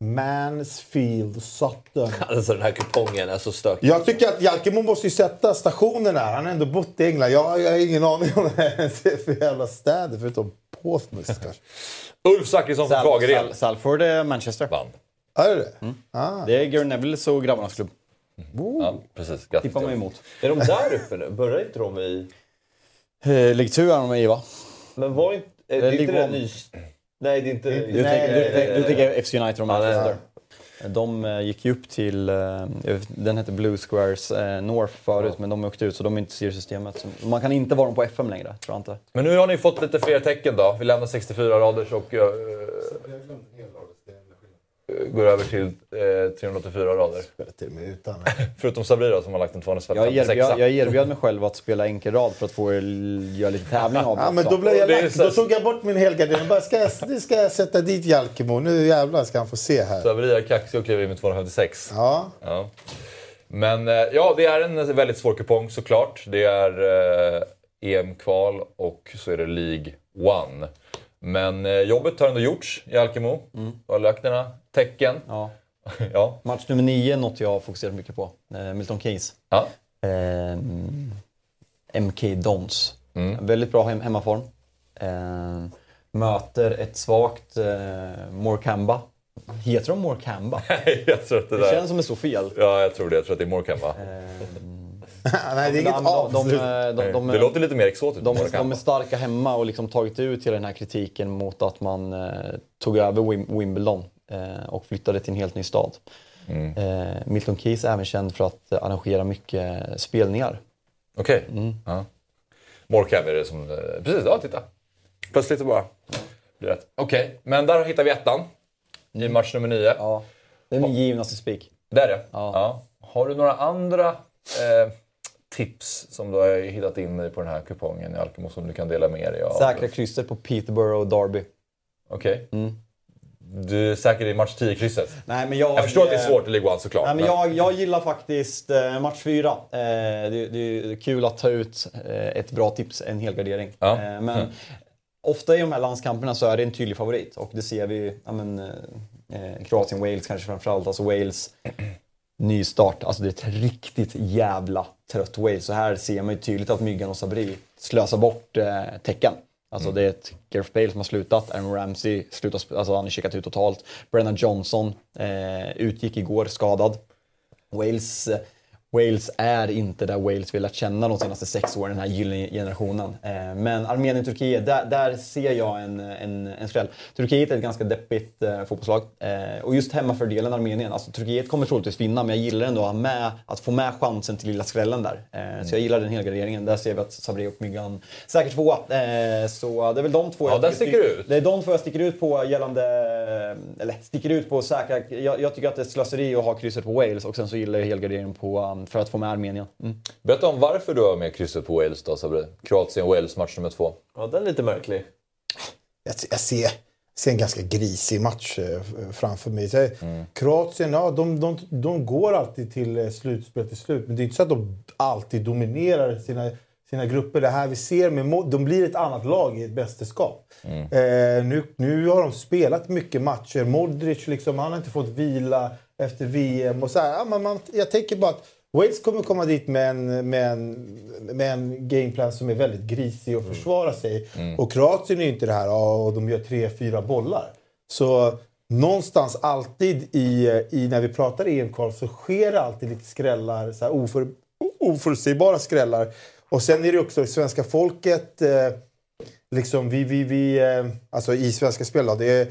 Mansfield Sutton. Alltså den här kupongen är så stökig. Jag tycker att Jalkemo måste ju sätta stationen här. Han har ändå bott i England. Jag, jag har ingen aning om det är för jävla städer förutom Portsmouth kanske. Ulf Zachrisson från Fagerén Sal- Salford är Manchester. vann. Är det det? Ah. Det är Gary Neville och grabbarnas klubb. Ja, precis. Grattis Tippar man emot. Är de där uppe nu? Börjar inte de i... Eh, League 2 är de i va? Men var inte... Är Det är det inte det. Nej, det är inte... Du, Nej, tänker, du, nej, du nej, tänker FC United och Manchester. De eh, gick ju upp till, eh, den hette Blue Squares eh, North förut, men de åkte ut så de är inte i seriesystemet. Man kan inte vara dem på FM längre, tror jag inte. Men nu har ni fått lite fler tecken då. Vi lämnar 64 raders och uh, går över till uh, 384 rader. Till och med utan. Förutom Sabri då, som har lagt en Jag 256 erbjöd, jag erbjöd mig själv att spela enkelrad för att få göra lite tävling av det Ja, men då, blev jag lack. så- då tog jag bort min helgardin. Jag bara, ska jag, nu ska jag sätta dit Jalkemo. Nu jävlar ska han få se här. Sabri är kaxig och kliver in med 256. Ja. Ja. Men eh, ja, det är en väldigt svår kupong såklart. Det är eh, EM-kval och så är det League One. Men eh, jobbet har ändå gjorts i Alkemo. Mm. Du har lagt dina tecken. Ja. ja. Match nummer nio något jag har fokuserat mycket på. Eh, Milton Keynes. Ja. Ehm, MK Dons. Mm. Väldigt bra hem hemmaform. Ehm, möter ett svagt eh, Morecamba. Heter de Morecamba? Nej, jag tror att det, Det där... känns som det står fel. Ja, jag tror det. Jag tror att det är Morkan va? Nej, det är inget de, de, avslut. de, de, de, det låter lite mer exotiskt. de, de är starka hemma och liksom tagit ut hela den här kritiken mot att man eh, tog över Wim, Wimbledon eh, och flyttade till en helt ny stad. Mm. Eh, Milton Keynes är även känd för att eh, arrangera mycket spelningar. Okej. Mm. Ja. Morcam är det som... eh, Precis, ja titta. Plötsligt bara... blir rätt. Okej, men där hittar vi ettan. I match nummer nio. Ja, det är min givnaste spik. Det är det? Ja. Har du några andra eh, tips som du har hittat in i på den här kupongen i Alkemo som du kan dela med dig av? Säkra krysset på Peterborough och Derby. Okej. Mm. Du är säker i match 10-krysset? Nej, men jag, Jag förstår att det är svårt i League One såklart. Nej, men jag, jag gillar faktiskt eh, match 4. Eh, det, det är kul att ta ut eh, ett bra tips, en helgardering. Ja. Men Mm. ofta i de här landskamperna så är det en tydlig favorit och det ser vi ja, men, Kroatien-Wales kanske framförallt. Alltså Wales, ny start. Alltså det är ett riktigt jävla trött Wales. Så här ser man ju tydligt att Myggan och Sabri slösar bort eh, tecken. Alltså Mm. det är ett Gareth Bale som har slutat, Aaron Ramsey slutar, alltså han har checkat ut totalt. Brennan Johnson eh, utgick igår skadad. Wales, eh, Wales är inte där Wales vill lärt känna de senaste sex åren, den här gyllene generationen. Eh, men Armenien-Turkiet, där, där ser jag en, en, en skräll. Turkiet är ett ganska deppigt eh, fotbollslag. Eh, och just hemmafördelen Armenien, alltså Turkiet kommer troligtvis vinna, men jag gillar ändå att, med, att få med chansen till lilla skrällen där. Så jag gillar den helgarderingen. Där ser vi att Sabri och Myggan säkert tvåa. Eh, så det är väl de två Ja, där sticker ut. Det är de två jag sticker ut på gällande, eller sticker ut på säkra, jag, jag tycker att det är slöseri att ha krysset på Wales och sen så gillar jag helgarderingen på, för att få med Armenien. Mm. Berätta om varför du har med krysset på Wales då Sabri. Kroatien-Wales match nummer två. Ja, den är lite märklig. Jag, jag ser, ser en ganska grisig match eh, framför mig. Så, Kroatien, ja, de, de, de går alltid till eh, slutspel till slut. Men det är inte så att de alltid dominerar sina, sina grupper. Det här vi ser, med, de blir ett annat lag i ett mästerskap. Eh, nu, nu har de spelat mycket matcher. Modric, liksom, han har inte fått vila efter VM. Och så här, ja, men man, jag tänker bara att Wales kommer komma dit med en, med en, med en gameplan som är väldigt grisig och försvara sig. Och Kroatien är ju inte det här, och de gör tre, fyra bollar. Så någonstans alltid i, i när vi pratar EM-kval så sker det alltid lite skrällar, så här oför, oförutsägbara skrällar. Och sen är det också svenska folket, eh, liksom vi, vi, vi, eh, alltså i Svenska Spel då, det är,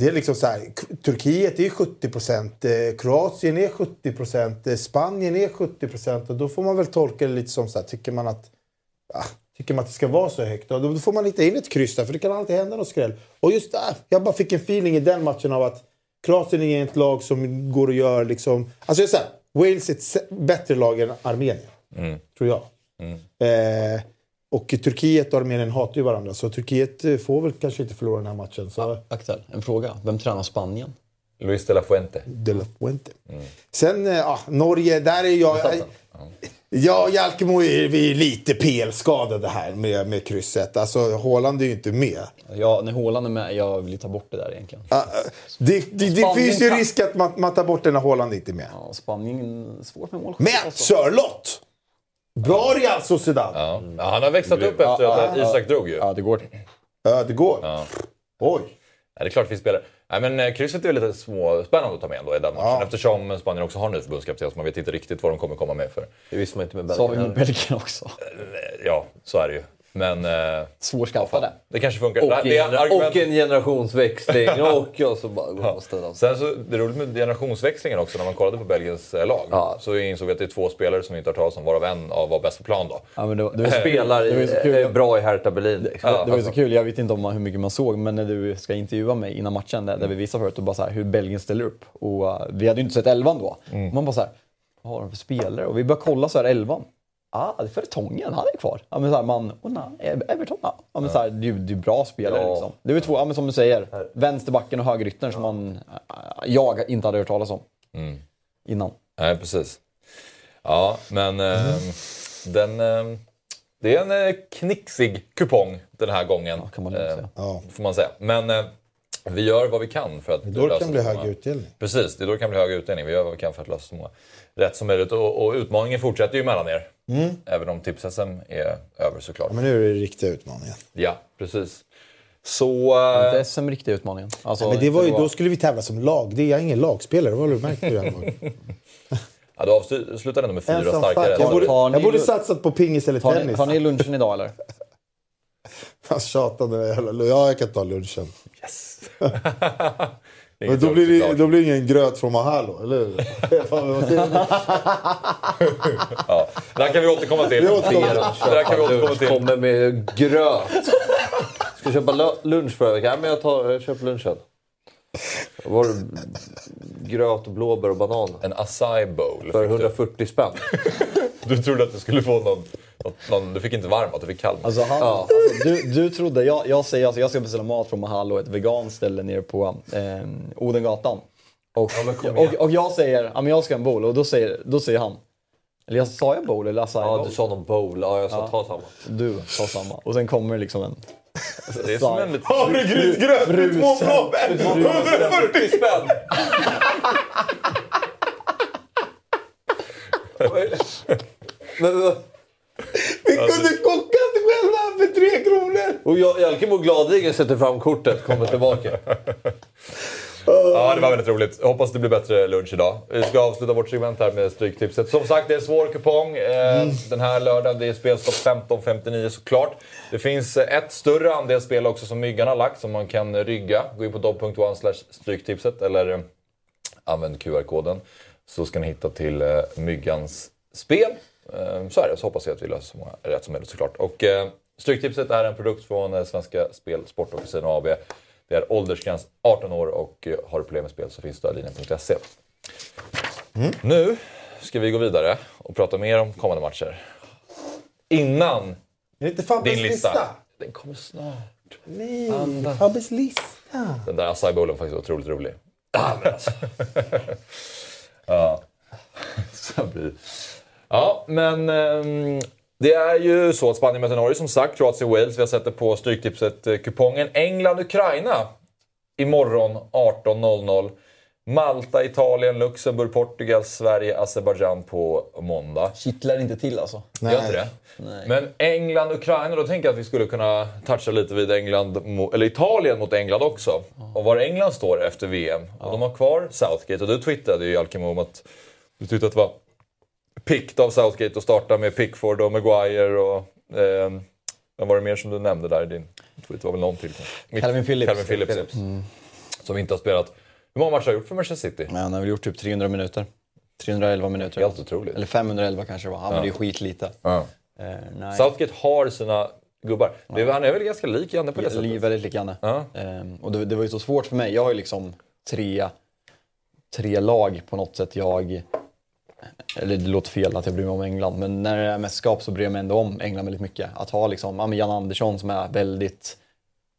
det är liksom så här, Turkiet är 70 procent, eh, Kroatien är 70 procent, eh, Spanien är 70 procent och då får man väl tolka det lite som så här, tycker man att ja, tycker man att det ska vara så högt, då, då får man hitta in ett kryss där för det kan alltid hända något skräll. Och just där, jag bara fick en feeling i den matchen av att Kroatien är ett lag som går och gör liksom, alltså jag säger Wales är ett bättre lag än Armenien, Mm. tror jag. Eh, och Turkiet och Armenien hatar ju varandra så Turkiet eh, får väl kanske inte förlora den här matchen. Så... Axel, en fråga. Vem tränar Spanien? Luis de la Fuente. De la Fuente. Sen, eh, ja, Norge, där är jag... Ja, Jalkemo är vi är lite PL-skadade här med, med krysset. Alltså, Haaland är ju inte med. Ja, när Haaland är med, jag vill ta bort det där egentligen. Ah, ah, det det, det finns ju kan- risk att man, man tar bort den när Haaland inte är med. Ja, Spanien, svårt med mål. Men Sörlott! Bra Real Sociedad! Ja. Ja, han har växlat upp efter att Isak drog ju. Ja, det går. Ja, det går. Ja. Oj. Ja, det är klart finns spelare. Nej, men eh, krysset är väl lite småspännande att ta med ändå i den matchen. Eftersom Spanien också har en ny förbundskapten så man vet inte riktigt vad de kommer komma med för. Det visste man inte med Så har vi Belgien. med Belgien också. Ja, så är det ju. Men... Eh, Svårskaffade. det kanske funkar. Och, Det en, argument- och en generationsväxling och, och så bara går man och ställer sig. Sen så, det är roligt med generationsväxlingen också, när man kollade på Belgiens eh, lag. Så insåg vi att det är två spelare som vi inte har talat om, varav en av var bäst på plan då. Ja, men det, var- det, var- Spelar det var så i, kul. är bra i Hertha Berlin. Det, det var så kul, jag vet inte om man, hur mycket man såg, men när du ska intervjua mig innan matchen, där, där vi visade förut, och bara så här, hur Belgien ställer upp. Och uh, vi hade ju inte sett elvan då. Man bara så här, vad har de för spelare? Och vi började kolla så här, elvan. Ah, det är Fertongen, han är kvar. Ja, men så här, man, oh, nej, Everton, ja. ja men så här, ju- det är bra spelare Ja. liksom. Det är två, ja, men som du säger, vänsterbacken och högeryttern som man, äh, jag inte hade hört talas om Mm. innan. Nej, precis. Ja, men eh, den... Eh, det är en eh, knixig kupong den här gången. kan man eh, säga. Ja. Får man säga. Men eh, vi gör vad vi kan för att Då det lösa kan bli hög utdelning. Precis, det är då det kan bli hög utdelning. Vi gör vad vi kan för att lösa så många rätt som möjligt. Och, och utmaningen fortsätter ju mellan er. Även om tips-SM är över såklart. Ja, men nu är det riktiga utmaningen. Ja, precis. Så... Är eh, inte SM riktiga utmaningen? Alltså, men det var ju, då skulle vi tävla som lag. Det är jag ingen lagspelare. Vad har du märkt det här? Ja, du avslutar ändå med fyra Ensam starkare. stark. Jag borde, ni jag borde satsat på pingis eller Tar ni, tennis. tar ni lunchen idag eller? Han tjatade med jävla... Ja, jag kan ta lunchen. Men då blir, det, då blir det ingen gröt från Mahalo, eller hur? Ja, det här kan vi återkomma till. Vi återkommer. Det här kan vi återkomma till. Kommer med gröt. Ska köpa lu- lunch förra veckan? Ja, men jag, tar, jag köper lunchen. Var det gröt, blåbär och banan. En acai bowl. För fick du. 140 spänn. Du trodde att du skulle få någon... någon, du fick inte varm mat, du fick kall mat. Alltså, han, alltså, du, du trodde, jag, jag säger alltså, jag ska beställa mat från Mahalo, ett veganskt ställe nere på eh, Odengatan. Och, och, och jag säger, ja men jag ska ha en bowl och då säger, då säger han, eller jag sa jag bowl eller acai Ja, bowl? du sa någon bowl. Ja, jag sa Ja. ta samma. Du sa samma. Och sen kommer liksom en... Det är som en liten... Havregrynsgröt med två blåbär! 140 spänn! Vi kunde det själva för tre kronor! och jag, Jalkemo gladeligen sätter fram kortet kommer tillbaka. Ja, det var väldigt roligt. Jag hoppas det blir bättre lunch idag. Vi ska avsluta vårt segment här med Stryktipset. Som sagt, det är en svår kupong eh, den här lördagen. Det är spelstopp 15.59 såklart. Det finns eh, ett större andelsspel också som Myggan har lagt som man kan rygga. Gå in på dobb.one slash stryktipset eller eh, använd QR-koden. Så ska ni hitta till Myggans spel. Så är det, så hoppas jag att vi löser så många rätt som möjligt såklart. Och Stryktipset är en produkt från Svenska Spel, Sport och Casino AB. Det är åldersgräns 18 år och eh, har du problem med spel så finns stödlinjen.se. Nu ska vi gå vidare och prata mer om kommande matcher. Innan din lista. lista? Den kommer snart. Nej, Fabbes lista. Den där acai bowlen var faktiskt otroligt rolig. Alltså. ja. Så blir... Ja, men ehm, det är ju så att Spanien möter Norge som sagt. Kroatien-Wales. Vi har sett det på Stryktipset-kupongen. England-Ukraina imorgon 18.00. Malta, Italien, Luxemburg, Portugal, Sverige, Azerbajdzjan på måndag. Kittlar inte till alltså. Gör inte det? Nej. Men England, Ukraina, då tänker jag att vi skulle kunna toucha lite vid England, eller Italien mot England också. Och var England står efter VM. Och de har kvar Southgate och du twittrade ju Jalkemo om att du tyckte att det var pikt av Southgate att starta med Pickford och Maguire och... Eh, vad var det mer som du nämnde där i din tweet? Det var väl någon till kanske? Calvin Phillips. Calvin Phillips. Mm. Som inte har spelat. Hur många matcher har han gjort för Manchester City? Men han har väl gjort typ 300 minuter. 311 minuter. Helt otroligt. Eller 511 kanske det var. Han Ja. var ju skitlite. Ja. Nej. Southgate har sina gubbar. Det är, han är väl ganska lik Janne på det Ja, sättet? Väldigt lik Janne. Ja. Ehm, och det, det var ju så svårt för mig. Jag har ju liksom tre, tre lag på något sätt. Jag, eller det låter fel att jag bryr mig om England, men när det är mästerskap så bryr jag mig ändå om England väldigt mycket. Att ha liksom, ja, Jan Andersson som är väldigt,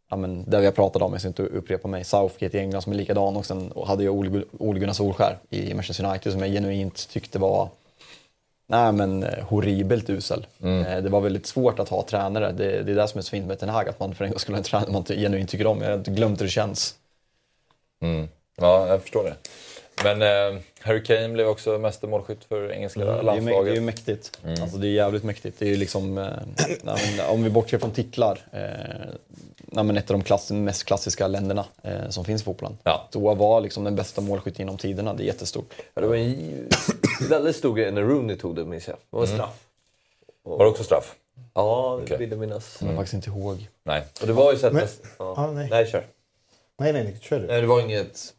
ja, men det vi har pratat om, jag ska inte upprepa mig, Southgate i England som är likadan och sen hade jag Ole, Gunnar Solskär i Manchester United som jag genuint tyckte var Nej men eh, horribelt usel. Eh, Det var väldigt svårt att ha tränare. Det, det är det som är så fint med Ten Hag, att man för en gång skulle ha en tränare man genuint tycker om. Jag har glömt hur det känns. Mm. Ja, jag förstår det. Men eh, Harry Kane blev också mästermålskytt för engelska Mm, det, är ju, mä- det är landslaget. ju mäktigt. Mm. Alltså det är jävligt mäktigt. Det är ju liksom, eh, nej, men, om vi bortser från titlar, eh, nej, men ett av de klass, mest klassiska länderna eh, som finns i fotbollen. Ja. Då var liksom den bästa målskytt genom tiderna, det är jättestort. Ja, det var en väldigt stor grej när Rooney tog det, minns jag. Det var en Mm. straff. Var det också straff? Ja, det Okej. vill jag minnas. Jag kommer faktiskt inte ihåg. Nej. Och det var ju så att... Men- ja. Ja, nej. nej, kör. Nej, nej, nej. Kör du. Nej, det var inget...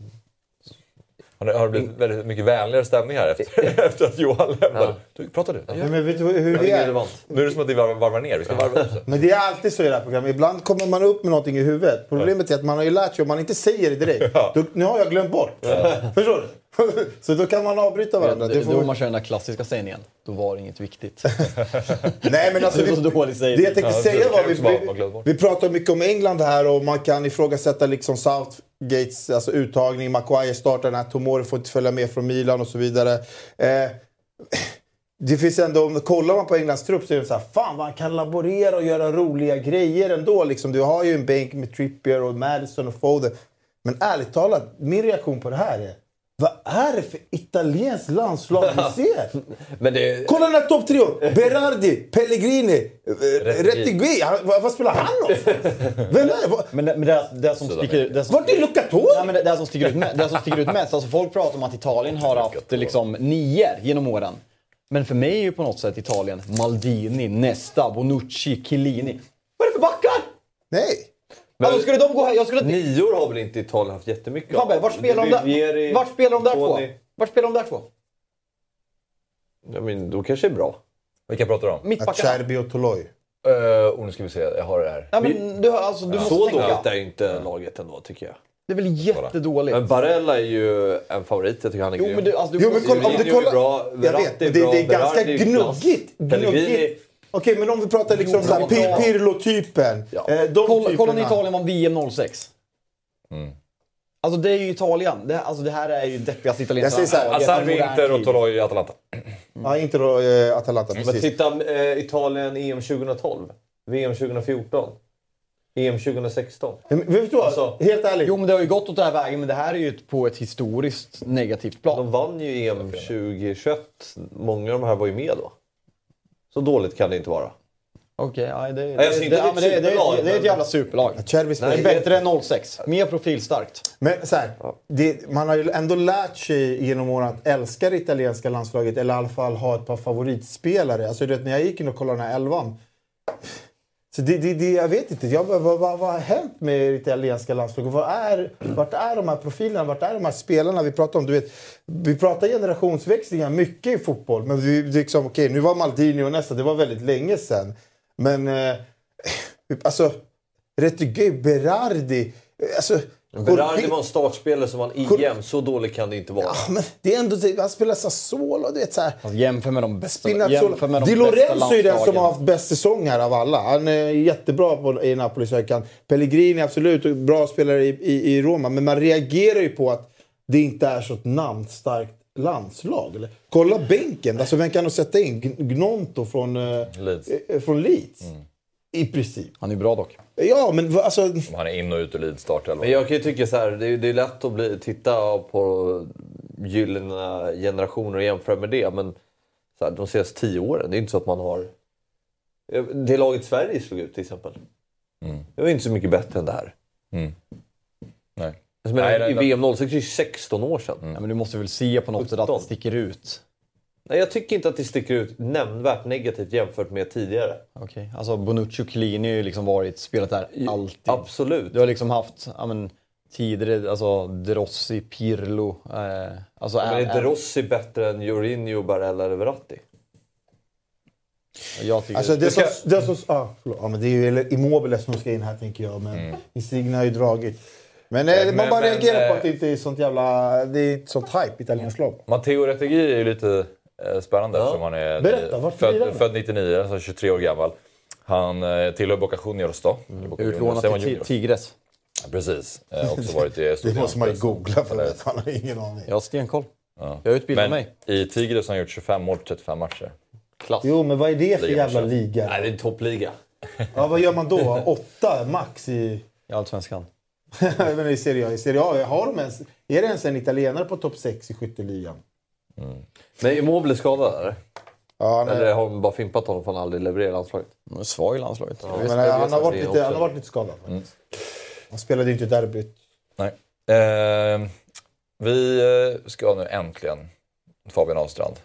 Har det, har det blivit väldigt mycket vänligare stämning här efter, efter att Johan lämnade? Du, pratar du? Nej, men vet du hur Ja, det är. Nu är det som att vi varvar, varvar ner. Vi ska varva upp det. Men det är alltid så i det här programmet. Ibland kommer man upp med någonting i huvudet. Problemet är att man har ju lärt sig om man inte säger det direkt. Då, nu har jag glömt bort. Förstår du? så då kan man avbryta varandra. Det, Det det, får... då man kör den där klassiska sägningen, då var det inget viktigt. Nej men alltså, det vi, sägning. det jag tänkte Ja, säga det var, vi, vi, vi pratar mycket om England här och man kan ifrågasätta liksom Gates alltså uttagning. Maguire startar den här, Tomori får inte följa med från Milan och så vidare. Eh, det finns ändå, om kollar man på Englands trupp så är det så här, fan vad han kan laborera och göra roliga grejer ändå. Liksom, du har ju en bänk med Trippier och Madison och Foden. Men ärligt talat, min reaktion på det här är, vad är det för italienskt landslag vi ser? Men det... Kolla den här topptrion! Berardi, Pellegrini, eh, Retigui. Vad spelar han någonstans? Vem är det? Vad- Men det, men det, det som sticker ut... Det som, Vart är? Nej, men det, det, som sticker ut, det som sticker ut mest, alltså folk pratar om att Italien har haft liksom, nior genom åren. Men för mig är ju på något sätt Italien Maldini, Nesta, Bonucci, Chiellini. Vad är det för backar? Nej. Alltså, skulle de gå här? Jag skulle inte... Nior har väl inte Italien haft jättemycket Fabbe, vart spelar de där, Vieri, vart spelar de där två? Vart spelar de där två? Ja, men då kanske det är bra. Vilka pratar du om? Mittbackarna. Acerbi och Toloi. Uh, och nu ska vi se, jag har det här. Ja, men du, alltså, du måste Så tänka. dåligt är inte laget ändå tycker jag. Det är väl jättedåligt. Men Barella är ju en favorit, jag tycker han är Jo, grym. men du- alltså, du Jo, men kolla, om du är kollar... bra, jag vet, är men det, bra, det är ganska är gnuggigt. Pellegrini- gnuggigt. Okej, men om vi pratar liksom Jo, såhär, Pir-. Pirlo-typen. Eh, de Kolla, kolla när typerna. Italien vann VM 06. Mm. Alltså det är ju Italien. Det, alltså, det här är ju deppigaste italienska Jag säger så här, laget Acerbi, i modern Inter och tid. Toloi, Atalanta. Ja, inte då eh, Atalanta, Men precis. titta, eh, Italien EM 2012, VM 2014, EM 2016. Men vet du vad? Alltså- Helt ärligt. Jo, men det har ju gått åt den här vägen, men det här är ju ett- på ett historiskt negativt plan. De vann ju EM 2021. Många av de här var ju med då. Så dåligt kan det inte vara. Okej, ja, det, det, det, det det, det, det, det är ett jävla superlag. Spelar är bättre än 06. Mer profilstarkt. Men så här, det, man har ju ändå lärt sig genom åren att älska det italienska landslaget eller i alla fall ha ett par favoritspelare. Alltså du vet, när jag gick in och kollade den här elvan. Så det, det, det, jag vet inte, jag, vad, vad, vad har hänt med det italienska landslaget? Var är, vart är de här profilerna? Vart är de här spelarna vi pratar om? Du vet, vi pratar generationsväxlingar mycket i fotboll. Men vi, liksom, okej, nu var Maldini och nästa, det var väldigt länge sedan. Men eh, alltså, Retegui, Berardi. Alltså, Berardi var en startspelare som vann EM. Så dåligt kan det inte vara. men det är ändå, han spelar Sassuolo, du vet så här. Alltså, jämför med de bästa, jämför med de Di bästa Lorenzo är den som har haft bäst säsong här av alla. Han är jättebra på, i Napoli sökan. Pellegrini absolut, och bra spelare i, i, i Roma. Men man reagerar ju på att det inte är så ett namnstarkt landslag. Eller? Kolla bänken, alltså vem kan de sätta in? Gnonto från eh, Leeds. eh, från Leeds. I princip. Han är bra dock. Ja, men alltså... Han är in och ut ur Leeds startelva. Men jag kan ju tycka så här, det är, det är lätt att bli, titta på gyllene generationer och jämföra med det. Men så här, de senaste tio åren, det är inte så att man har... Det laget Sverige slog ut till exempel. Det var inte så mycket bättre än det här. Mm. Nej. Jag menar, Nej, I. VM 06 är det ju 16 år sedan. Ja, men du måste väl se på något sätt att det sticker ut. Nej, jag tycker inte att det sticker ut nämnvärt negativt jämfört med tidigare. Okej, alltså Bonucci och Chiellini har ju liksom varit, spelat där alltid. Absolut. Du har liksom haft, ja men tidigare, alltså De Rossi, Pirlo. Eh, alltså, Men är ä- inte ä- Rossi bättre än Jorginho, Barella eller Verratti? Jag tycker Alltså det, ska- som, det, som, ah, ja, men det är ju Immobile som ska in här tänker jag. Men Insigne har ju dragit. Men, eh, Mm. Men- man bara men, reagerar på eh, att det inte är sånt jävla... Det är ett sånt hype italienskt lag. Matteo Retegui är ju lite spännande eftersom han är Berätta, född, han? född 99, alltså 23 år gammal. Han eh, tillhör Boca Juniors då. Boca säger man till? Tigres. Ja, precis. Eh, också varit i Det måste man ju googla för att han har ingen aning. Jag har stenkoll. Ja. Jag utbildar Men mig. i Tigres har han gjort 25 mål på 35 matcher. Klass. Jo, men vad är det för Liga jävla matcher. liga? Nej, det är en toppliga. Ja, vad gör man då? Åtta max i... I Allsvenskan. men i Serie A. I Serie A har de ens, är det ens en italienare på topp 6 i skytteligan? Men Immobile skadad eller? Ja, nej. Eller har de bara fimpat honom för att han aldrig levererar i landslaget? Han är svag i landslaget. Ja, men, visst, eh, han, har varit är lite, också- han har varit lite skadad. faktiskt. Han spelade ju inte derbyt. Nej. Eh, vi ska nu äntligen, Fabian Ahlstrand,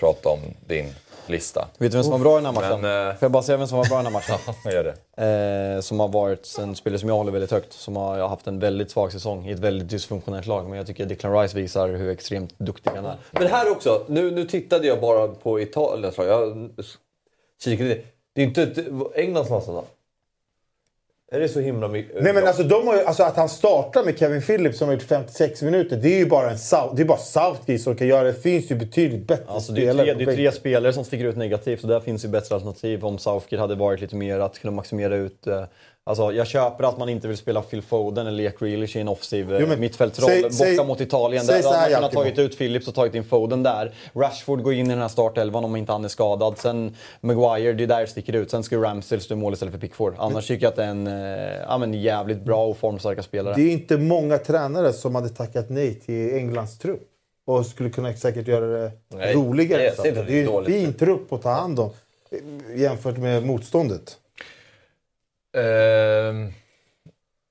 prata om din lista. Vet du vem som var bra i den här matchen? Men, eh, Får jag bara säga vem som var bra i den här matchen? vad gör det? Eh, som har varit en spelare som jag håller väldigt högt. Som har haft en väldigt svag säsong i ett väldigt dysfunktionellt lag. Men jag tycker Declan Rice visar hur extremt duktig han är. Men här också, nu, nu tittade jag bara på Italiens lag. Jag kikade. Det är inte Englands landslag? Är det så himla mycket? Nej men alltså, de har ju, alltså att han startar med Kevin Phillips som har gjort 56 minuter. Det är ju bara en South, det är bara Southgate som kan göra det. Det finns ju betydligt bättre Alltså, det är spelare tre, det är tre spelare som sticker ut negativt och där finns ju bättre alternativ om Southgate hade varit lite mer att kunna maximera ut eh, Alltså, jag köper att man inte vill spela Phil Foden eller Jack Grealish i en offensiv Jo, men mittfältsroll säg- borta säg- mot Italien. säg Där hade man kunnat tagit ut Phillips och tagit in Foden där. Rashford går in i den här startelvan om inte han är skadad. Sen Maguire, det är där det sticker ut. Sen ska Ramsdale stå i mål istället för Pickford. Annars tycker jag att det är en eh, ja, men jävligt bra och formstarka spelare. Det är inte många tränare som hade tackat nej till Englands trupp. Och skulle kunna säkert göra det Nej, roligare. ser inte Det är ju en fin trupp att ta hand om eh, jämfört med motståndet. Ehm,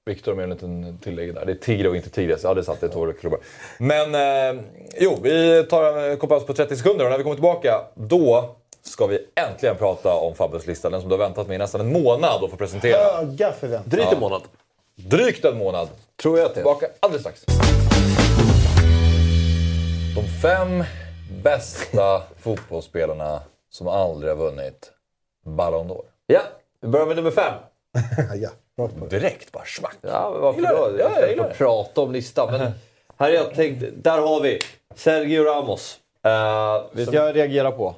Viktor med en liten tillägg där. Det är Tigre och inte Tigres. Ja, det är sant. Det två klubbar. Men eh, jo, vi tar en kort paus på 30 sekunder och när vi kommer tillbaka då ska vi äntligen prata om Fabbes lista. Den som du har väntat med i nästan en månad att få presentera. Höga förväntningar. Drygt en månad. Drygt en månad. Tror jag att det är. Tillbaka alldeles strax. De fem bästa fotbollsspelarna som aldrig har vunnit Ballon d'Or. Ja, vi börjar med nummer fem. ja, rakt på. Direkt bara smack. Ja, men varför Gillar då? det. Ja, jag gillar det. prata om listan. Men här har jag tänkt, där har vi Sergio Ramos. Uh, Vet du vad jag reagerar på?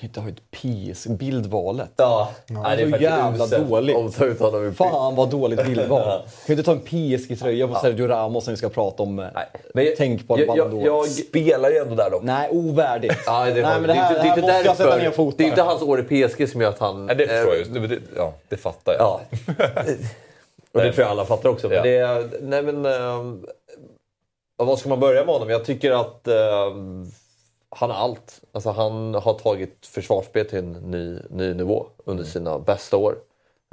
Kan inte ha ett PS bildvalet. Ja, Det Nej, är det är så jävla uselt dåligt. Fan vad dåligt bildval. Kan ju inte ta en PSG-tröja på Sergio Ramos när vi ska prata om Nej. Men jag- Tänk på jag- jag- Spelar ju ändå där dock. Nej, ovärdigt. Ja, det, Nej, men det, det här, är inte- det här det är måste inte jag sätta ner därför. foten. Det är inte hans år i PSG som gör att han... Nej, det förstår eh, jag. ju. Det, det, ja, det fattar jag. Ja. Och det tror jag alla fattar också. Men Ja. det är, nej men, ja, vad ska man börja med honom? Jag tycker att ehm, han har allt. Alltså, han har tagit försvarsspel till en ny, ny nivå under sina bästa år.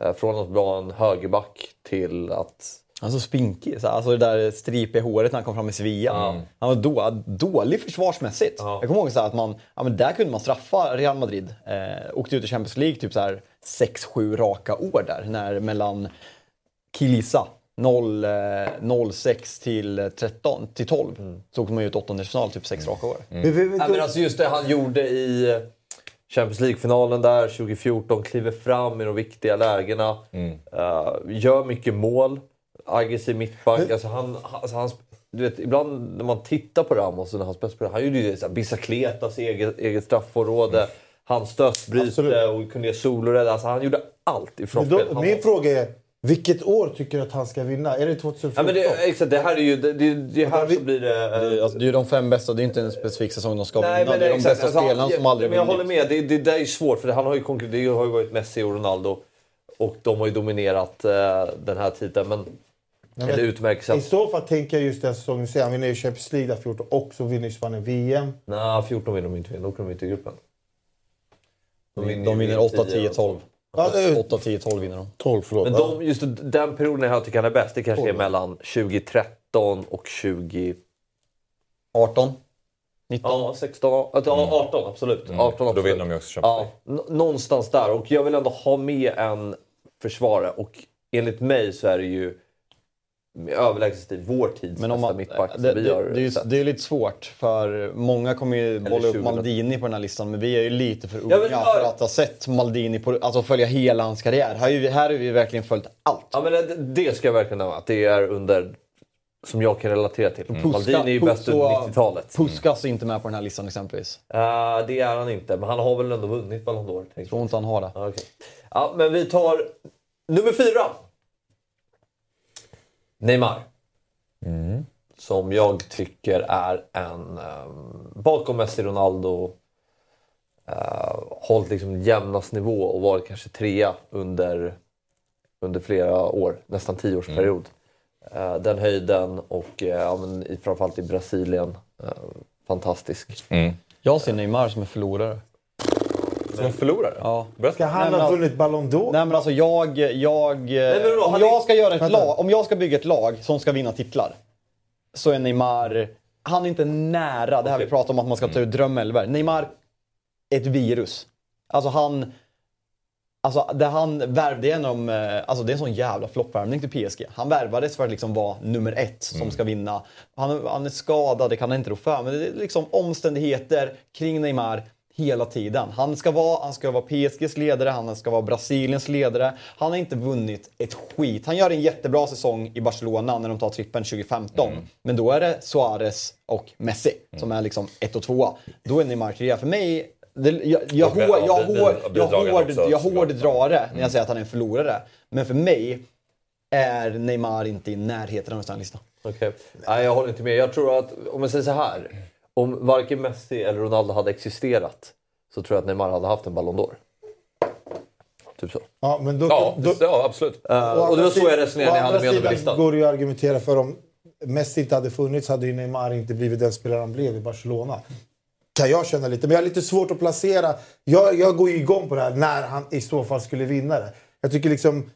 Eh, från att vara en högerback till att... Han är så spinkig. så Alltså det där stripiga håret när han kom fram i Sevilla. Han var då, dålig försvarsmässigt. Jag kommer ihåg så att man, ja, men där kunde man straffa Real Madrid. Eh, åkte ut i Champions League typ så här 6-7 raka år där. När mellan Kilisa 0, eh, 06 till eh, 13 till 12 så åkte man ut åttondelsfinal typ 6 raka år. Vi- vi- Ja, men alltså just det han gjorde i eh, Champions League-finalen där 2014. Kliver fram i de viktiga lägena. Eh, gör mycket mål. Aggressiv mittback. Alltså han, alltså han, du vet, ibland när man tittar på Ramos och när han spelade, han gjorde ju Bicicletas eget, eget straffområde. Han stötbryte och kunde göra solorädd. Alltså han gjorde allt i frontspel. min fråga är, vilket år tycker du att han ska vinna? Är det 2014? Ja, men det, exakt, det här är ju... Det, det, det här så blir det... eh, Det, är- alltså, det är ju de fem bästa, det är inte en specifik säsong de ska Nej, vinna. men Det är de exakt. bästa Alltså, spelarna som aldrig Men jag vunnit. håller med, det, det där är ju svårt för han har ju konkur- det har ju varit Messi och Ronaldo. Och de har ju dominerat eh, den här titeln. Men, Nej, eller utmärkt I så fall tänker jag just den säsongen, säger han vinner ju Champions League där 14 och så vinner Spanien VM. Nej, 14 vinner de inte. Då kommer de inte i gruppen. De, vinner de vinner 8, 10, 12. Ja, det är- 8, 10, 12 vinner de. 12, förlåt. Men Ja. de, just den perioden jag tycker han är bäst, det kanske är mellan 2013 och 20... 18? 19? Ja, 16, ja, 18 absolut. 18, Då absolut. vinner de ju också Champions Ja, n- någonstans där. Och jag vill ändå ha med en försvarare. Och enligt mig så är det ju överlägset stil vår tids Men om bästa man, mittback som det, det, det, är det är ju lite svårt för många kommer ju bolla upp 20. Maldini på den här listan men vi är ju lite för unga Ja, men- för att ha sett Maldini på, alltså följa hela hans karriär. Här, har vi verkligen följt allt. Ja, men det, det ska jag verkligen nämna. Att det är under... Som jag kan relatera till. Maldini är ju bäst under 90-talet. Puskas är inte med på den här listan exempelvis. Eh, det är han inte, men han har väl ändå vunnit Ballon d'Or? Jag tror inte han har det. Okej. ja, men vi tar nummer fyra. Neymar. Som jag tycker är en... Um, bakom Messi, Ronaldo. Uh, hållit liksom jämnast nivå och varit kanske trea under, under flera år. Nästan tioårsperiod. Eh, den höjden och uh, ja, men framförallt i Brasilien. eh, fantastisk. Jag ser Neymar som en förlorare. Som en förlorare? Ja. Ska han Nej, men ha alltså- vunnit Ballon d'Or? Nej men alltså jag... jag men vadå, om, jag är- ska göra ett lag, om jag ska bygga ett lag som ska vinna titlar så är Neymar... Han är inte nära det här vi pratar om att man ska ta ut drömelver. Neymar är ett virus. Alltså han... Alltså det han värvde genom, eh, alltså det är en sån jävla floppvärvning till PSG. Han värvades för att liksom vara nummer ett som ska vinna. Han, han är skadad, det kan han inte rå för. Men det är liksom omständigheter kring Neymar hela tiden. Han ska, vara, han ska vara PSGs ledare, han ska vara Brasiliens ledare. Han har inte vunnit ett skit. Han gör en jättebra säsong i Barcelona när de tar trippen 2015. Men då är det Suarez och Messi som är liksom ett och tvåa. Då är Neymar trea. För mig Det, jag, jag, hår, ja, jag, hår, jag, hård, jag hårddrar det när Mm. jag säger att han är en förlorare. Men för mig är Neymar inte i närheten av en sån här lista. Okej. Nej, jag håller inte med. Jag tror att, om jag säger så här. Om varken Messi eller Ronaldo hade existerat så tror jag att Neymar hade haft en Ballon d'Or. Typ så. Ja, men då, Ja, då, ja absolut. Eh, och det var så jag resonerade när jag hade med honom på listan. går ju att argumentera för om Messi inte hade funnits hade ju Neymar inte blivit den spelare han blev i Barcelona. Kan jag känna lite. Men jag har lite svårt att placera. Jag, jag går ju igång på det här när han i så fall skulle vinna det. Jag tycker liksom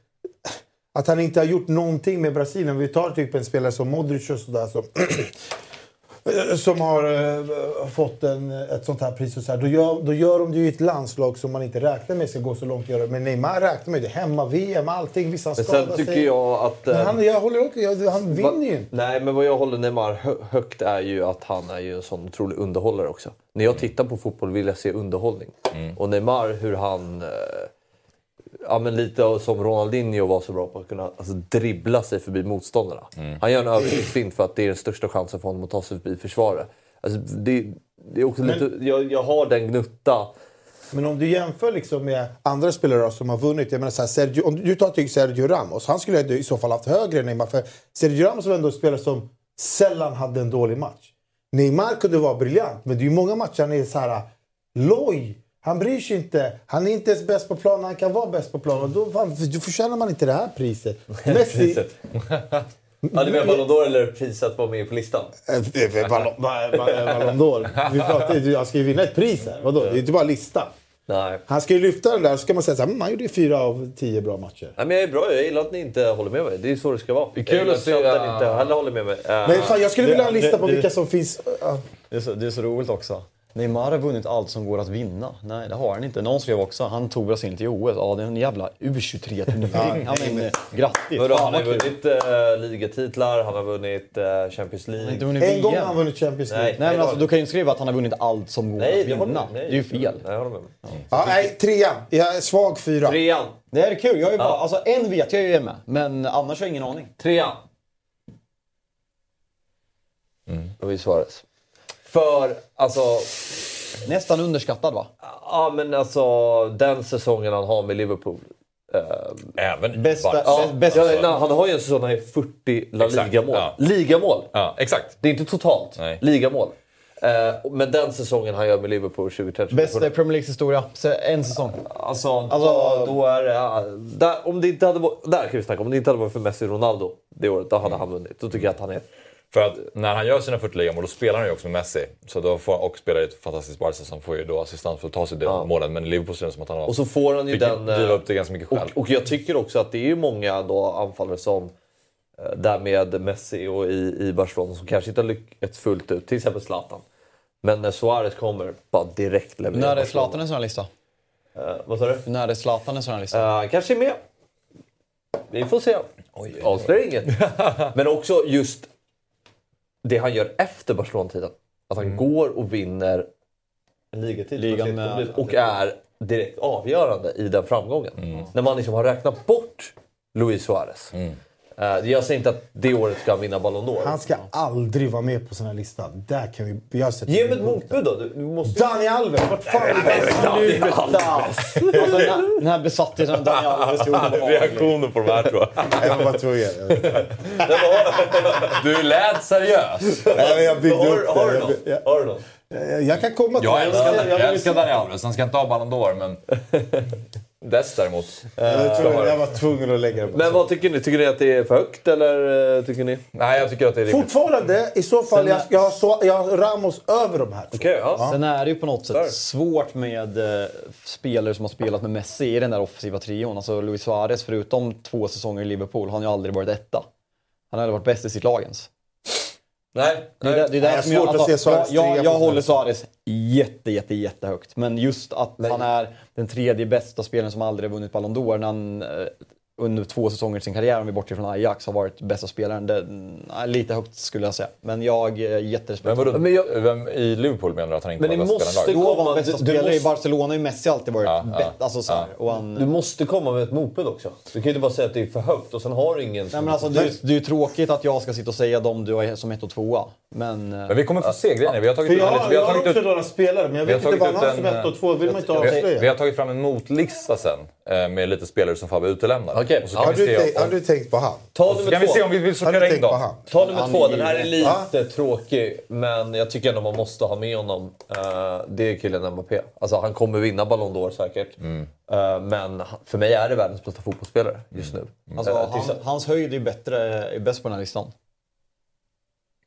att han inte har gjort någonting med Brasilien. Vi tar typ en spelare som Modric och sådär som, som har eh, fått en, ett sånt här pris. Och så här. Då, gör, då gör de det ju i ett landslag som man inte räknar med ska gå så långt. att göra. Men Neymar räknar med det. Hemma, VM, allting. Vissa Men skadar sen tycker sig. jag att... Men eh, han, jag håller också, jag, han vinner ju inte. Nej, men vad jag håller Neymar hö- högt är ju att han är ju en sån otrolig underhållare också. När jag tittar på fotboll vill jag se underhållning. Och Neymar, hur han... Eh, ja, men lite som Ronaldinho var så bra på att kunna alltså, dribbla sig förbi motståndarna. Han gör en översiktsfint för att det är den största chansen för honom att ta sig förbi försvaret. Alltså, det, det är också Men- lite, jag, jag har den gnutta. Men om du jämför liksom med andra spelare som har vunnit. Jag menar så här, Sergio, om du tar till Sergio Ramos. Han skulle i så fall haft högre än Neymar. För Sergio Ramos var ändå en spelare som sällan hade en dålig match. Neymar kunde vara briljant. Men det är ju många matcher han är så här loj. Han bryr sig inte. Han är inte ens bäst på plan. Han kan vara bäst på plan. Och då, fan, då förtjänar man inte det här priset. Messi, Priset. Ja, du menar Ballon d'Or eller priset att vara med på listan? Eh, Ballon ba- ba- Ballon d'Or. Vi pratar han ska ju vinna ett pris här. Vadå? Det är inte bara listan. Nej. Han ska ju lyfta den där så ska man säga så här, "Mm, han gjorde fyra av tio bra matcher. Nej, men jag är bra. Jag gillar att ni inte håller med mig. Det är så det ska vara. Det är kul jag att se- att ni inte heller håller med mig. Eh, Men fan, jag skulle vilja ha en lista på det- vilka som finns. Det är, så, det är så roligt också. Neymar har vunnit allt som går att vinna. Nej, det har han inte. Någon skrev också, han tog Brasilien till OS. Ja, det är en jävla U23-turnering. ja, men, grattis. Vadå, han har vunnit äh, ligatitlar, han har vunnit eh, Champions League. Han inte vunnit En gång VM. har han vunnit Champions League. Nej, men alltså, du kan ju skriva att han har vunnit allt som går Nej, att vinna. nej. Det är ju fel. Nej, jag håller med. Ja, nej, trean. Jag är svag fyra. Trean. Det är kul. Jag är bara, alltså, en vet jag ju är med, men annars har jag ingen aning. Trean. Luis Suarez. För, alltså... Nästan underskattad va? Ja, men alltså den säsongen han har med Liverpool. eh, Även Bästa- bä- bästa- Ja, nej, han har ju en säsong när han är 40 La Liga-mål. ja. Ligamål! Ja, exakt. Det är inte totalt. Nej. Ligamål. Eh, men den säsongen han gör med Liverpool 2013. Bästa i Premier Leagues historia. En säsong. Alltså, Alltså- då, då är det... ja, Där, om det inte hade varit, där kan vi snacka om. det inte hade varit för Messi och Ronaldo det året, då hade han vunnit. Då tycker jag att han är... För att när han gör sina 40 ligamål då spelar han ju också med Messi. Så då får, och spelar i ett fantastiskt Barca som får ju då assistans för att ta sig de Ja. målen. Men Liverpool ser det som att han har Och så får han ju den... eh, driva upp det ganska mycket och, själv. och jag tycker också att det är ju många då anfallare som eh, där med Messi och i, i Barcelona som kanske inte har lyckats fullt ut. Till exempel Zlatan. Men när Suarez kommer, bara direkt levererar När är. Zlatan en sån här lista? Eh, vad sa du? När är Zlatan en sån här lista? Uh, kanske är med. Vi får se. Avslöjar inget. Men också just det han gör efter Barcelona-tiden. Att han går och vinner en ligatitel Ligan med- och är direkt avgörande i den framgången. När man liksom har räknat bort Luis Suarez. Eh, jag säger inte att det året ska han vinna Ballon d'Or. Han ska aldrig vara med på sån här lista. Där kan vi... Ge mig ett motbud då. Du, måste... Dani Alves! Vart fan är Sluta! Alltså, när, när besattheten av Daniel Alves gjorde det Reaktioner på de här tror jag. Jag var tvungen. Du lät seriös. Nej, men jag byggde Har, upp det. Har du någon? jag, jag kan komma till Jag älskar, jag, älskar Dani Alves. Han ska inte ha Ballon d'Or men... Dess däremot. jag, tvungen, jag var tvungen att lägga det på. Men vad tycker ni? Tycker ni att det är för högt eller eh, tycker ni? Nej, jag tycker att det är. Fortfarande, i så fall, jag, jag, har så, jag har Ramos över de här två. Okej, ja. Sen är det ju på något Där. sätt svårt med eh, spelare som har spelat med Messi i den där offensiva trion. Alltså Luis Suarez, förutom två säsonger i Liverpool, har han ju aldrig varit etta. Han har aldrig varit bäst i sitt lag ens. Nej. Det är, det, det är Nej, där som jag svårt att alltså, se jag, jag, jag håller. Suarez jätte, jätte, jättehögt. Men just att han är den tredje bästa spelaren som aldrig har vunnit Ballon d'Or när han eh, under två säsonger i sin karriär, om vi bortser från Ajax, har varit bästa spelaren. Det, nej, lite högt skulle jag säga. Men jag är jätterespekt. Vadå, Men jag- vem i Liverpool menar du att han inte Men var bästa spelaren i måste laget? Då var han komma- bästa du- du spelare i måste- Barcelona har ju Messi alltid varit Ja, ja, bäst. Alltså, ja. och han, Du måste komma med ett motbud också. Du kan ju inte bara säga att det är för högt och sen har du ingen Nej, men alltså, det, är, det är ju tråkigt att jag ska sitta och säga dem du har som ett och tvåa. Men, eh, Men vi kommer få se grejen Vi har tagit För ut jag, en har- jag har också ut- några spelare, men jag vi har vet inte vad tagit han ut som ett och två vill man inte vi, avslöja. vi har tagit fram en motlista sen eh, med lite spelare som Fabbe utelämnar. Okej. Och så kan Har vi du, om- har du tänkt på han? Ta så kan vi se om vi vill sortera in dem. Ta nummer Han två, den här är lite tråkig men jag tycker ändå man måste ha med honom. Eh, det är killen Mbappé. Alltså han kommer vinna Ballon d'Or säkert. Mm. Eh, men för mig är det världens bästa fotbollsspelare just nu. Alltså, Eh, till han, hans höjd är bättre, är bäst på den här listan.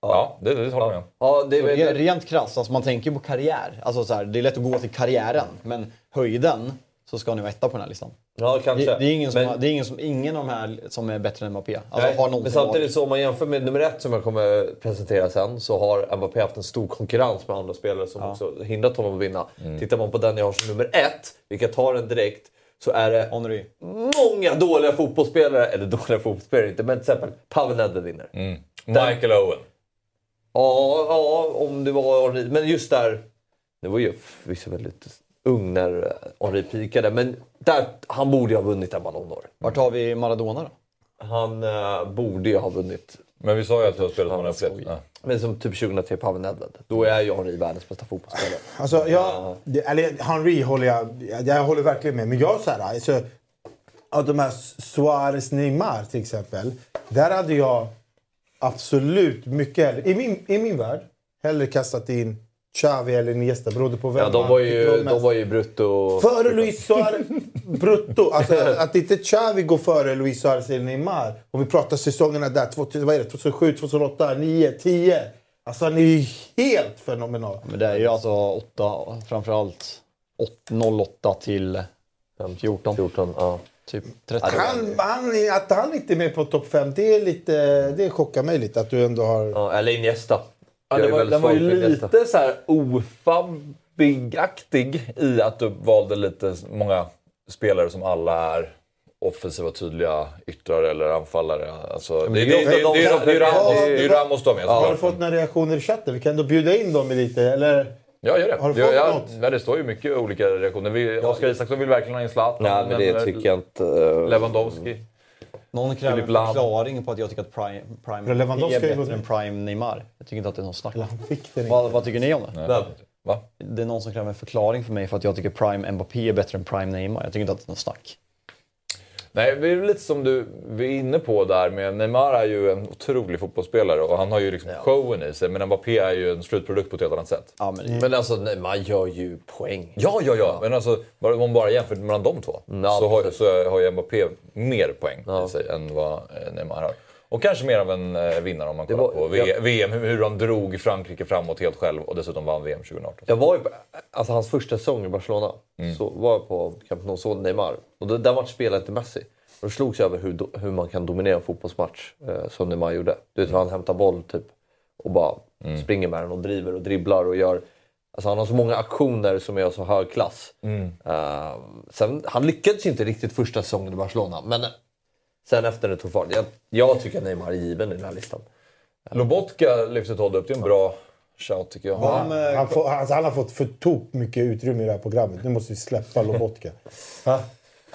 Ja, det, det håller jag med. Ja, det re- Rent krasst, alltså man tänker på karriär. Alltså så här, det är lätt att gå till karriären, men höjden så ska ni vara etta på den här listan. ja, kanske. Det, det är ingen som, Men- har- det är ingen, som, ingen av de här som är bättre än Mbappé. Alltså, Nej, har men som samtidigt så om man jämför med nummer ett som jag kommer presentera sen så har Mbappé haft en stor konkurrens med andra spelare som också hindrat honom att vinna. Mm. Tittar man på den jag har som nummer ett, vilka tar den direkt, så är det Henry. många dåliga fotbollsspelare, eller dåliga fotbollsspelare inte, men till exempel Pavel Nedved vinner. Mm. Michael Owen. Ja, ja, om det var. Men just där, det var ju förvisso väldigt ung när Henri pikade, men där, han borde ju ha vunnit en Ballon d'Or. Vart har vi Maradona då? Han eh, borde ju ha vunnit. Men vi sa ju att du har spelat honom upplevt. Ja. Men som typ 2003 Pavel Nedved. Då är ju Henri världens bästa fotbollsspelare. Alltså, jag, det, eller Henry håller jag, jag, jag håller verkligen med. Men jag så här, alltså, av de här Suarez, Neymar till exempel. Där hade jag absolut mycket hellre, i min, i min värld, hellre kastat in Xavi eller Iniesta beroende på vem Ja, de var ju, de var ju brutto... Före Luis Suarez, brutto. Alltså, att inte Xavi går före Luis Suarez eller Neymar. Om vi pratar säsongerna där, 2000, vad är det, 2007, 2008, 2009, 10. Alltså han är ju helt fenomenal. Men det är ju alltså åtta, framförallt åt- 08 till 14. 14 ja. Typ 30. Han, han, att han inte är med på topp 5, det, är lite, det chockar mig lite att du ändå har... Ja, eller Iniesta. Ja, Jag det var, den var ju lite så här ofabbigaktig i att du valde lite många spelare som alla är offensiva, tydliga yttrar eller anfallare. Alltså, det, det, det det, är ju- det är ju Ja, Ramos- det är. Har du fått några reaktioner i chatten? Vi kan ändå bjuda in dem i lite, eller? Ja, gör det. Har du ja, fått ja, något? ja, det står ju mycket olika reaktioner. Vi, Oskar Isaksson vill verkligen ha in Zlatan. Nej, men det tycker jag inte. eh, Lewandowski. Någon kräver en förklaring på att jag tycker att Prime, prime är bättre än Prime Neymar. Jag tycker inte att det är någon snack. Vad, vad tycker ni om det? Nej. Va? Det är någon som kräver en förklaring för mig för att jag tycker Prime Mbappé är bättre än Prime Neymar. Jag tycker inte att det är någon snack. Nej, det är lite som du vi är inne på där med Neymar är ju en otrolig fotbollsspelare och han har ju liksom showen i sig. Men Mbappé är ju en slutprodukt på ett helt annat sätt. Ja, men, Men alltså, nej, man gör ju poäng. Ja, ja, ja. Men alltså, bara- om man bara jämför mellan de två Ja, så, har, precis. så har ju Mbappé mer poäng i sig än vad eh, Neymar har. Och kanske mer av en eh, vinnare om man kollar var- på jag- VM, hur, de drog Frankrike framåt helt själv och dessutom vann VM 2018. Jag var ju på, alltså hans första säsong i Barcelona, så var jag på Camp Nou såg Neymar. Och den matchen spelade inte Messi. Då slogs jag över hur, hur man kan dominera en fotbollsmatch eh, som Neymar gjorde. Du vet han hämtar boll typ och bara springer med den och driver och dribblar och gör... Alltså han har så många aktioner som är av så hög klass. Eh, sen, han lyckades inte riktigt första säsongen i Barcelona, men sen efter det tog fart. Jag, jag tycker att Neymar är given i den här listan. Lobotka lyfte Todd upp, det är en bra shout tycker jag. Han, han, får, alltså, han har fått för tok mycket utrymme i det här programmet. Nu måste vi släppa Lobotka.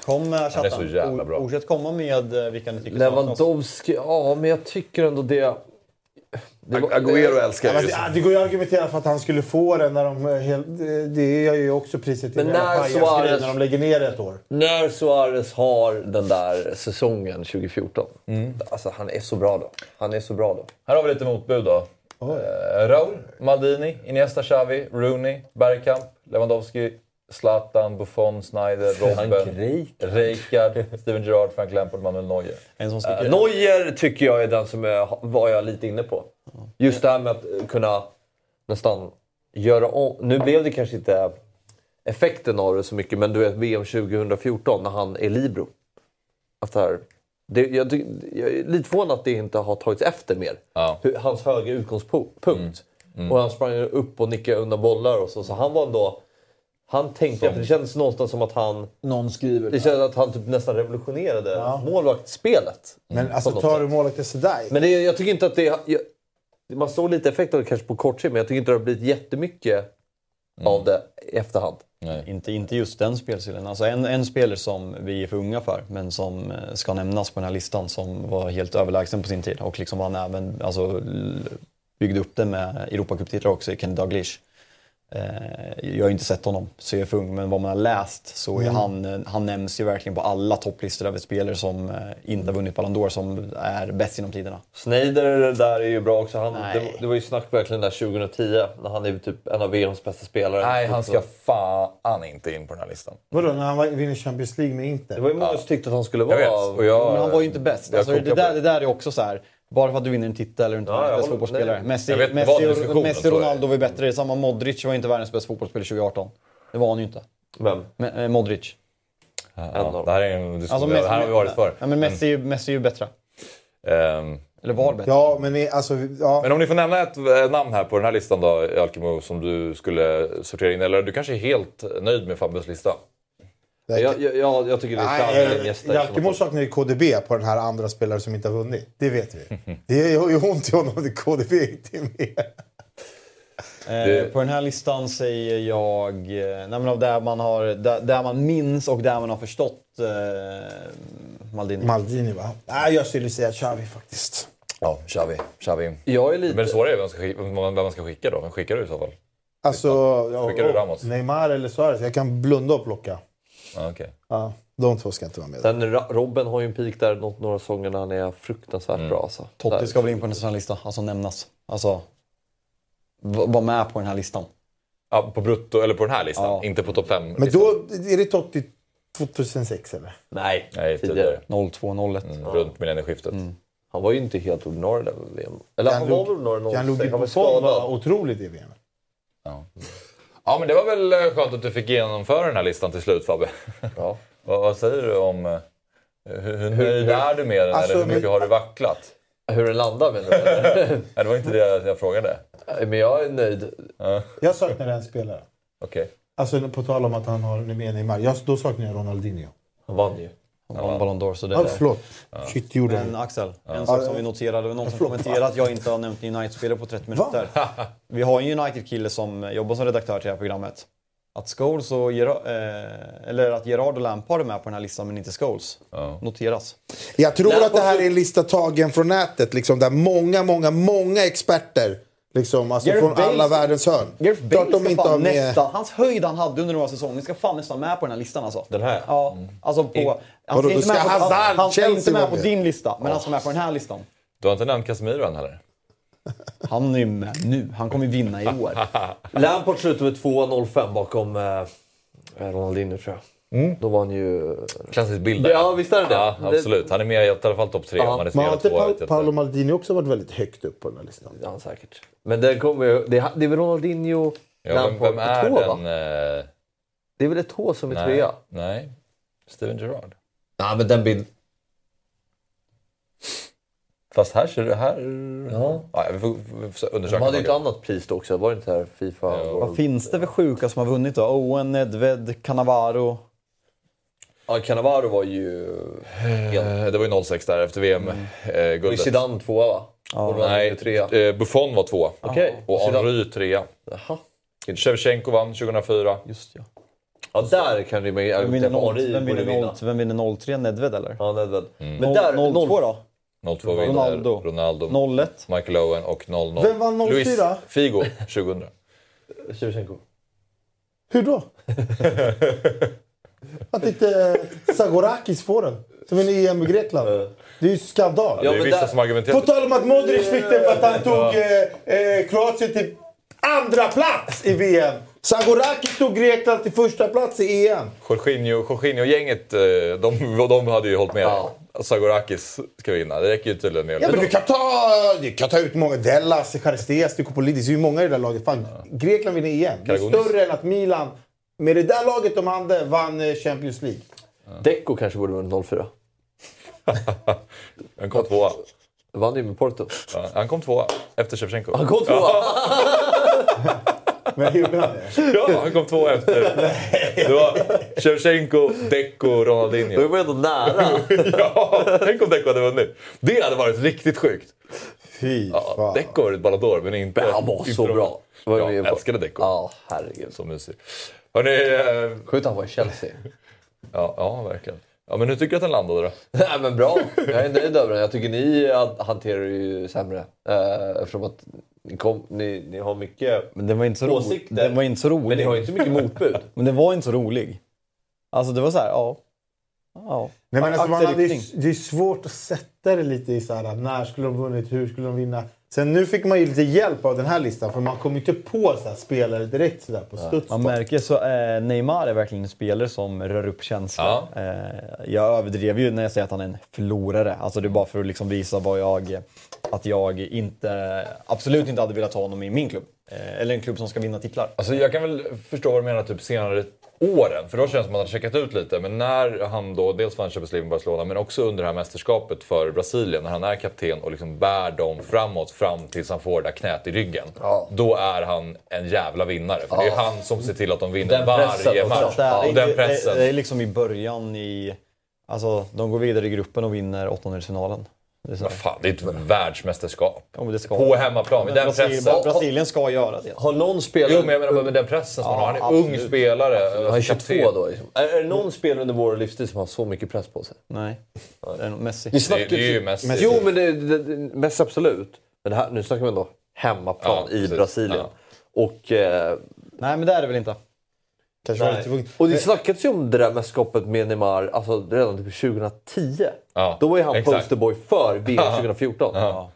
Kom eh, chatten. så jävla bra. Fortsätt komma med eh, vilka ni tycker. Lewandowski, ja men jag tycker ändå det... det var, Agüero älskar ju. ja, det går ju att argumentera för att han skulle få den när de... eh, Helt, det- är ju också priset till när Suarez- när de lägger ner ett år. När Suarez har den där säsongen 2014. Alltså han är så bra då. Han är så bra då. Här har vi lite motbud då. Eh, Raul, Maldini, Iniesta, Xavi, Rooney, Bergkamp, Lewandowski, Zlatan, Buffon, Snyder, Robben, Rijkaard. Steven Gerrard, Frank Lampard, Manuel Neuer. Uh, Neuer tycker jag är den som är, var jag lite inne på. Just det här med att eh, kunna nästan göra om. Nu blev det kanske inte effekten av det så mycket, men du vet VM 2014 när han är libero. Att det här, det, jag, jag är lite förvånad att det inte har tagits efter mer. Ja. Hans höga utgångspunkt. Och han sprang upp och nickade undan bollar och så. Så han var ändå... Han tänkte, för det kändes någonstans som att han... Någon skriver. Det kändes att han typ nästan revolutionerade målvaktsspelet. Men alltså på något tar du målet sådär. Men det, jag tycker inte att det... Jag, man såg lite effekt av det kanske på kort sikt, men jag tycker inte det har blivit jättemycket av det i efterhand. Inte, inte just den spelstilen. Alltså en, en spelare som vi är för unga för, men som eh, ska nämnas på den här listan, som var helt överlägsen på sin tid och liksom vann även alltså, byggde upp det med Europacuptitlar också i Kenny Dalglish. Eh, jag har ju inte sett honom, så jag är för ung, men vad man har läst så Mm. han, eh, han nämns ju verkligen på alla topplistor över spelare som eh, inte har vunnit Ballon d'Or, som är bäst genom tiderna. Sneijder där är ju bra också. Han, det, det var ju snack verkligen där 2010 när han är typ en av VMs bästa spelare. Nej, han ska fan inte in på den här listan. Vadå, när han vinner Champions League med Inter? Det var ju många som tyckte att han skulle Jag vara... vet, och jag- Men han var ju inte bäst. jag Alltså, det, på där, det där är också så här. Bara för att du vinner en titel eller inte Ja, världens bästa fotbollsspelare. nej. Messi, vet Messi, och, Messi i. Ronaldo var ju bättre. Det är samma Modric var inte världens bästa fotbollsspelare 2018. Det var han ju inte. Vem? Me- eh, Modric. Ja, det här är en diskussion, Alltså, det här har vi varit för. Ja, men Messi, är ju- Messi är ju bättre. Ehm, Eller var bättre. Ja, men ni- alltså... Ja. Men om ni får nämna ett eh, namn här på den här listan då, Alkemo, som du skulle sortera in. Eller du kanske är helt nöjd med Fabios lista? Jag, jag, jag, jag tycker det är Xavi eller Nej, Iniesta. Jalkemo saknar ju KDB på den här andra spelare som inte har vunnit. Det vet vi. Det gör ju ont i honom att KDB inte är med. Eh, på den här listan säger jag, eh, nej av där man, har, där, där man minns och där man har förstått eh, Maldini. Maldini va? Nej, jag skulle säga Xavi faktiskt. Ja, Xavi. Xavi. Jag är lite... Men svårare är vem, ska vem man ska skicka då. Vem skickar du i så fall? Alltså, Skickar du Ramos? Neymar eller Suarez. Jag kan blunda och plocka. Ja, okej. Ja, de två ska inte vara med. Sen Robben har ju en peak där något, några säsonger när han är fruktansvärt bra. Alltså. Totti Där- ska väl in på en sån här lista, alltså nämnas. Alltså, vara med på den här listan. Ja, på brutto, eller på den här listan. Ja. Inte på topp 5 Men då är det Totti 2006 eller? Nej, Nej, tidigare. tidigare. 02-01. Mm, Runt millennieskiftet. Han var ju inte helt ordinarie där VM. Eller han Gianluigi- var väl ordinarie Gianluigi 06. Han var Buffon var skadad. otroligt i VM. Ja. Ja, men det var väl eh, skönt att du fick genomföra den här listan till slut Fabbe. Ja. vad, vad säger du om... eh, Hur, hur nöjd är du med den Alltså, eller hur mycket men- har du vacklat? Hur den landar menar du? Nej, det var inte det jag frågade. Men jag är nöjd. Ja, Jag saknar en spelare. Okej. Alltså på tal om att han har med Neymar. Jag, då saknar jag Ronaldinho. Han vann ju. Vann Ballon d'Or så det Ja, förlåt. Shit, gjorde Men. Axel, en sak som vi noterade, och någon som kommenterade att jag inte har nämnt United-spelare på 30 minuter. Vi har en United-kille som jobbar som redaktör till det här programmet. Att Scholes och Gerard, eh, eller att Gerard och Lampard är med på den här listan men inte Scholes. Ja. Noteras. Jag tror att det här är en lista tagen från nätet. Liksom, där många, många, många experter liksom, alltså Gareth från Bale- alla världens hörn. Gareth Klart Bale de ska inte fan har med... nästan, hans höjd han hade under några säsonger ska fan nästan med på den här listan alltså. Den här? Ja, alltså på... Han Vadå, ska inte med på, han, Hazard, han ska inte med på din lista, men han ska med på den här listan. Du har inte nämnt Casemiro än heller? Han är ju med nu. Han kommer ju vinna i år. Lampard slutade med 2-0-5 bakom eh, Ronaldinho tror jag. Då var han ju... Klassisk bild där. Ja, visst är det det? Ja, absolut. Han är med i alla fall topp tre. Ja. är Men har inte pa- Paolo. Maldini också varit väldigt högt upp på den här listan? Ja, säkert. Men det, kommer, ju- det, det är väl Ronaldinho, Ja, vem, vem är på den? va? Eh, Det är väl ett H som är nej, trea? nej. Steven Gerrard. Nej, men den bild... Fast här ser du... Här... Ja. Ja, vi får, vi får De undersöka. hade ju ett annat pris då också, var det inte här Fifa? Ja. Vad finns det för sjuka som har vunnit då? Owen, Nedved, Cannavaro. Ja, Cannavaro var ju... Eh, Det var ju 06 där efter Mm. Var VM-guldet. Zidane tvåa va? Ronaldinho Nej, trea. eh, Buffon var tvåa. Okej. Och Henry trea. Jaha. Shevchenko vann 2004. Just ja. Ja, där kan det ju... Vem vinner, Henry 0, vem, borde vinner vinna. 0, vem vinner 03? Nedved eller? Ja, Nedved. Mm. Men där... 02 då? 02 vinner Ronaldo. Ronaldo. 01? Michael Owen och 00. Vem vann 04? Luis Figo 2000. Shevchenko. Hur då? att inte eh, Sagorakis får den. Som en EM i Grekland. Det är ju skandal. det är vissa som argumenterar... På tal om att Modric fick den för att han tog eh, eh, Kroatien till andra plats i VM. Sagorakis tog Grekland till första plats i EM. Jorginho, Jorginho-gänget, eh, de, de hade ju hållit med. Ja. Sagorakis ska vinna. Det räcker ju tydligen med Ja, men du kan ta, du kan ta ut många. Dellas, Charisteas, Dikopolidis. Det är ju många i det där laget. Fan, Grekland vinner EM. Det är större än att Milan, med det där laget de hade, vann eh, Champions League. Deco kanske borde vunnit 04. Han kom tvåa. Vann ju med Porto. Ja, han kom tvåa efter Shevchenko. Han kom tvåa! Men gjorde han det? Ja, han kom tvåa efter. Det var Shevchenko, Deco, Ronaldinho. man ändå nära. Ja, tänk om Deco hade vunnit. Det hade varit riktigt sjukt. Fy Ja, fan. Deco har ett Ballon d'Or, men inte... Men han var så bra. Var Ja, jag älskade Deco. Ja, herregud. Så mysig. Hörrni, eh, Sjukt han var i Chelsea. ja, ja, verkligen. Ja, men hur tycker du att den landade då? Nej men bra, jag är nöjd över den. Jag tycker ni hanterar det ju sämre. Eh, eftersom att ni, kom, ni, ni har mycket Men den var inte så, ro... åsikter. den var inte så rolig. Men ni har ju inte så mycket motbud. Men den var inte så rolig. Alltså det var så här, ja. ja. Nej, men alltså, man, är, det är svårt att sätta det lite i så här, när skulle de vunnit, hur skulle de vinna. Sen nu fick man ju lite hjälp av den här listan för man kom ju inte på så här spelare direkt så där på studs. Man märker så eh, Neymar är verkligen en spelare som rör upp känslor. Eh, jag överdrev ju när jag säger att han är en förlorare. Alltså det är bara för att liksom visa vad jag, att jag inte, absolut inte hade velat ha honom i min klubb. Eh, eller en klubb som ska vinna titlar. Alltså jag kan väl förstå vad du menar typ senare åren, för då känns det som att han har checkat ut lite. Men när han då dels vann Champions League med Barcelona, men också under det här mästerskapet för Brasilien, när han är kapten och liksom bär dem framåt fram tills han får det där knät i ryggen. Då är han en jävla vinnare. För det är han som ser till att de vinner varje match. Ja, och den pressen. Det, det är liksom i början i... Alltså de går vidare i gruppen och vinner åttondelsfinalen. Det är så fan, det är ett världsmästerskap. Ja, men det ska På hemmaplan, med den Brasilien, pressen. Brasilien ska göra det. Har någon spelare... Jo, men jag menar med den pressen som Ja, han har. Han är ung absolut. spelare. Han är alltså 22 kapten. då. Liksom. Är, det någon spelare under vår livstid som har så mycket press på sig? Nej. Det är nog Messi. Det, Det- det är ju Messi. Jo, men det, det, det, Messi absolut. Men det här, nu snackar vi ändå hemmaplan Ja, i. Brasilien. Och, eh, Nej, men det är det väl inte. Kanske var nej. lite för ungt. och det snackades ju om det där mästerskapet med Neymar alltså, redan typ 2010. Ja, Då var ju han exakt. posterboy för VM 2014. Ja.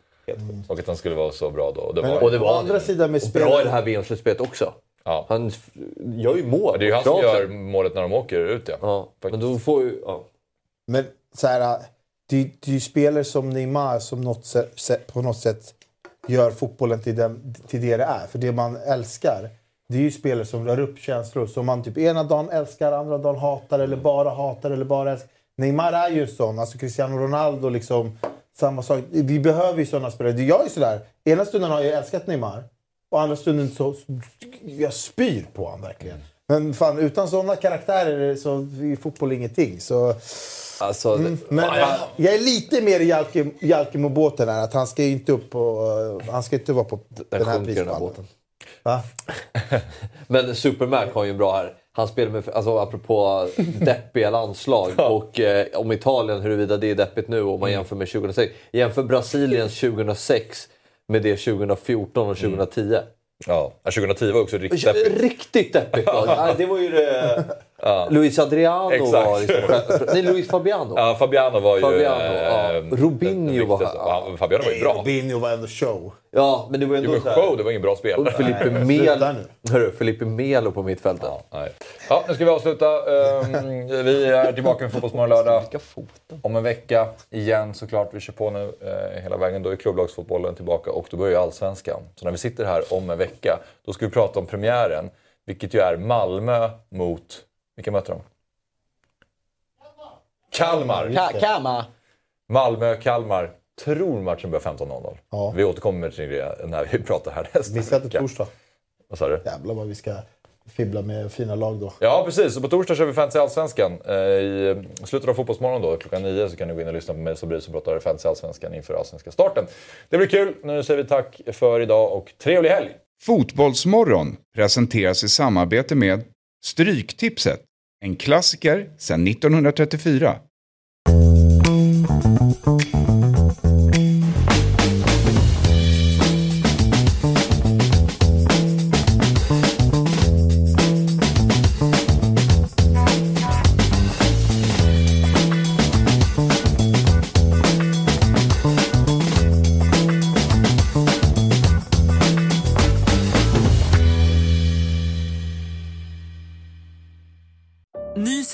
Och att han skulle vara så bra då. Och det Men var, Och det å var andra han ju. sidan med Och bra i det spelare... här VM-slutspelet också. ja. Han f- gör ju mål. Det är ju han som Kroatien. gör målet när de åker ut. Ja. Ja, men då får ju... Ja. Men så här, det, det är ju spelare som Neymar som något sätt, sätt- på något sätt gör fotbollen till, den, till det det är. För det man älskar, det är ju spelare som rör upp känslor. Som man typ ena dagen älskar, andra dagen hatar eller bara hatar eller bara älskar. Neymar är ju sån. Alltså Cristiano Ronaldo liksom. Samma sak. Vi behöver ju såna spelare. Jag är sådär. Ena stunden har jag älskat Neymar. Och andra stunden så... Jag spyr på honom verkligen. Men fan, utan såna karaktärer så är fotboll ingenting. Så... Alltså, Mm, men jag är lite mer i Jalke- Jalkemo-båten här. Att han ska ju inte upp på... eh, han ska inte vara på den, Den här sjunker Va? Men Supermac har ju en bra här. Han spelar med, alltså apropå deppiga landslag och eh, om Italien, huruvida det är deppigt nu om man jämför med 2006. Jämför Brasiliens 2006 med det 2014 och 2010. Ja, 2010 var också riktigt deppigt. Riktigt deppigt. Nej, det var ju det... Luis Adriano Exakt. var liksom Nej, Luis Fabiano. Ja, Fabiano var ju... Fabiano, eh, ja. den- Robinho var här. Ja, Fabiano var ju bra. Robinho var ändå show. Ja, men det var ändå så här- show, det var ingen bra spelare. Och Felipe, Nej, Mel... Hörru, Felipe Melo på mittfältet. Ja, nej. ja, nu ska vi avsluta. Ehm, vi är tillbaka med Fotbollsmorgon lördag. Om en vecka igen såklart. Vi kör på nu eh, hela vägen. Då är klubblagsfotbollen tillbaka och då börjar ju Allsvenskan. Så när vi sitter här om en vecka, då ska vi prata om premiären. Vilket ju är Malmö mot... Vilka möter de? Kalmar! Ka- Kama. Malmö-Kalmar. Tror matchen börjar 15.00. Ja. Vi återkommer till det när vi pratar här nästa Missa inte vecka. torsdag. Vad sa du? Jävlar vad vi ska fibbla med fina lag då. Ja, precis. Och på torsdag kör vi Fantasy Allsvenskan. Eh, I slutet av Fotbollsmorgon då, klockan nio, så kan ni gå in och lyssna på mig och Sabri som pratar Fantasy Allsvenskan inför allsvenska starten. Det blir kul. Nu säger vi tack för idag och trevlig helg! Fotbollsmorgon presenteras i samarbete med Stryktipset, en klassiker sedan 1934.